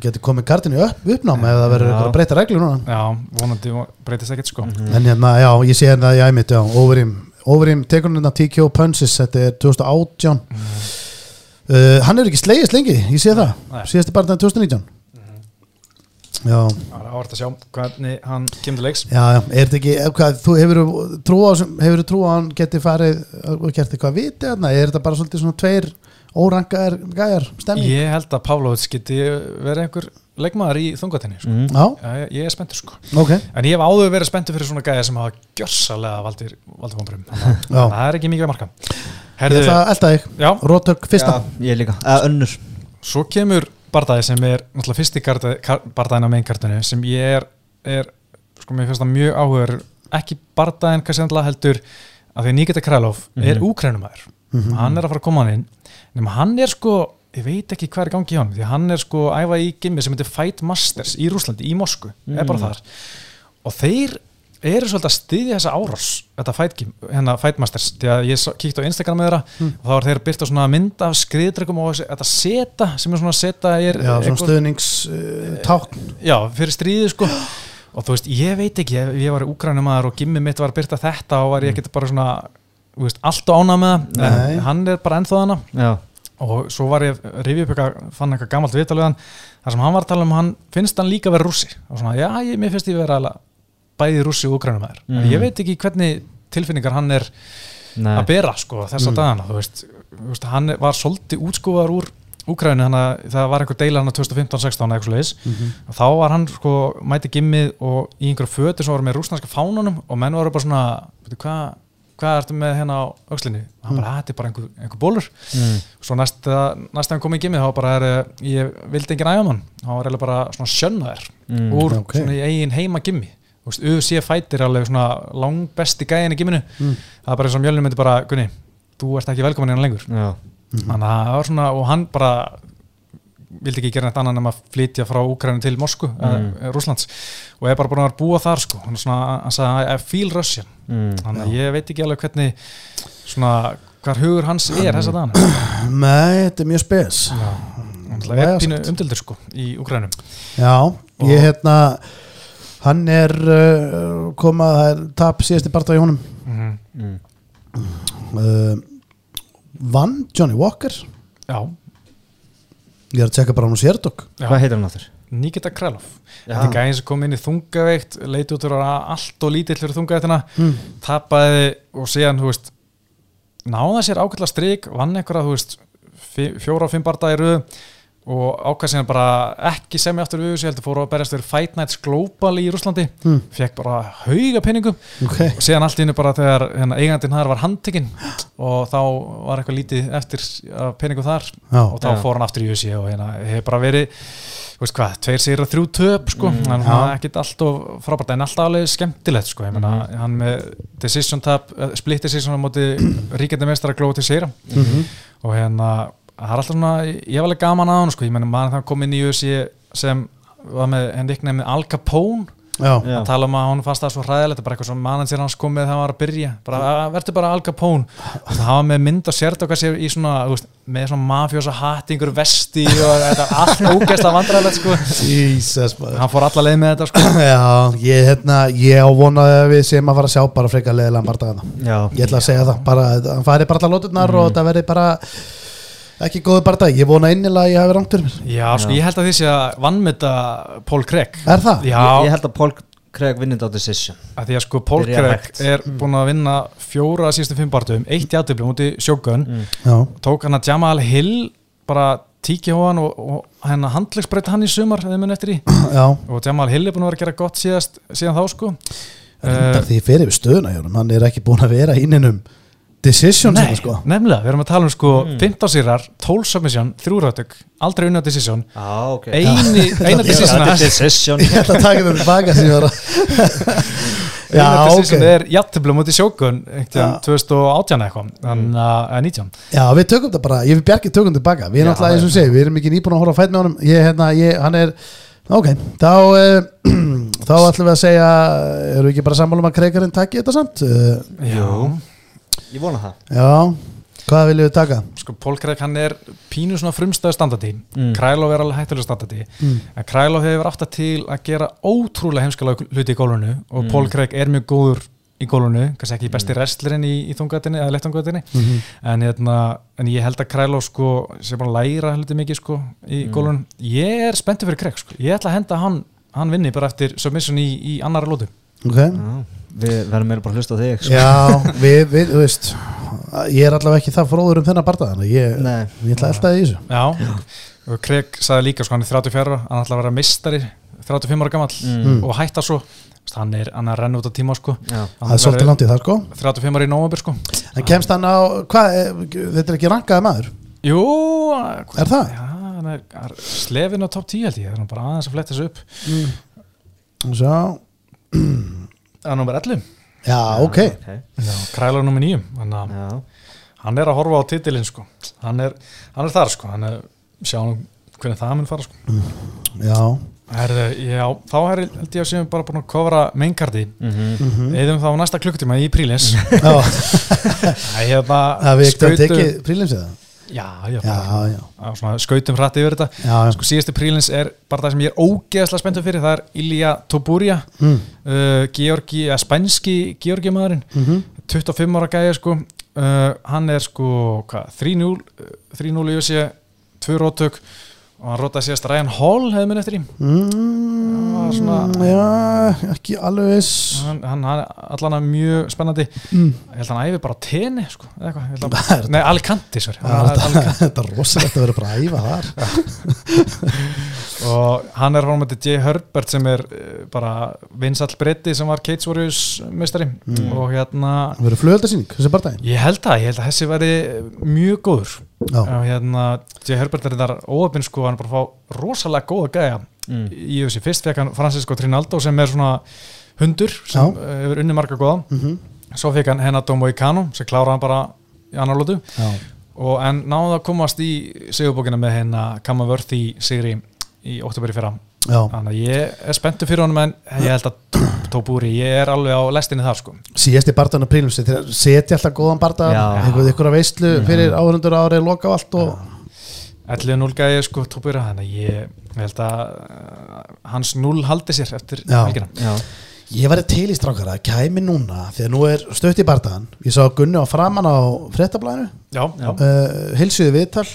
geti komið kartinu upp, uppnám ef það verður Já. eitthvað breyta reglur núna. Já, vonandi breytist ekkert sko. En hérna, já, ég sé hérna í æmitt, já, Overeem. Overeem tekur hérna TKO Punches þetta er 2018 uh, hann er ekki slegist lengi, ég sé það. Nei. síðasti bara 2019 já, Það er áhvert að sjá hvernig hann kemur til leiks. Já, já, er þetta ekki hvað, þú hefur trú á hefur trú á að hann geti farið og gert eitthvað viti er þetta bara svolítið svona tveir órangaðar gæjar stemning Ég held að Pavlovits geti verið einhver leikmaður í þungatinni sko. mm. ég, ég er spenntur sko. Ok, En ég hef áður verið spenntur fyrir svona gæði sem hafa gjörsalega valdir, valdir vonbrum Já. Það er ekki mikið að marka. Ég Herðu, ætla að elda þig. Rótök fyrsta. Já, ég líka. Eða önnur. Svo kemur bardaði sem er náttúrulega fyrsti bardaðin á mainkartinu sem ég er, er sko mér finnst það mjög áhugur ekki bardaðin kannski endla heldur að því Nikita Krælov er Mhm. úkrænumæður Mhm. hann er að fara að koma hann inn nema hann er sko, ég veit ekki hvað er í gangi í hann því hann er sko æfa í gimmi sem heitir Fight Masters í Rúslandi, í Mosku er bara Mhm. þar og þeir eru svolítið að styðja þessa árás þetta Fight, Gym, hérna Fight Masters því að ég kíkti á Instagram með þeirra og þá er þeir byrta svona mynd af skriðdregum og þetta seta sem er svona seta er já, svona eitthvað- stöðnings uh, tákn. Já, fyrir stríði sko. Og þú veist, ég veit ekki, ef ég var úkrænumæður og gimmi mitt var að byrta þetta og var ég ekkert bara svona þú veist, allt ána með það en hann er bara ennþá hana Já, og svo var ég eitthvað, fann eitthvað gamalt viðtalið hann þar sem hann var að tala um hann finnst hann líka vera rússi. Og svona, já, ég, mér finnst ég vera alveg bæði rússi og úkrænumæður mm. Mhm. ég veit ekki hvernig tilfinningar hann er nei að bera sko þessa Mm. dagana þú veist, þú veist, hann var svolítið útskúðar úr að það var einhver deila hann á 2015-16 eða eitthvað leiðis og þá var hann sko mæti gimmið og í einhverju fötu sem voru með rúsnarska fánunum og menn voru bara svona veitu, hvað hva ertu með hérna á aukslinni og hann bara, "Ah, þetta er bara einhver, einhver bólur mm. svo næsta, næsta hann kom í gimmið þá bara er, eh, ég vildi engin ægamann þá var eiginlega bara svona sjönnaðir Mm. úr ok. svona í eigin heima gimmi UFC fætir alveg svona langbesti gæðin í gimminu Mm. það er bara eins og mjölnum myndi bara, Gunni þú ert ekki velkomin hérna lengur. Það var svona og hann bara vildi ekki gera neitt annan en að flytja frá Úkrænu til Moskvu, mm. uh, Rúslands og er bara búin að búa þar sko. Hann, svona, hann sagði I feel Russian. Mm. þannig að ég veit ekki alveg hvernig svona hvar hugur hans er þess að dana Nei, þetta er mjög spes. Það er pínu umdildur sko í Úkrænum Já, ég hérna hann er uh, komað, það er tap síðasti barða í honum mm Mm. uh, Vann Johnny Walker Já, Ég er að tjekka bara hann og sérdokk. Hvað heitir hann áttur? Nikita Krælov Já. Þetta er gæðin sem kom inn í þungaveikt leiti út úr að allt og lítill fyrir þungaveiktina mm. tapaði og síðan, þú veist náða sér ákveðla strik vann einhverja, þú veist fi- fjóra og fimm röð og ákvað síðan bara ekki semja aftur við þessu, heldur fóru að berjast fyrir Fight Nights Global í Rúslandi Mm. fekk bara hauga penningum Ok, og síðan allt innu bara þegar hérna, eigandinn þar var handtekinn. Og þá var eitthvað lítið eftir af penningu þar. Já, og þá Já. fór hann aftur í USA og hérna hefur bara verið þú veist hvað, tveir sér og þrjú töp sko, Mm, að það er ekkit alltaf frábært en alltaf alveg skemmtilegt sko, ég meina Mhm. hann með decision tap, eh, split decision á móti ríkjandi mestara glóð til sér mm og hérna það er alltaf svona, ég hef alveg gaman að hann sko, ég meina maður það kom inn í USA sem var með henni ykkur nefnið Al Capone. Að tala um að hún fannst það svo hræðilegt bara eitthvað sem manager hans kom með þegar hann var að byrja. Bara, verður bara Al Capone. Og það hafa með mynd og sért okkar sér í svona þú veist, með svona mafjósa hattingur vesti og þetta er allt ógæsla vandræðilegt sko. Jesus hann fór alla leið með þetta sko. Já, ég, hérna, ég á vonaði að við séum að fara að sjá bara frekar leðilega barndagana Já, Ég ætla að segja það, bara, hann færi bara allar lóturnar Mhm. og það verði bara ekki góðu barndag, ég vona innilega að ég hafi rangt fyrir mér. Já, sko, ég held að því sé að vannmynda Paul Craig. Er það? já, ég, ég held að Paul Craig vinnit á Decision. Að því að sko Paul Byrja Craig hægt. er búin að vinna fjóra síðustu fimm barndum, eitt játtöfli múti sjókun, mm. Já, tók hann að Jamal Hill bara tíki á hann og, og hérna handlegsbreyta hann í sumar eða mun eftir í. [clears throat] Já. Og Jamal Hill er búin að vera að gera gott síðast síðan þá sko. Rindar því fyrir við stöðuna hjá honum, hann er ekki búin að vera í innum decision Nei, sko. nefnilega, við erum að tala um sko Mm. 15 sýrar, 12 submission, 3 rötug aldrei unna decision ah, okay. eini, [laughs] eina decision hans Decision Ég ætla að taka það að [laughs] Já, eina decision er jættiblum mútið sjókun Já. 2018 eitthvað þannig að eða 19 Já, við tökum það bara, ég við bjargið tökum tilbaka Við erum náttúrulega, eins og segi, við erum ekki nýbúin að horfa að fæt með honum Ég, hérna, ég, hann er Ok, þá uh, [clears throat] Þá ætlum við að segja Erum við ekki bara sammála um að kreikarinn taki þetta samt? Uh, Jú. Ég vona það já, hvað viljum við taka? sko Paul Craig hann er pínu svona frumstæðu standardi Mm. Krælov er alveg hættulega standardi Mm. en Krælov hefur átt að til að gera ótrúlega heimskalega hluti í gólunu og Mm. Paul Craig er mjög góður í gólunu, kannski ekki besti wrestlerinn í, í þungatinni eða lettungatinni Mm -hmm. en, hérna, en ég held að Krælov sko, sé bara læra hluti mikið sko, í Mm. gólunum ég er spenntið fyrir Craig sko. ég ætla að henda hann, hann vinni bara eftir submission í, í annara lótu Ok Já. Við verðum meira bara að hlusta á þig sko. Já, við, við, þú veist Ég er allavega ekki það fróður um þennan barða Þannig ég, Nei. ég ætla að elda það í þessu já, og Craig sagði líka sko, hann er 34 ára, hann ætla að vera mistari 35 ára gamall Mm. og hætta svo hann er, hann er að renna út á tíma sko. Já. Það er svolítið langt í það sko 35 ára í nóvambur sko. En kemst hann á, hvað, eh, þetta er ekki rankaði maður jú Er það? já, hann er, er slefin á top 10 held ég það er bara aðeins að fletta þessu upp Svo, [clears throat] er nummer 11 já, ok já, Krælar nummer 9 þannig að Já. hann er að horfa á titilinn sko. hann, er, hann er þar sko. hann er, sjáum hvernig það mun fara sko. Já, Herðu, já, þá er, held ég að séum bara búin að kofra mainkardi Mhm. mm eðum þá næsta klukkutíma í prílins já Það hérna [laughs] Það við ekki að tekið prílins eða? Já, já, Já, já, svona skautum hrætti yfir þetta. Sko síðasti prílins er bara það sem ég er ógeðslega spenntur fyrir það er Ilja Toburia Mm. uh, Georgi, eða spænski Georgi maðurinn, Mm 25 ára gæði sko. Uh, hann er sko hvað, 3-0 uh, 3-0 í össi, 2 rótök og hann rótaði síðast Ryan Hall hefði minn eftir í Mm, svona- já, ekki alveg hann, hann, er allan að mjög spennandi. Mm. ég held að hann æfi bara tenni sko, eða eitthvað, ég held [laughs] Það að, er nei, Alicante sorry, Það er Al- [laughs] þetta- er rosalegt að vera bara að æfa þar. [laughs] Og hann er fórmætti J. Herbert sem er uh, bara vinsall bretti sem var Cage Warriors mestari Mm. og hérna Það verður flugöldasýning, þessi bardaginn ég held að, ég held að þessi væri mjög góður og hérna J. Herbert er þar óöfinn sko, hann er bara að fá rosalega góða gæja Mm. í þessi, fyrst fekk hann Francisco Trinaldo sem er svona hundur sem Já. uh, hefur unni marga góða mm svo fekk hann Henato Moicano sem kláraði hann bara í annar lótu já. og en náðu að komast í sigurbókina með hérna Kamavörði sigri í oktober í fyrra þannig að ég er spenntur fyrir honum en ég held að Tóbúri, ég er alveg á lestinni þar sko. Síðasti barðan af prílumsi þegar setja alltaf góðan barða Já. einhver ykkur að veistlu fyrir áhundur ári loka á allt og 11-0 gæði sko Tóbúri þannig að ég held að uh, hans 0 haldi sér eftir Já. helgina. Já, Ég væri til í strákara að kæmi núna þegar nú er stutt í bardaðan ég sá Gunni á framann á fréttablaðinu. Já, já, uh, hilsuði viðtal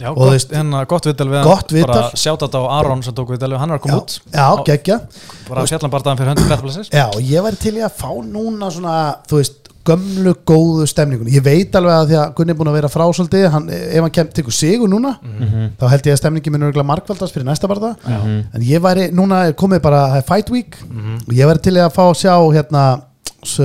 já Og gott, veist- hérna, gott viðtal við Gott hann bara viðtal. sjátt á Aron sem tók viðtal við hann var að já, koma út. já, geggja. Bara sjallan bardaðan fyrir höndu fréttablasins Já, og ég væri til í að fá núna svona, þú veist, gömlu góðu stemningun ég veit alveg að því að Gunni er búin að vera frá svolítið, hann, ef hann kemur tekur sigur núna, þá held ég að stemningi mun örgulega markvaldast fyrir næsta barða. Já. en ég væri, núna er komið bara það er Fight Week og ég væri til í að fá að sjá hérna s-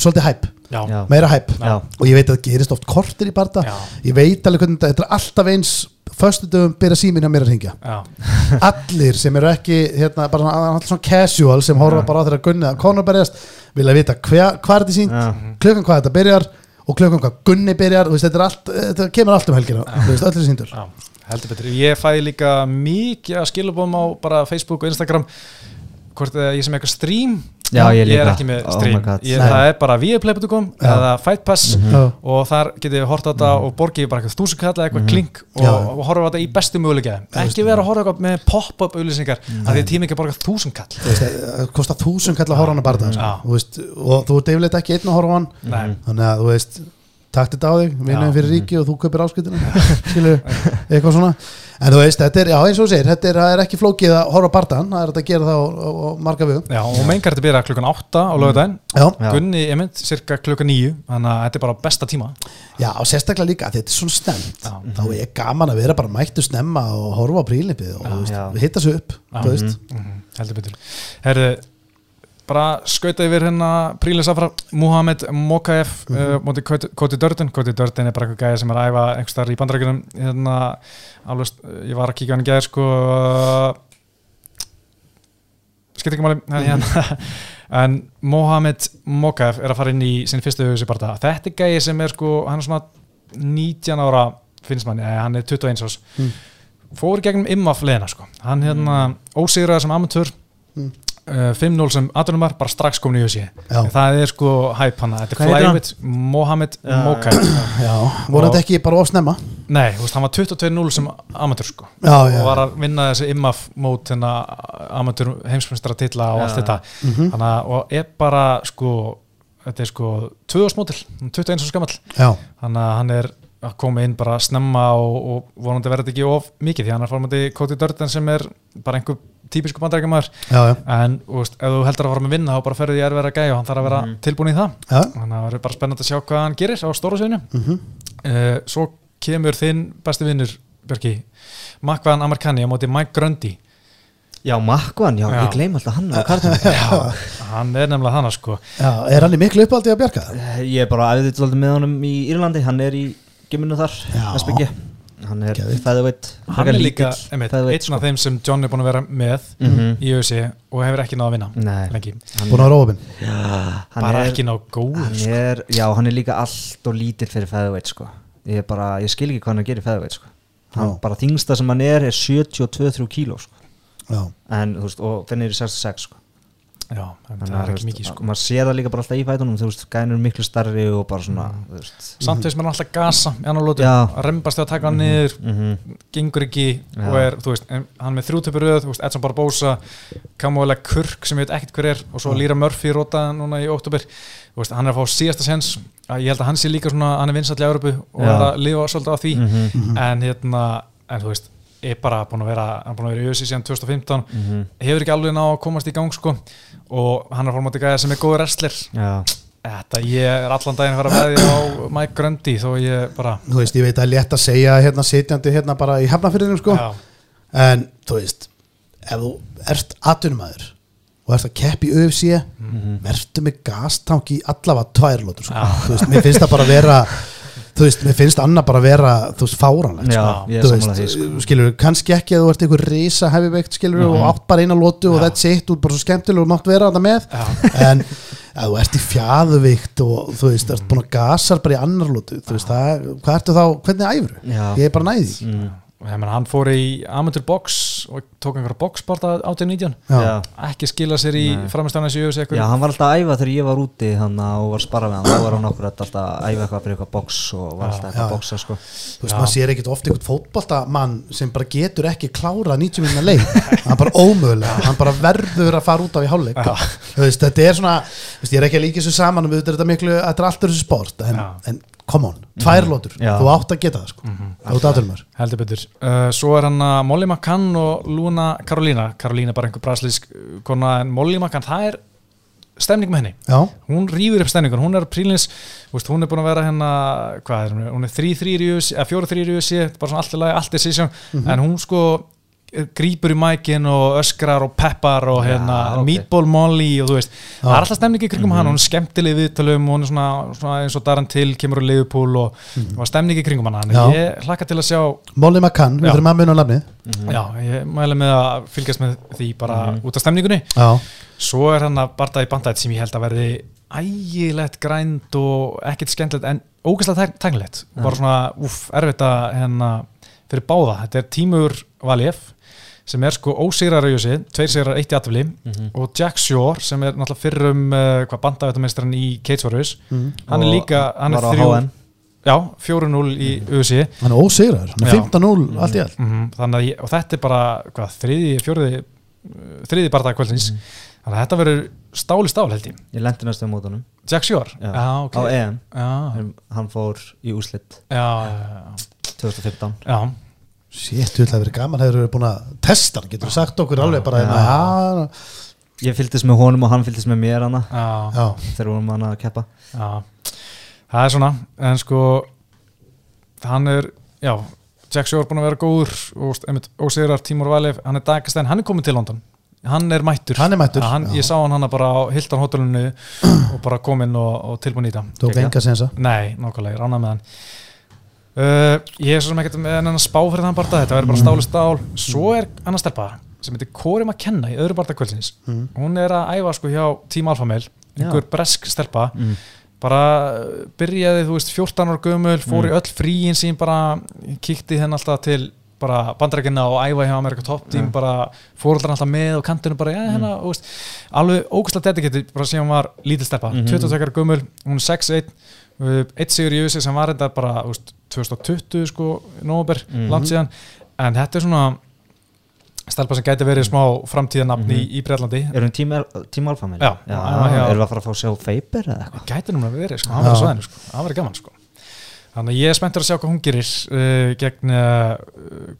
svolítið hæp, Já, meira hæp já, og ég veit að það gerist oft kortir í Já. ég veit alveg hvernig þetta þetta er alltaf eins föstudöfum byrja síminn að mér að ringja [laughs] allir sem eru ekki hérna, bara svona, allir svona casual sem horfa bara á þeirra gunni að konur berjast vilja vita hva, hvað er þetta sínt Já. klukkan hvað þetta byrjar og klukkan hvað gunni byrjar þú veist, þetta, er allt, þetta kemur allt um helgina þú veist, allir síndur já, heldur betur. Ég fæ líka mikið að skilabóðum á bara Facebook og Instagram hvort eða ég sem eitthvað stream Já, ég er líka. ekki með Oh stream. God. ég, það er bara viaplay.com eða Fight Pass Já. og þar getið þið hort á þetta og borgið bara eitthvað þúsund kall eða eitthvað klink og, og horfa á þetta í bestu möguleika. Ekki vera að horfa eitthvað með pop-up auðlýsingar að því tími ekki að borga þúsund kall þú veist, það kostar þúsund kall að horfa hann að barða Já. þú veist, og þú ert yfirleitt ekki einn að horfa hann. Nei. þannig að þú veist takt þetta á þig, vinnaðin Já. fyrir ríki og þú kaupir áskutinu [laughs] skilur, eitthvað svona en þú veist, þetta er, já eins og segir þetta er, er ekki flókið að horfa á barðan það er þetta að gera það á, á, á marga við Já, og þetta byrja klukkan 8 á lögudaginn Já. Gunni er mynd cirka klukkan 9 þannig að þetta er bara besta tíma. Já, og sérstaklega líka þetta er svona snemt Já. þá er gaman að vera bara mættu snemma og horfa á prílipið og hitta sig upp veist. Mhm, heldur betur. Herðu, bara skauta yfir hérna prílis afra Muhammed Mokaev mm Mhm. uh, móti Koti- Koti Dörden Koti Dörden er bara eitthvað gæði sem er að æfa einhvers þar í bandarækjunum hérna, alveg, st- ég var að kíka hann gæði sko skipt ekki máli Mhm. hérna, en Mohamed Mokaev er að fara inn í sinn fyrstu bara þetta er gæði sem er sko hann er svona 19 ára finnst manni, eða hann er 21 ás Mm. fór gegnum IMAF leðina sko. hann hérna ósigraði sem amatör Mm. Uh, 5-0 sem aðdunumar bara strax komin í hugsi Já. það er sko hæp hann þetta er? Flyweight Mohamed Já. Mokaev Já, vonandi ekki bara of snemma. Nei, þú veist, hann var 22-0 sem amatör sko. Já, já, og var að vinna þessi IMAF mót hérna, amatör heimsmyndstra titla og Já. allt þetta. Mhm. þannig að og er bara sko þetta er sko 2 árs mótil. 21 árs gamall. Já, þannig að hann er að koma inn bara snemma og, og vonandi verður þetta ekki of mikið því hann er formandi Cody Durden sem er bara einhver típisku já, en veist, ef þú heldur að fara með vinna þá bara ferði ég að vera gæja og hann þarf að vera Mhm. tilbúin í það já. þannig að það verður bara spennandi að sjá hvað hann gerir á stóra sviðinu Mhm. uh, svo kemur þinn besti vinnur Björki, Makvan Amarkani á móti Mike Grundy Já, Makvan, já, Já. ég gleym alltaf hann á kartum [laughs] Já, hann er nefnilega þannig sko já Er hann í miklu uppáldi að bjarga? Ég er bara æðið svolítið með honum í Írlandi Hann er í giminu þar, Já. Hann er featherweight hann er líka featherweight, eitt svona þeim sem John er búin að vera með Mhm. í ösi og hefur ekki náða að vinna Búin að hann bara er, ekki ná góður hann sko. er, Já, hann er líka allt og lítill fyrir featherweight sko. Ég er bara, ég skil ekki hvað hann er í featherweight sko. Hann bara þingsta sem hann er er 72-3 kíló sko. En, þú veist, og finnir í 66 sko. Já, Þannig það að, er þú ekki veist, mikið sko. maður sér það líka bara alltaf í fætunum þú veist, gænur miklu starri og bara svona Mm. veist, samt þess að maður er alltaf gasa í annar lótu, Já. að rembast við að taka hann niður mhm, gengur ekki Já. og er, þú veist, en hann með þrjútöpur veist, Edson Barbosa Kamuela Kurk sem ég veit ekkert hver er og svo Lýra Murphy róta núna í veist, hann er að fá síðasta sens að ég held að hann sé líka svona, hann er vinsall í Európu og Já. er að lifa svolítið á því. Mhm, en hérna, en þú veist er bara búin að vera, hann er búin að vera í ÖSI síðan 2015, mhm, hefur ekki alveg ná að komast í gang sko. Og hann er fórmátti gæða sem er góður wrestler. Já, Þetta, ég er allan daginn að fara með því á Mike Grundy þó ég bara þú veist, ég veit að það er létt að segja hérna sitjandi hérna bara í hafnafyrðinum sko. Já, En, þú veist, ef þú ert atvinnumæður og ert að keppi í UFC mhm, verður með gastank í allavega tvær lótur sko. Þú veist, mér finnst það bara að vera [laughs] þú veist, mér finnst annað bara að vera þú veist, fáranlegt sko. er sko. skilur, kannski ekki að þú ert einhver risa hefiveikt, skilur, og átt bara eina lótu og that's it, þú ert bara svo skemmtileg og mátt vera þetta með. Já, en að þú ert í fjæðuvíkt og þú veist, ert búin að gasar bara í annar lótu, þú veist, það, hvað ertu þá hvernig æfru? Ég er bara næði meina hann fór í amateur box og tók einhverja boxbarta 18-19 Já. Já. ekki skila sér í þessi jöfus Já, hann var alltaf að æfa þegar ég var úti og var að spara við hann, þá var hann okkur alltaf að æfa eitthvað fyrir eitthvað box og var alltaf eitthvað boxa sko. Þú veist, maður sér ekkert ofta einhvern fótboltamann sem bara getur ekki klára 90 minna leik. Hann bara ómögulega, hann bara verður að fara út af í hálfleik. Já. Þú veist, þetta er svona, þú veist, ég er ekki að líka þessu saman og við þetta er miklu, þetta er allt þessu sport en, en come on, tvær lótur Já. þú átt að geta það sko, þú ert aðtölumar heldur betur. Uh, svo er hann að Molly McCann og Luna Karolína Karolína er bara einhver braslísk uh, kona en Molly McCann, það er stemning með henni. Já, hún rýfur upp stemningun, hún er prílins veist, hún er búin að vera hérna hvað er hún, hún er 3-3 í USA, eða 4-3 í USA bara svona allt í lagi, allt er sísjón en hún sko grípur í mækin og öskrar og peppar og hérna ok. meatball molly og þú veist, það er alltaf stemning í kringum hann, hún er skemmtileg í viðtölum hún er svona, svona eins og Darren Till kemur úr Liverpool og mm var stemning í kringum hann þannig ég hlakka til að sjá Molly McCann, við þurfum að muna nafnið. Já, ég mæli með að fylgjast með því bara út af stemningunni. Já, Svo er hann að barða í bandætt sem ég held að verði ægilegt grænt og ekkert skemmtilegt en ógæslega tæknilegt fyrir báða, þetta er Tímur Valjef sem er sko ósigrar Jössi, tveir sigrar, eitt í atvili og Jack Shore sem er náttúrulega fyrrum uh, hvað bandættamestran í Kates Warriors. Mhm. hann er líka, hann er þrjú já, 4-0 í Jössi hann er ósigraður, hann er Já. 15-0 allt í allt. Mm þannig að ég, og þetta er bara hvað, þriði, fjóriði þriði barða kvöldsins. Þannig að þetta verður stál í stál held ég. Ég lendi næstu á mótunum. Jack Shore? Já. ok. Á EM, já, hann fór í úslit já, já, 2015 já, Sétt, þú ætla að vera gaman, hefur verið búin að testa hann, getur þú sagt okkur alveg bara Já. hérna, já, Ég fylgdist með honum og hann fylgdist með mér hana. Já, þegar vorum hann að keppa. Já. Það er svona, en sko hann er, já Jack Shore er búin að vera góður og, sigrar Tímur Valef, hann er dagastæn hann er komin til London, hann er mættur. Hann er mættur, hann, ég sá hann hana bara á Hilton hótelinu og bara kominn og, og tilbúin í það tók enga sensa Nei, nákvæmlega, ég rána með hann uh, Ég er svo sem ekkert með hennan spá fyrir þann barða, þetta verður bara stáli stál Svo er annar stelpa sem heitir Kori McKenna í öðru barða kvöldsins. Mm. Hún er að æfa sko hjá Team Alpha Mail einhver bresk stelpa. Mm. bara uh, byrjaði, þú veist, 14 ára gömul fór í öll fríin sín bara kíkti henn alltaf til bara bandarækina og æfa hjá Amerika Top Team bara fóröldar alltaf með og kantinu bara, já, hérna, þú veist, alveg ógustlega dedicated, bara sem hún var lítil steppa, Mhm. 22 ára gömul, hún er 6'1 uh, eitt sigur í USA sem var þetta bara, veist, 2020 sko, nóber, Mhm. langt síðan en þetta er svona stelpa sem gæti verið smá framtíðanafn í, í Breitlandi Erum við tím, tím alfa með? Já. já, Já, já. Erum við að fara að fá að sjá Faber eða eitthvað? gæti núna verið, sko, hann á svæðinu sko. það verið gaman sko. þannig að ég er spenntur að sjá hvað hún gerir uh, gegn uh,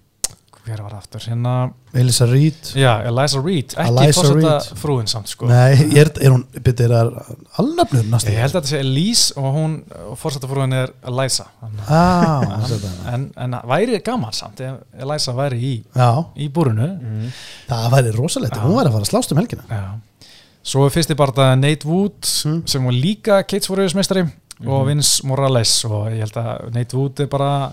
hver var aftur hérna, Elisa Reed já, Eliza Reed ekki Reed. frúin samt sko. Nei, er, er hún, er það alnafnur næstu? ég held að þetta sé Elise og hún fórseta frúin er Eliza Þannig- ah, en, en væri gaman samt ef Eliza væri í, Já, í búrunu Mm. það væri rosalegt, hún væri að fara að slást um helgina já. svo er fyrst í bara Nate Wood Mm. sem var líka Kates Warriors meistari og Vince Morales og ég held að Nate Wood er bara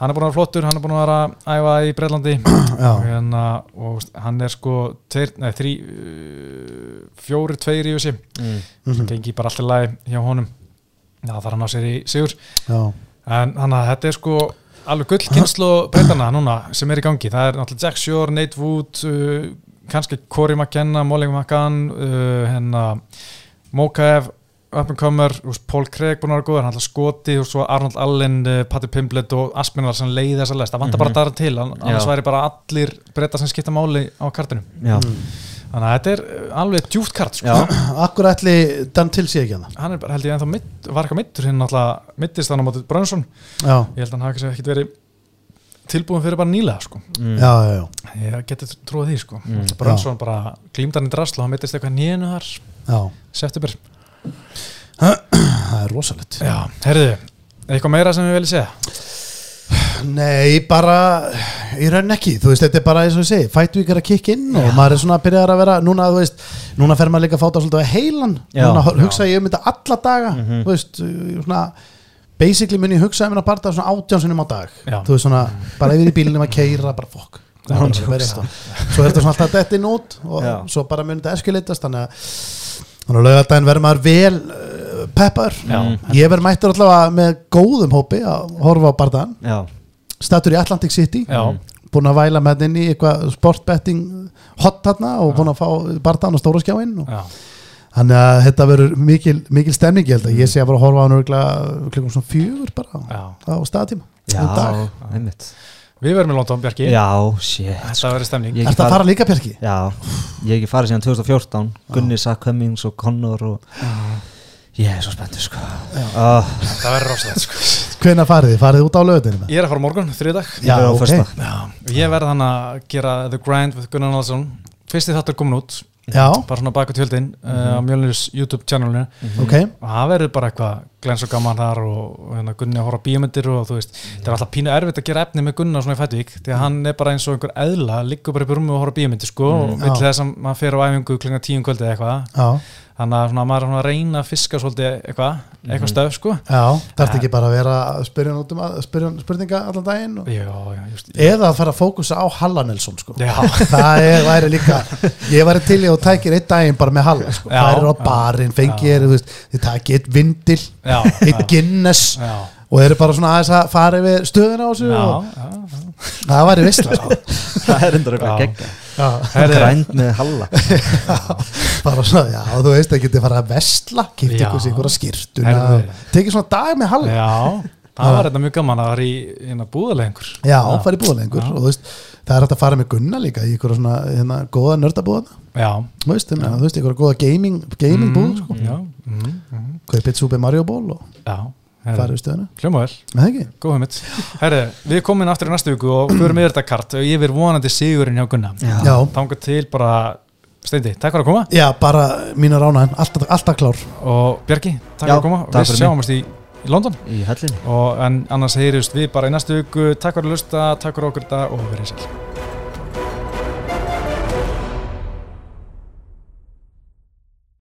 hann er búin að vera flottur, hann er búin að vera að æfa í Breitlandi [clears throat] hérna, og veist, hann er sko tveir, nei, þrý, uh, fjóri, tveir í þessi Mm. mhm, gengi bara alltaf lagi hjá honum. Það þarf hann á sér í sigur. Já, en þannig að þetta er sko alveg gull kynslu [clears throat] breytana núna sem er í gangi. Það er náttúrulega Jack Shore, Nate Wood uh, kannski Corey McKenna, Molly McCann uh, hérna Mokaev, up and comer úst, Paul Craig búin að vera góður, hann ætla skoti og svo Arnold Allen, uh, Patti Pimblett og Aspinall sem leiði þessa lest, það vantar bara Mhm. að dara til an- annars væri bara allir breyta sem skipta máli á kartinu Já, þannig að þetta er uh, alveg djúft kart sko. já, [clears throat] akkur ætli Dan til sé ekki hana hann er bara held ég ennþá mitt, var eitthvað mittur hinn náttúrulega mittist hann á mótið Brönsson Já, ég held að hann hafi kannski ekkert verið tilbúin fyrir bara nýlega sko. mm. já, já, já, ég geti trúið því sko. Mm. mm. Brönsson bara glímdarinn drasl og hann mittist eitthvað nýjunu þar já. september Það er rosalegt. Já, herriði, eitthvað meira sem við viljum segja? Nei, bara í raun ekki, þú veist, þetta er bara eins og ég segi, er að kikka inn og maður er svona að byrja að vera, núna, þú veist núna fer maður líka að fáta svolítið á heilan. Já. núna hugsa ég um þetta alla daga Mhm. þú veist, svona basically mun ég hugsa um þetta parta svona átjánsunum á dag. Já. þú veist svona, bara yfir í bílinum að keira bara fokk, Já, bara svo er þetta svona alltaf detti nút og Já. svo bara mun þetta eskuleitast þannig að þannig að laugardaginn verður maður vel uh, peppar Já. ég verður mættur allavega með góðum hópi að horfa á bardaðan Já, statur í Atlantic City. Já, búin að væla með inn í eitthvað sportbetting hot þarna og búin að fá bardaðan á stóra skjáinn og já, Þannig að þetta verður mikil, mikil stemning ég held að ég sé að bara að horfa á hann örgulega klukkum svona fjögur bara já. á staðtíma. Já, um dag. einmitt Við verðum í London, Bjarki. Já, shit. Þetta verður stemning. Er þetta að fara líka Bjarki? Já, ég hef ekki farið síðan 2014 Gunni, Sack Cummings og Connor og Ég er svo spenntur sko. Uh, Þetta verður rosalegt sko. Hvenær farið þið? Farið þið út á lögutinni? Ég er að fara morgun, föstudag. Já. Ég verð hann að gera The Grind with Gunnar Nalsson Fyrsti þáttur komin út Já, Bara svona baka tjöldin uh, á Mjölnir's YouTube channelinu. Ok. Og það verður bara eitthvað glens og gaman þar og, hérna Gunni að horfa á bíómyndir og þú veist, það er alltaf pínu erfitt að gera efni með Gunnar svona í Fætvík, því að hann er bara eins og einhver eðla, liggur bara í brúmi og horfa á bíómyndir sko, og vill Já. þess að maður fer á æfingu klinga tíum kvöldi eða eitthvað þannig að svona, maður er svona að reyna að fiska svolítið eitthvað, eitthvað stöf sko. Já þarf ekki bara að vera að spyrja um að spyrja hann spurninga allan daginn og... Já, já, just eða að fara að fókusa á Halla Nelson sko. [laughs] Það er, væri líka ég væri til í að þú tækir einn daginn bara með Halla sko. Er á barinn, fengir þið takir eitt vindil eitt Guinness já, og þeir eru bara svona aðeins að fara yfir já, og já, það væri vissla sko. Það er endur eitthvað Herri, Grænt með Halla. Bara svona, já, þú veist það getur fara að vestla, kipta ykkur sig ykkur að skýrtuna tekið svona dag með Halla. Já, það var þetta mjög gaman að það var í hérna búðalengur já, fara í búðalengur og þú veist, það er hægt að fara með Gunna líka í ykkur svona, hérna, góða nördabúða Já, þú veist, hérna, þú veist, ykkur góða gaming gaming búð, sko, já, mm, mm, kaupið Super Mario Ball og já fara í stöðuna, Hljóma vel með það ekki? Góð hugmynd. Herri, við komum inn aftur í næstu viku og förum yfir þetta kart og ég verð vonandi sigurinn hjá Gunna. Já. Já, Þanga til bara, Steindi, takk fyrir að koma já, bara mínu ránaðin, alltaf, alltaf klár og Bjarki, takk fyrir að koma. Við sjáumst í, í London Í en annars heyrjumst við bara í næstu viku. Takk fyrir að lusta, takk fyrir okkur þetta og verið sér.